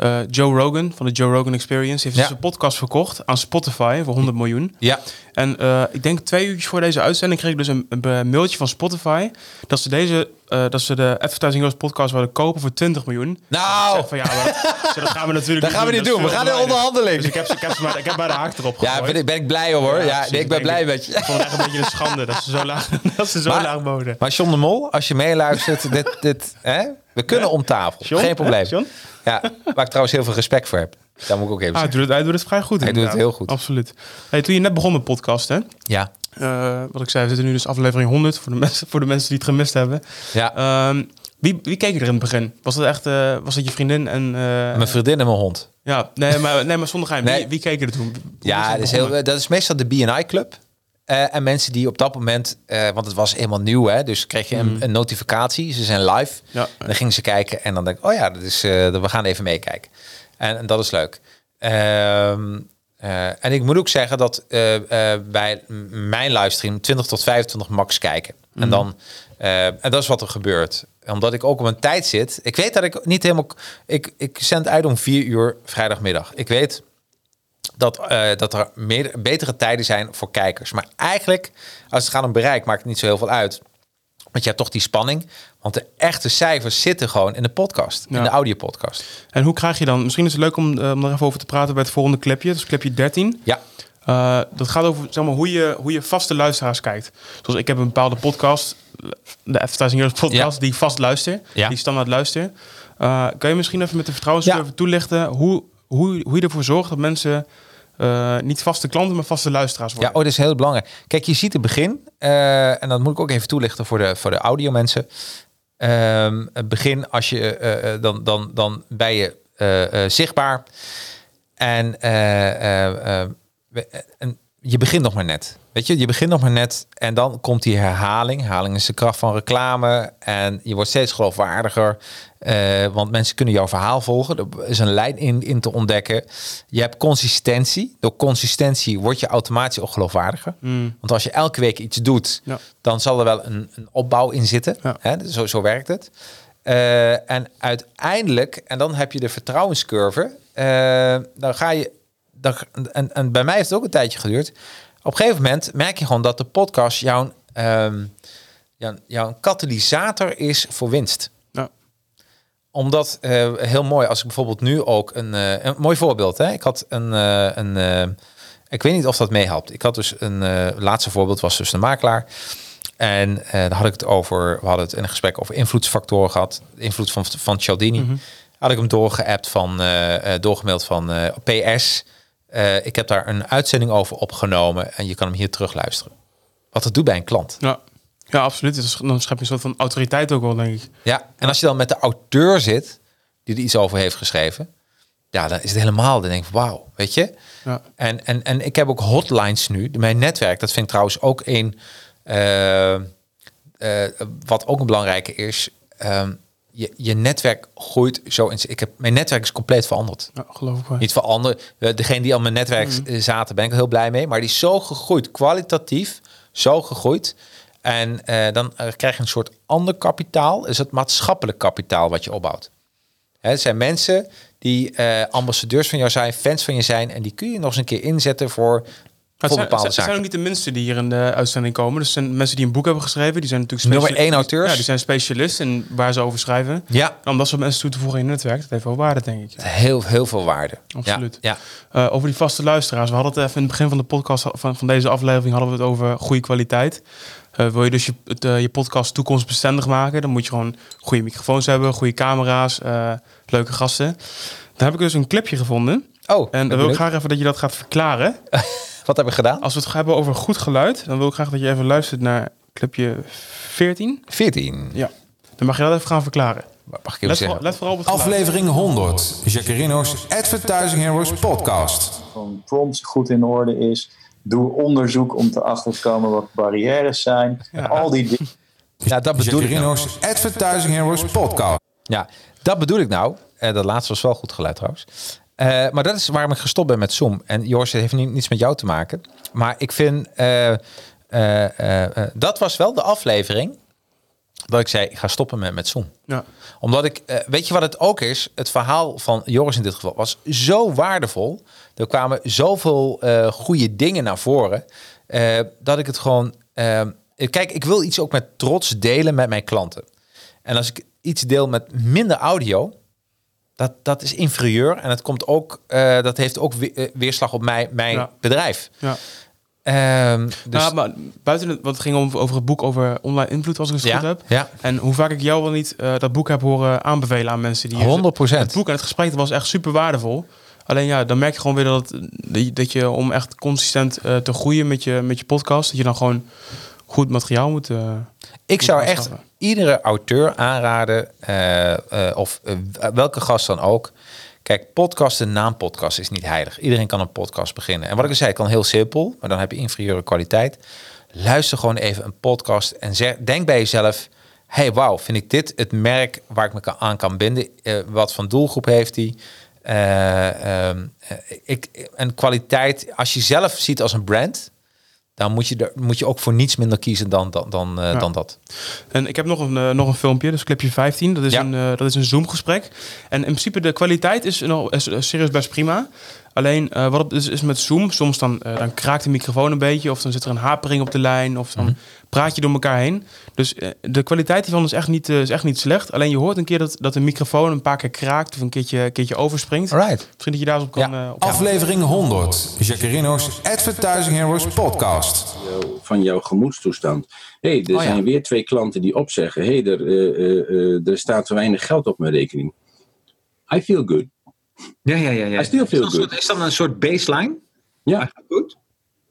Eh, Joe Rogan van de Joe Rogan Experience heeft Ja. dus een podcast verkocht aan Spotify voor 100 miljoen. Ja. En eh, ik denk twee uurtjes voor deze uitzending kreeg ik dus een, een mailtje van Spotify dat ze deze eh, dat ze de Advertising Heroes podcast wilden kopen voor 20 miljoen. Nou! Van, ja, maar dat, gaan we natuurlijk Dat gaan we niet doen. We gaan in onderhandeling. Dus ik heb, ik heb, ze maar, ik heb maar de haak erop Ja, ben ik, ben ik blij hoor. Ja, nee, ik ben blij met je. Ik vond het echt een beetje een schande dat ze zo laag, dat ze zo Maar- laag boden. Maar John de Mol, als je meeluistert, dit, dit, hè? we kunnen om tafel. John? Geen probleem. John? Ja, waar ik trouwens heel veel respect voor heb. Dat moet ik ook even Ah, hij, doet het, hij doet het vrij goed Hij doet het heel goed. Absoluut. Hey, toen je net begon met podcasten, Ja, eh, wat ik zei, we zitten nu dus aflevering 100 voor de mensen, voor de mensen die het gemist hebben. ja. Ehm, wie, wie keek er in het begin? Was dat echt eh, was dat je vriendin en... eh, mijn vriendin en mijn hond. Ja, nee, maar, nee, maar zonder geheim. Nee. Wie, wie keek er toen? Hoe Ja, dat is, begonnen? heel, dat is meestal de BNI-club. Eh, en mensen die op dat moment, want het was helemaal nieuw, hè, dus kreeg je een, een notificatie. Ze zijn live. Ja. En dan gingen ze kijken en dan denk ik, oh ja, dat is, eh, we gaan even meekijken. En, en dat is leuk. Ehm, eh, en ik moet ook zeggen dat eh, eh, bij m- mijn livestream 20 tot 25 max kijken. En dan, eh, en dat is wat er gebeurt. Omdat ik ook op een tijd zit. Ik weet dat ik niet helemaal. Ik, ik zend uit om 4 uur vrijdagmiddag. Ik weet dat, eh, dat er meer, betere tijden zijn voor kijkers. Maar eigenlijk, als het gaat om bereik, maakt het niet zo heel veel uit. Want je hebt toch die spanning. Want de echte cijfers zitten gewoon in de podcast. In Ja. de audiopodcast. En hoe krijg je dan... Misschien is het leuk om, eh, om daar even over te praten bij het volgende clipje. Dat is clipje 13. Ja. Eh, dat gaat over zeg maar, hoe, je, hoe je vaste luisteraars kijkt. Zoals ik heb een bepaalde podcast, de Advertising Heroes podcast, Ja. die ik vast luister. Ja. Die standaard luister. Eh, kan je misschien even met de vertrouwenscurve Ja. toelichten hoe, hoe, hoe je ervoor zorgt dat mensen niet vaste klanten, maar vaste luisteraars Ja, worden? oh, dat is heel belangrijk. Kijk, je ziet het begin, en dat moet ik ook even toelichten voor de, voor de audio mensen. Het begin, als je, eh, eh, dan, dan, dan ben je eh, zichtbaar. En, en je begint nog maar net. Weet je, je begint nog maar net en dan komt die herhaling. Herhaling is de kracht van reclame en je wordt steeds geloofwaardiger. eh, want mensen kunnen jouw verhaal volgen. Er is een lijn in, in te ontdekken. Je hebt consistentie. Door consistentie word je automatisch ook geloofwaardiger. Want als je elke week iets doet, Ja. dan zal er wel een, een opbouw in zitten. Ja. Hè? Zo, zo werkt het. Eh, en uiteindelijk, en dan heb je de vertrouwenscurve. eh, dan ga je. Dan, en, en bij mij heeft het ook een tijdje geduurd. Op een gegeven moment merk je gewoon dat de podcast jouw, ehm, jouw, jouw katalysator is voor winst Ja. omdat, eh, heel mooi, als ik bijvoorbeeld nu ook een, eh, een mooi voorbeeld. Hè? Ik had een, eh, een ik weet niet of dat meehelpt. Ik had dus een laatste voorbeeld was dus de makelaar. En daar had ik het over, we hadden het in een gesprek over invloedsfactoren gehad. De invloed van, van Cialdini. Had ik hem doorgeappt van, eh, doorgemaild van PS. Eh, ik heb daar een uitzending over opgenomen en je kan hem hier terugluisteren. Wat het doet bij een klant. Ja. ja, absoluut. Dan schep je een soort van autoriteit ook wel, denk ik. Ja, en als je dan met de auteur zit, die er iets over heeft geschreven, ja, dan is het helemaal, dan denk ik, wauw, weet je? Ja. En, en, en ik heb ook hotlines nu. Mijn netwerk, dat vind ik trouwens ook een, eh, eh, wat ook een belangrijke is. ehm, je, je netwerk groeit zo in. Ik heb, mijn netwerk is compleet veranderd. Ja, geloof ik wel. Niet veranderd. Degene die al mijn netwerk eh, zaten, ben ik heel blij mee. Maar die is zo gegroeid, kwalitatief, zo gegroeid. En eh, dan eh, krijg je een soort ander kapitaal. Is het maatschappelijk kapitaal wat je opbouwt. Hè, het zijn mensen die eh, ambassadeurs van jou zijn, fans van je zijn. En die kun je nog eens een keer inzetten voor, voor het zijn, bepaalde het zijn ook niet de minste die hier in de uitzending komen. Dus het zijn mensen die een boek hebben geschreven. Die zijn natuurlijk Nummer één auteurs. Ja, die zijn specialist in waar ze over schrijven. Ja, En om dat soort mensen toe te voegen in je netwerk, dat heeft wel waarde, denk ik. Ja. heel, heel veel waarde. Absoluut. Ja, ja. Eh, over die vaste luisteraars. We hadden het even in het begin van de podcast, van, van deze aflevering, hadden we het over goede kwaliteit. Eh, wil je dus je, het, eh, je podcast toekomstbestendig maken, dan moet je gewoon goede microfoons hebben, goede camera's, leuke gasten. Daar heb ik dus een clipje gevonden. Oh, En dan wil ik graag even dat je dat gaat verklaren. Wat heb ik gedaan? Als we het hebben over goed geluid, dan wil ik graag dat je even luistert naar clipje 14. 14. Ja. Dan mag je dat even gaan verklaren. Mag ik even Let, zeggen? voor- let vooral op het geluid. Aflevering 100. Jacarino's Advertising Heroes podcast. van prompts goed in orde is. Doe onderzoek om te achterkomen wat barrières zijn. Al die dingen. Ja, dat bedoel ik nou. Jacarino's Advertising Heroes podcast. Ja, dat bedoel ik nou. Eh, dat laatste was wel goed geluid trouwens. Eh, maar dat is waarom ik gestopt ben met Zoom. En Joris, het heeft ni- niets met jou te maken. Maar ik vind... eh, eh, dat was wel de aflevering... dat ik zei, ik ga stoppen met, met Zoom. Ja. Omdat ik... weet je wat het ook is? Het verhaal van Joris in dit geval was zo waardevol. Er kwamen zoveel goede dingen naar voren... dat ik het gewoon... kijk, ik wil iets ook met trots delen met mijn klanten. En als ik iets deel met minder audio, dat, dat is inferieur. En het komt ook, eh, dat heeft ook we- eh, weerslag op mij, mijn Ja. bedrijf. Ja. Ehm, dus, Nou, maar buiten het, want het ging om, over het boek over online invloed, als ik het Ja, goed heb. ja. En hoe vaak ik jou wel niet eh, dat boek heb horen aanbevelen aan mensen die. 100%. Het boek en het gesprek was echt super waardevol. Alleen ja, dan merk je gewoon weer dat, dat je om echt consistent te groeien met je, met je podcast, dat je dan gewoon goed materiaal moet. ik moet zou echt. Iedere auteur aanraden, eh, eh, of eh, welke gast dan ook. Kijk, podcast, een naampodcast is niet heilig. Iedereen kan een podcast beginnen. En wat ik al zei, kan heel simpel, maar dan heb je inferieure kwaliteit. Luister gewoon even een podcast en zeg, denk bij jezelf... hey, wauw, vind ik dit het merk waar ik me aan kan binden? Wat voor doelgroep heeft die? Eh, ehm, eh, ik, en kwaliteit, als je zelf ziet als een brand... dan moet je, er, moet je ook voor niets minder kiezen dan, dan, dan, eh, Ja. dan dat. En ik heb nog een, eh, nog een filmpje, dus clipje 15. Dat is, Ja. een, eh, dat is een Zoom-gesprek. En in principe de kwaliteit is, nog, is, is serieus best prima. Alleen eh, wat het is, is met Zoom, soms dan, eh, dan kraakt de microfoon een beetje... of dan zit er een hapering op de lijn, of dan praat je door elkaar heen. Dus eh, de kwaliteit hiervan is echt, niet, is echt niet slecht. Alleen je hoort een keer dat, dat de microfoon een paar keer kraakt... of een keertje, een keertje overspringt. Alright. Misschien dat je daarop kan... eh, op Aflevering 100. Jacarino's Advertising Heroes podcast. van jouw gemoedstoestand. Hé, hey, er Oh ja. zijn weer twee klanten die opzeggen: hé, hey, er, eh, eh, eh, er staat te weinig geld op mijn rekening. I feel good. Ja, ja, ja. ja. I still feel is, dat een good. soort, is dat een soort baseline? Ja. Goed.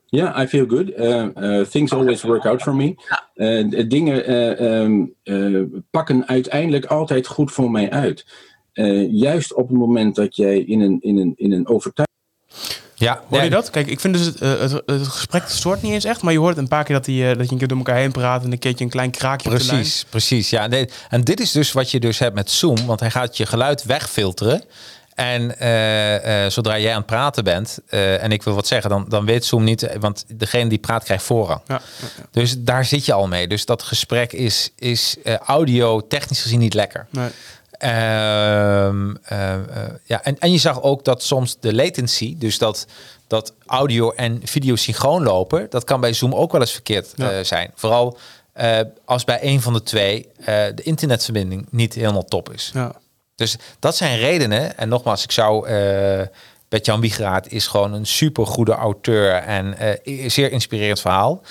Ja, I feel good. Uh, uh, things always work out for me. Uh, de dingen uh, um, uh, pakken uiteindelijk altijd goed voor mij uit. Uh, juist op het moment dat jij in een, in een, in een overtuiging. Ja, Hoor je dat? Kijk, ik vind dus het, eh, het, het gesprek stoort niet eens echt, maar je hoort een paar keer dat, die, eh, dat je een keer door elkaar heen praat en een keertje een klein kraakje op de lijn. Precies, precies. Ja, en dit is dus wat je dus hebt met Zoom, want hij gaat je geluid wegfilteren. En eh, eh, zodra jij aan het praten bent eh, en ik wil wat zeggen, dan, dan weet Zoom niet, want degene die praat krijgt voorrang. Ja, Dus daar zit je al mee. Dus dat gesprek is, is audio technisch gezien niet lekker. Nee. Ehm, eh, eh, ja, en, en je zag ook dat soms de latency, dus dat, dat audio en video synchroon lopen, dat kan bij Zoom ook wel eens verkeerd zijn. Vooral als bij een van de twee de internetverbinding niet helemaal top is. Ja. Dus dat zijn redenen. En nogmaals, ik zou. eh Bert-Jan is gewoon een super goede auteur en eh, zeer inspirerend verhaal.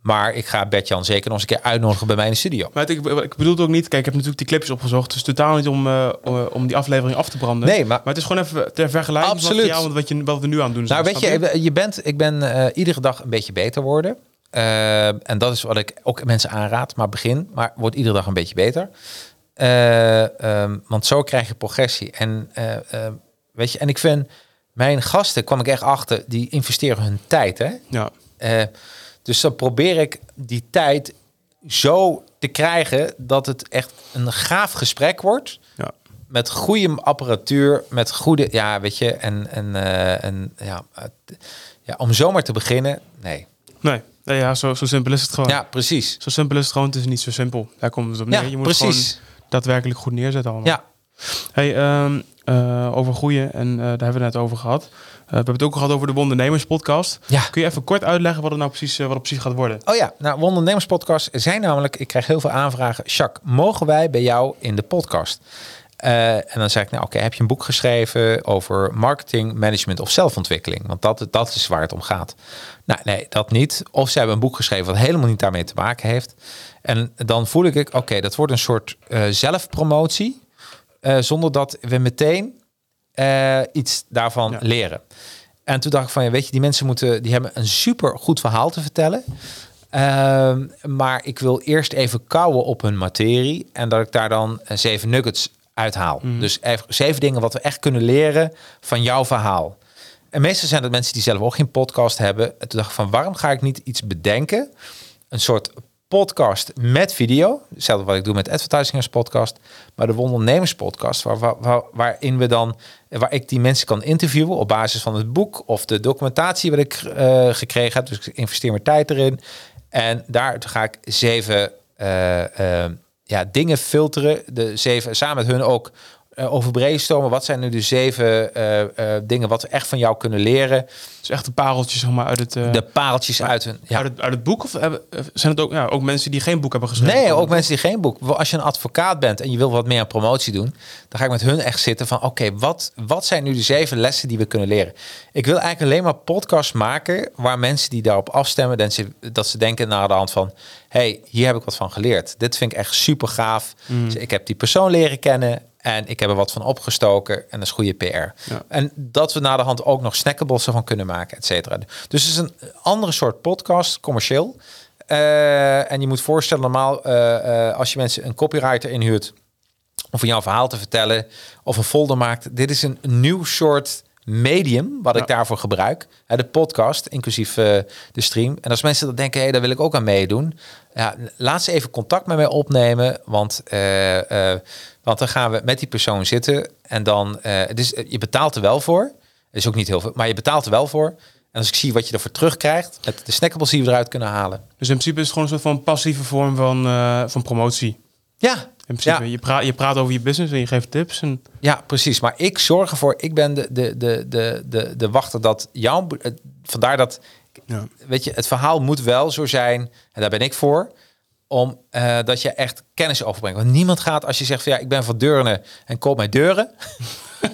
Maar ik ga Bert-Jan zeker nog eens een keer uitnodigen bij mij in de studio. Maar ik, ik bedoel het ook niet, kijk, ik heb natuurlijk die clipjes opgezocht, dus totaal niet om, eh, om, die aflevering af te branden. Nee, maar- het is gewoon even ter vergelijking Absoluut. materiaal met wat, je, wat we nu aan het doen zijn. Nou, weet je, je bent, ik ben iedere dag een beetje beter worden. En dat is wat ik ook mensen aanraad. Maar begin, maar wordt iedere dag een beetje beter. Eh, ehm, want zo krijg je progressie. En eh, eh, weet je, en ik vind mijn gasten kwam ik echt achter, die investeren hun tijd. Hè? Ja. Dus dan probeer ik die tijd zo te krijgen dat het echt een gaaf gesprek wordt. Ja. Met goede apparatuur, met goede, ja, weet je, en, en, en ja, ja, om zomaar te beginnen, nee. Nee, ja, zo, zo simpel is het gewoon. Ja, precies. Zo simpel is het gewoon, het is niet zo simpel. Daar komt het op Ja, neer. je moet precies. gewoon daadwerkelijk goed neerzetten allemaal. Ja. Hey, ehm, eh, over groeien, en eh, daar hebben we het net over gehad. Eh, we hebben het ook gehad over de Wondernemers podcast. Ja. Kun je even kort uitleggen wat het nou precies, wat het precies gaat worden? Oh ja, nou, Wondernemerspodcast zijn namelijk, ik krijg heel veel aanvragen. Jacques, mogen wij bij jou in de podcast? En dan zeg ik, nou oké, heb je een boek geschreven over marketing, management of zelfontwikkeling? Want dat, dat is waar het om gaat. Nou nee, dat niet. Of ze hebben een boek geschreven wat helemaal niet daarmee te maken heeft. En dan voel ik, oké, dat wordt een soort eh, zelfpromotie. eh, zonder dat we meteen eh, iets daarvan leren. En toen dacht ik van, ja, weet je, die mensen moeten, die hebben een super goed verhaal te vertellen. Ehm, maar ik wil eerst even kouwen op hun materie en dat ik daar dan zeven nuggets uithaal. Dus even zeven dingen wat we echt kunnen leren van jouw verhaal. En meestal zijn het mensen die zelf ook geen podcast hebben. En toen dacht ik van, waarom ga ik niet iets bedenken? Een soort podcast met video. Hetzelfde wat ik doe met Advertisingers podcast. Maar de Wondernemers waar, waar- waarin we dan, waar ik die mensen kan interviewen op basis van het boek of de documentatie wat ik eh, gekregen heb. Dus ik investeer mijn tijd erin. En daar ga ik zeven eh, eh, ja, dingen filteren. De zeven, samen met hun ook eh, over brainstormen. Wat zijn nu de zeven eh, eh, dingen wat we echt van jou kunnen leren? Dus echt de pareltjes zeg maar, uit het... de pareltjes uit een... Ja. uit, het, uit het boek? Of hebben- zijn het ook, ja, ook mensen die geen boek hebben geschreven? Nee, ook mensen die geen boek. Als je een advocaat bent en je wil wat meer aan promotie doen, dan ga ik met hun echt zitten van: oké, wat, wat zijn nu de zeven lessen die we kunnen leren? Ik wil eigenlijk alleen maar podcasts maken waar mensen die daarop afstemmen, dat ze, dat ze denken naar de hand van: hey, hier heb ik wat van geleerd. Dit vind ik echt super gaaf. Mm. Dus ik heb die persoon leren kennen. En ik heb er wat van opgestoken en dat is goede PR. En dat we na de hand ook nog snackables ervan kunnen maken, et cetera. Dus het is een andere soort podcast, commercieel. Eh, en je moet voorstellen, normaal eh, eh, als je mensen een copywriter inhuurt om van jouw verhaal te vertellen of een folder maakt. Dit is een nieuw soort medium wat ik daarvoor gebruik. De podcast, inclusief de stream. En als mensen dat denken, hé, hey, daar wil ik ook aan meedoen. Ja, laat ze even contact met mij opnemen. Want, want dan gaan we met die persoon zitten. En dan, eh het is, je betaalt er wel voor. Het is ook niet heel veel, maar je betaalt er wel voor. En als ik zie wat je ervoor terugkrijgt, met de snackables die we eruit kunnen halen. Dus in principe is het gewoon een soort van passieve vorm van, eh, van promotie. Ja. In principe, Ja. je, praat, je praat over je business en je geeft tips. En, Ja, precies. Maar ik zorg ervoor, ik ben de, de, de, de, de, de wachter dat jouw... het- Vandaar dat, weet je, het verhaal moet wel zo zijn, en daar ben ik voor, om eh, dat je echt kennis overbrengt. Want niemand gaat, als je zegt van ja, ik ben van Deurne en koop mij deuren.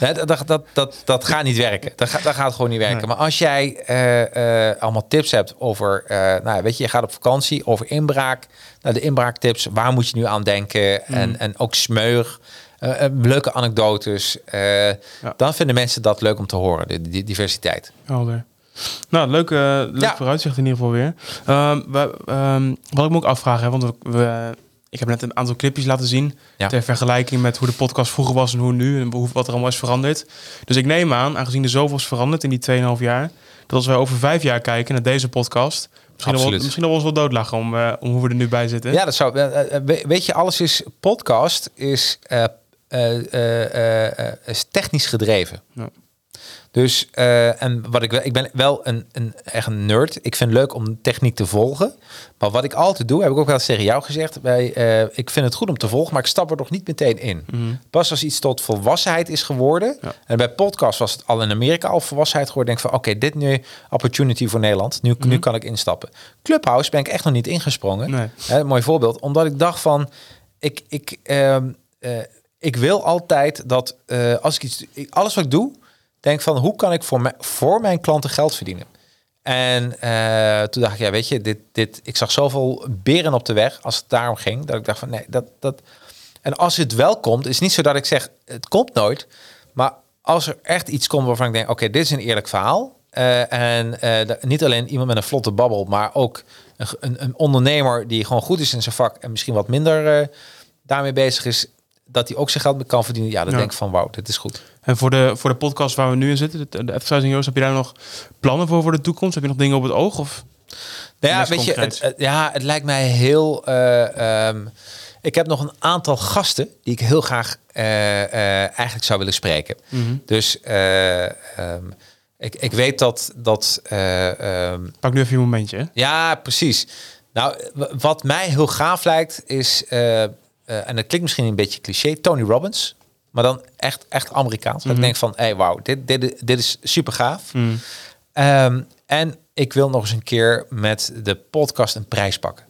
Dat, dat, dat, dat, dat gaat niet werken. Dat, gaat, dat gaat gewoon niet werken. Maar als jij eh, eh, allemaal tips hebt over, nou, weet je, je gaat op vakantie over inbraak. Nou, de inbraaktips, waar moet je nu aan denken? En, en ook smeur. leuke anekdotes. Dan vinden mensen dat leuk om te horen, de, diversiteit. Helder. Nou, leuk, eh, leuk vooruitzicht in ieder geval weer. We, ehm, wat ik me ook afvraag, hè, want we, we- ik heb net een aantal clipjes laten zien. Ja. Ter vergelijking met hoe de podcast vroeger was en hoe nu. En hoe, wat er allemaal is veranderd. Dus ik neem aan, aangezien er zoveel is veranderd in die 2,5 jaar. Dat als wij over vijf jaar kijken naar deze podcast. Misschien al, misschien al ons wel doodlachen om, eh, om hoe we er nu bij zitten. Ja, dat zou. eh, we- weet je, alles is podcast is, is technisch gedreven. Ja. Dus eh, en wat ik wel, ik ben wel een, een echt een nerd. Ik vind het leuk om techniek te volgen. Maar wat ik altijd doe, heb ik ook wel eens tegen jou gezegd. Bij, eh, ik vind het goed om te volgen, maar ik stap er nog niet meteen in. Mhm. Pas als iets tot volwassenheid is geworden. En bij podcast was het al in Amerika al volwassenheid geworden. Denk van oké, dit nu opportunity voor Nederland. Nu, nu kan ik instappen. Clubhouse ben ik echt nog niet ingesprongen. Nee. Hè, een mooi voorbeeld. Omdat ik dacht van, ik, ik, ehm, eh, ik wil altijd dat als ik iets, ik- alles wat ik doe, denk van hoe kan ik voor, mij, voor mijn klanten geld verdienen. En eh, toen dacht ik, ja, weet je, dit, dit, ik zag zoveel beren op de weg als het daarom ging, dat ik dacht van nee, dat, dat. En als het wel komt, is niet zo dat ik zeg, het komt nooit, maar als er echt iets komt waarvan ik denk, oké, dit is een eerlijk verhaal. eh, en da- niet alleen iemand met een vlotte babbel, maar ook een, een, ondernemer die gewoon goed is in zijn vak en misschien wat minder daarmee bezig is, dat hij ook zijn geld kan verdienen. Ja, dan Ja. denk ik van, wauw, dit is goed. En voor de, voor de podcast waar we nu in zitten, de, de Advertising Heroes, heb je daar nog plannen voor voor de toekomst? Heb je nog dingen op het oog? Of Nou ja, weet je, het, het- ja, het lijkt mij heel. eh, ehm, ik heb nog een aantal gasten die ik heel graag eh, eh, eigenlijk zou willen spreken. Mhm. Dus eh, ehm, ik, ik weet dat. dat eh, ehm, Pak nu even je momentje. Hè? ja, precies. Nou, wat mij heel gaaf lijkt is, en dat klinkt misschien een beetje cliché, Tony Robbins. Maar dan echt, echt Amerikaans. Dat Mhm. ik denk van, hé, hey, wauw, dit, dit, dit is super gaaf. Mm. Ehm, en ik wil nog eens een keer met de podcast een prijs pakken.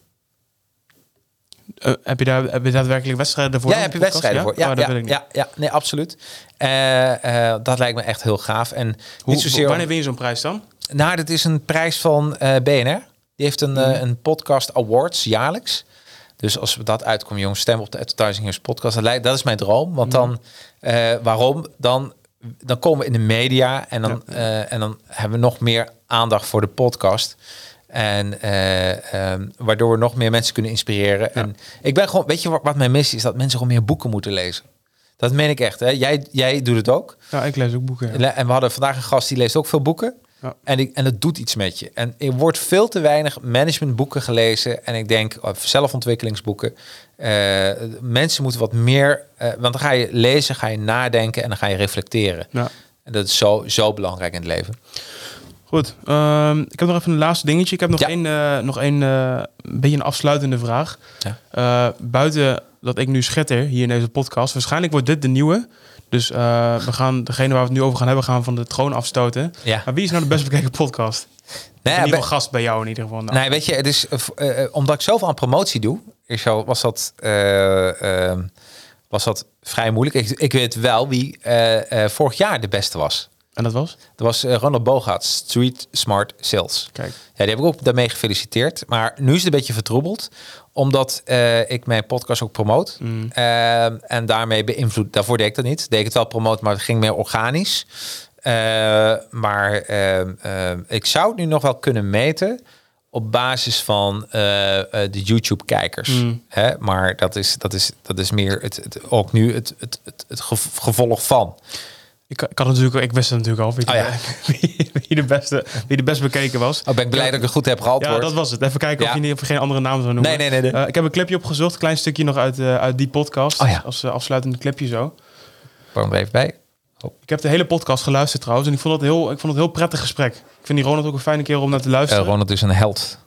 Eh, heb, je daar, heb je daadwerkelijk wedstrijden voor? ja, heb je wedstrijden voor? Ja, Oh, dat ja, ik niet. ja, ja, nee, absoluut. Eh, eh, dat lijkt me echt heel gaaf. En Hoe, niet zozeer. Wanneer win je zo'n prijs dan? Nou, dit is een prijs van BNR. Die heeft een, eh, een podcast awards jaarlijks. Dus als we dat uitkomen, jongens, stem op de Advertising Heroes podcast. Dat, lijkt, dat is mijn droom. Want dan, eh, waarom? Dan, dan komen we in de media en dan, eh, en dan hebben we nog meer aandacht voor de podcast. En eh, ehm, waardoor we nog meer mensen kunnen inspireren. En ik ben gewoon, weet je wat, wat mijn missie is? Dat mensen gewoon meer boeken moeten lezen. Dat meen ik echt. Hè? Jij, jij doet het ook. Ja, ik lees ook boeken. ja. En we hadden vandaag een gast die leest ook veel boeken. Ja. En, ik, en het doet iets met je. En er wordt veel te weinig managementboeken gelezen. En ik denk, of zelfontwikkelingsboeken. Eh, mensen moeten wat meer... eh, want dan ga je lezen, ga je nadenken en dan ga je reflecteren. Ja. En dat is zo, zo belangrijk in het leven. Goed, ehm, ik heb nog even een laatste dingetje. Ik heb nog één, eh, nog één een beetje een afsluitende vraag. Ja. Buiten dat ik nu schitter hier in deze podcast. Waarschijnlijk wordt dit de nieuwe. Dus eh, we gaan degene waar we het nu over gaan hebben, gaan van de troon afstoten. Ja. Maar wie is nou de best bekeken podcast? Nee, in ieder gast bij jou in ieder geval. Nou, Nee, weet je, het is, eh, eh, omdat ik zoveel aan promotie doe, is zo, was, dat, eh, ehm, was dat vrij moeilijk. Ik, ik weet wel wie vorig jaar de beste was. En dat was? Dat was Ronald Bogaert, Street Smart Sales. Kijk. Ja, die heb ik ook daarmee gefeliciteerd. Maar nu is het een beetje vertroebeld, omdat eh, ik mijn podcast ook promoot. Mm. Ehm, en daarmee beïnvloed. Daarvoor deed ik dat niet. Deed ik het wel promoten, maar het ging meer organisch. Eh, maar ik zou het nu nog wel kunnen meten op basis van eh, eh, de YouTube-kijkers. Mm. Maar dat is, dat, is, dat is meer het, het, ook nu het, het, het, het gev- gevolg van. Ik, ik, had natuurlijk, ik wist het natuurlijk al. Oh ja. wie, wie de beste, wie de best bekeken was. Oh, ben ik blij dat ik het goed heb geantwoord. Ja, dat was het. Even kijken Ja. of, je, niet- of geen andere naam zou noemen. Nee, nee, nee, nee. Eh, ik heb een clipje opgezocht. Een klein stukje nog uit, eh, uit die podcast. Oh ja. Als eh, afsluitende clipje zo. Pak hem er even bij. Ik heb de hele podcast geluisterd trouwens. En ik vond het heel, ik vond het heel prettig gesprek. Ik vind die Ronald ook een fijne kerel om naar te luisteren. Ronald is een held.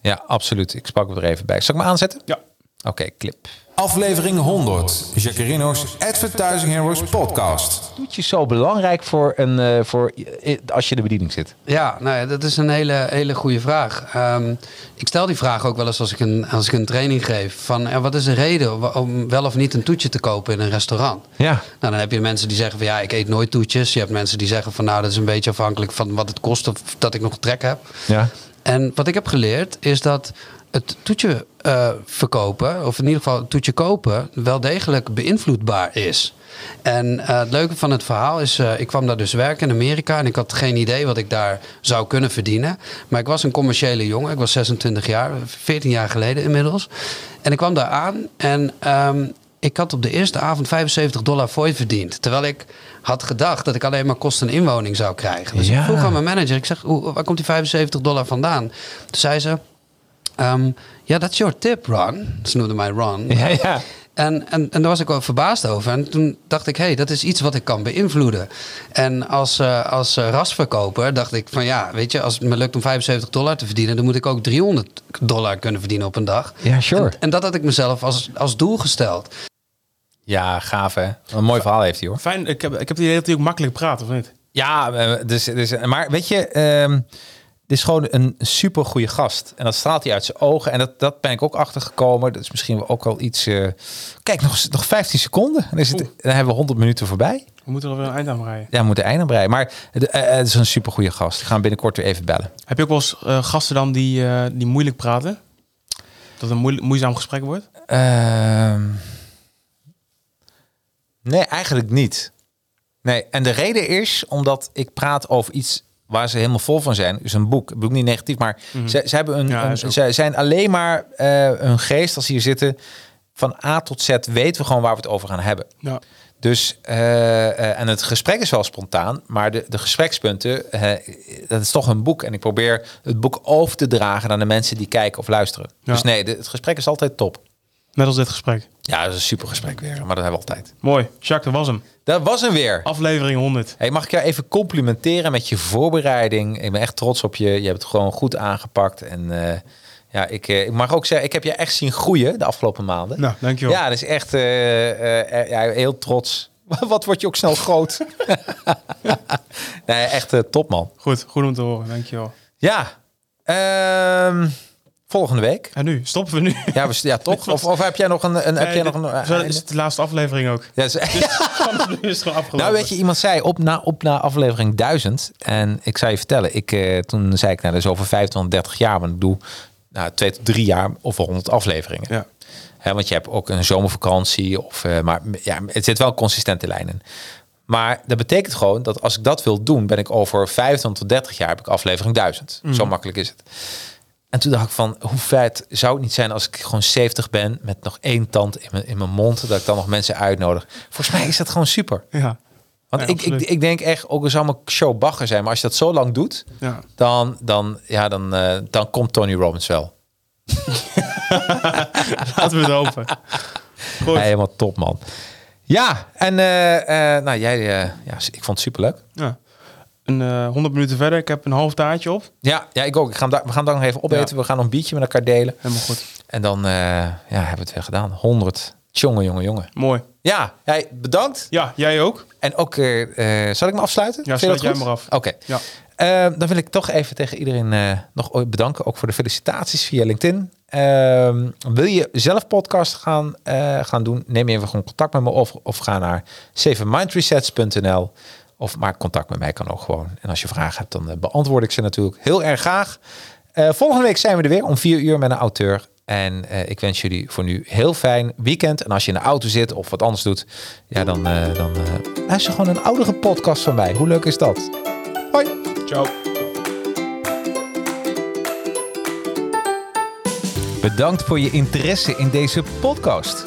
Ja, absoluut. Ik spak hem er even bij. Zal ik me aanzetten? Ja. Oké, clip. Aflevering 100. Jacarino's Advertising Heroes podcast. Is zo belangrijk voor een, eh, voor, als je de bediening zit. Ja, nou ja, dat is een hele, hele goede vraag. Ehm, ik stel die vraag ook wel eens als ik een, als ik een training geef. Van, ja, wat is de reden om wel of niet een toetje te kopen in een restaurant? Ja. Nou, dan heb je mensen die zeggen van ja, ik eet nooit toetjes. Je hebt mensen die zeggen van nou, dat is een beetje afhankelijk van wat het kost of dat ik nog trek heb. Ja. En wat ik heb geleerd is dat het toetje eh, verkopen, of in ieder geval het toetje kopen, wel degelijk beïnvloedbaar is. En eh, het leuke van het verhaal is, eh, ik kwam daar dus werken in Amerika en ik had geen idee wat ik daar zou kunnen verdienen. Maar ik was een commerciële jongen, ik was 26 jaar, 14 jaar geleden inmiddels. En ik kwam daar aan en ehm, ik had op de eerste avond 75 dollar fooi verdiend. Terwijl ik had gedacht dat ik alleen maar kosten en inwoning zou krijgen. Dus Ja. ik vroeg aan mijn manager, ik zeg, hoe, waar komt die 75 dollar vandaan? Toen zei ze, ehm, ja, dat is your tip, Ron. Ze noemde mij Ron. Ja, ja. En, en, en daar was ik wel verbaasd over. En toen dacht ik, hé, hey, dat is iets wat ik kan beïnvloeden. En als, eh, als eh, rasverkoper dacht ik van ja, weet je, als het me lukt om 75 dollar te verdienen, dan moet ik ook 300 dollar kunnen verdienen op een dag. Ja, sure. En, en dat had ik mezelf als, als doel gesteld. Ja, gaaf hè. Een mooi verhaal heeft hij hoor. Fijn, ik heb, ik heb het idee dat hij ook makkelijk praat, of niet? Ja, eh, dus, dus, maar weet je, ehm dit is gewoon een super goede gast. En dat straalt hij uit zijn ogen. En dat, dat ben ik ook achtergekomen. Dat is misschien ook wel iets... eh, Kijk, nog, nog 15 seconden. Dan, is het, dan hebben we 100 minuten voorbij. We moeten er weer een eind aan breien. Ja, we moeten eind aan breien. Maar het, eh, het is een super goede gast. Ik ga hem binnenkort weer even bellen. Heb je ook wel eens eh, gasten dan die, eh, die moeilijk praten? Dat een moeizaam gesprek wordt? Ehm, nee, eigenlijk niet. Nee, en de reden is omdat ik praat over iets waar ze helemaal vol van zijn. Dus een boek. Ik bedoel niet negatief, maar Mhm. ze, ze hebben een, Ja, ze zijn alleen maar eh, hun geest als ze hier zitten. Van A tot Z weten we gewoon waar we het over gaan hebben. Ja. Dus, eh, eh, en het gesprek is wel spontaan, maar de, de gesprekspunten, dat is toch een boek. En ik probeer het boek over te dragen aan de mensen die kijken of luisteren. Ja. Dus nee, de- het gesprek is altijd top. Net als dit gesprek. Ja, dat is een super gesprek weer, maar dat hebben we altijd. Mooi. Jacques, dat was hem. Dat was hem weer. Aflevering 100. Hey, mag ik jou even complimenteren met je voorbereiding? Ik ben echt trots op je. Je hebt het gewoon goed aangepakt. En eh, ja, ik, eh, ik mag ook zeggen, ik heb je echt zien groeien de afgelopen maanden. Nou, dankjewel. Ja, dat is echt eh, ja, heel trots. Wat word je ook snel groot? nee, echt eh, top man. Goed, goed om te horen. Dankjewel. Ja, ehm, volgende week. En nu? Stoppen we nu? Ja, we, ja toch? Of, of heb jij nog een... een heb jij nog een zo, is de laatste aflevering ook. Ja, is- nu is het gewoon afgelopen. Nou, weet je, iemand zei op na, op na aflevering 1000. En ik zou je vertellen, ik, eh, toen zei ik, nou, dat is over 25, 30 jaar. Want ik doe nou, twee tot drie jaar over 100 afleveringen. Ja. Hè, want je hebt ook een zomervakantie. Of, eh, maar ja, het zit wel consistente lijnen. Maar dat betekent gewoon dat als ik dat wil doen, ben ik over 25 tot 30 jaar heb ik aflevering 1000. Zo Mhm. makkelijk is het. En toen dacht ik van, hoe vet zou het niet zijn als ik gewoon 70 ben met nog één tand in mijn, in mijn mond, dat ik dan nog mensen uitnodig. Volgens mij is dat gewoon super. Ja. Want Ja, ik, ik, ik denk echt, ook al zou mijn show bagger zijn, maar als je dat zo lang doet, Ja. dan, dan, ja, dan, eh, dan komt Tony Robbins wel. Laten we het open. Goed. Ja, helemaal top, man. Ja, en eh, eh, nou, jij, ja, ik vond het superleuk. Ja. Een eh 100 minuten verder. Ik heb een half taartje op. Ja, ja, ik ook. Ik ga hem we gaan daar nog even opeten. We gaan een biertje met elkaar delen. Helemaal goed. En dan eh, ja, hebben we het weer gedaan. 100. Tjonge, jonge, jongen. Mooi. Ja, jij bedankt. Ja, jij ook. En ook, eh, eh, zal ik me afsluiten? Ja, sluit jij maar af. Oké. Ja. Eh, dan wil ik toch even tegen iedereen eh, nog ooit bedanken. Ook voor de felicitaties via LinkedIn. Ehm, wil je zelf podcast gaan, eh, gaan doen? Neem even gewoon contact met me of, of ga naar 7mindresets.nl. Of maak contact met mij kan ook gewoon. En als je vragen hebt, dan eh, beantwoord ik ze natuurlijk heel erg graag. Eh, volgende week zijn we er weer om vier uur met een auteur. En eh, ik wens jullie voor nu heel fijn weekend. En als je in de auto zit of wat anders doet, ja, dan, eh dan luister gewoon een oudere podcast van mij. Hoe leuk is dat? Hoi. Ciao. Bedankt voor je interesse in deze podcast.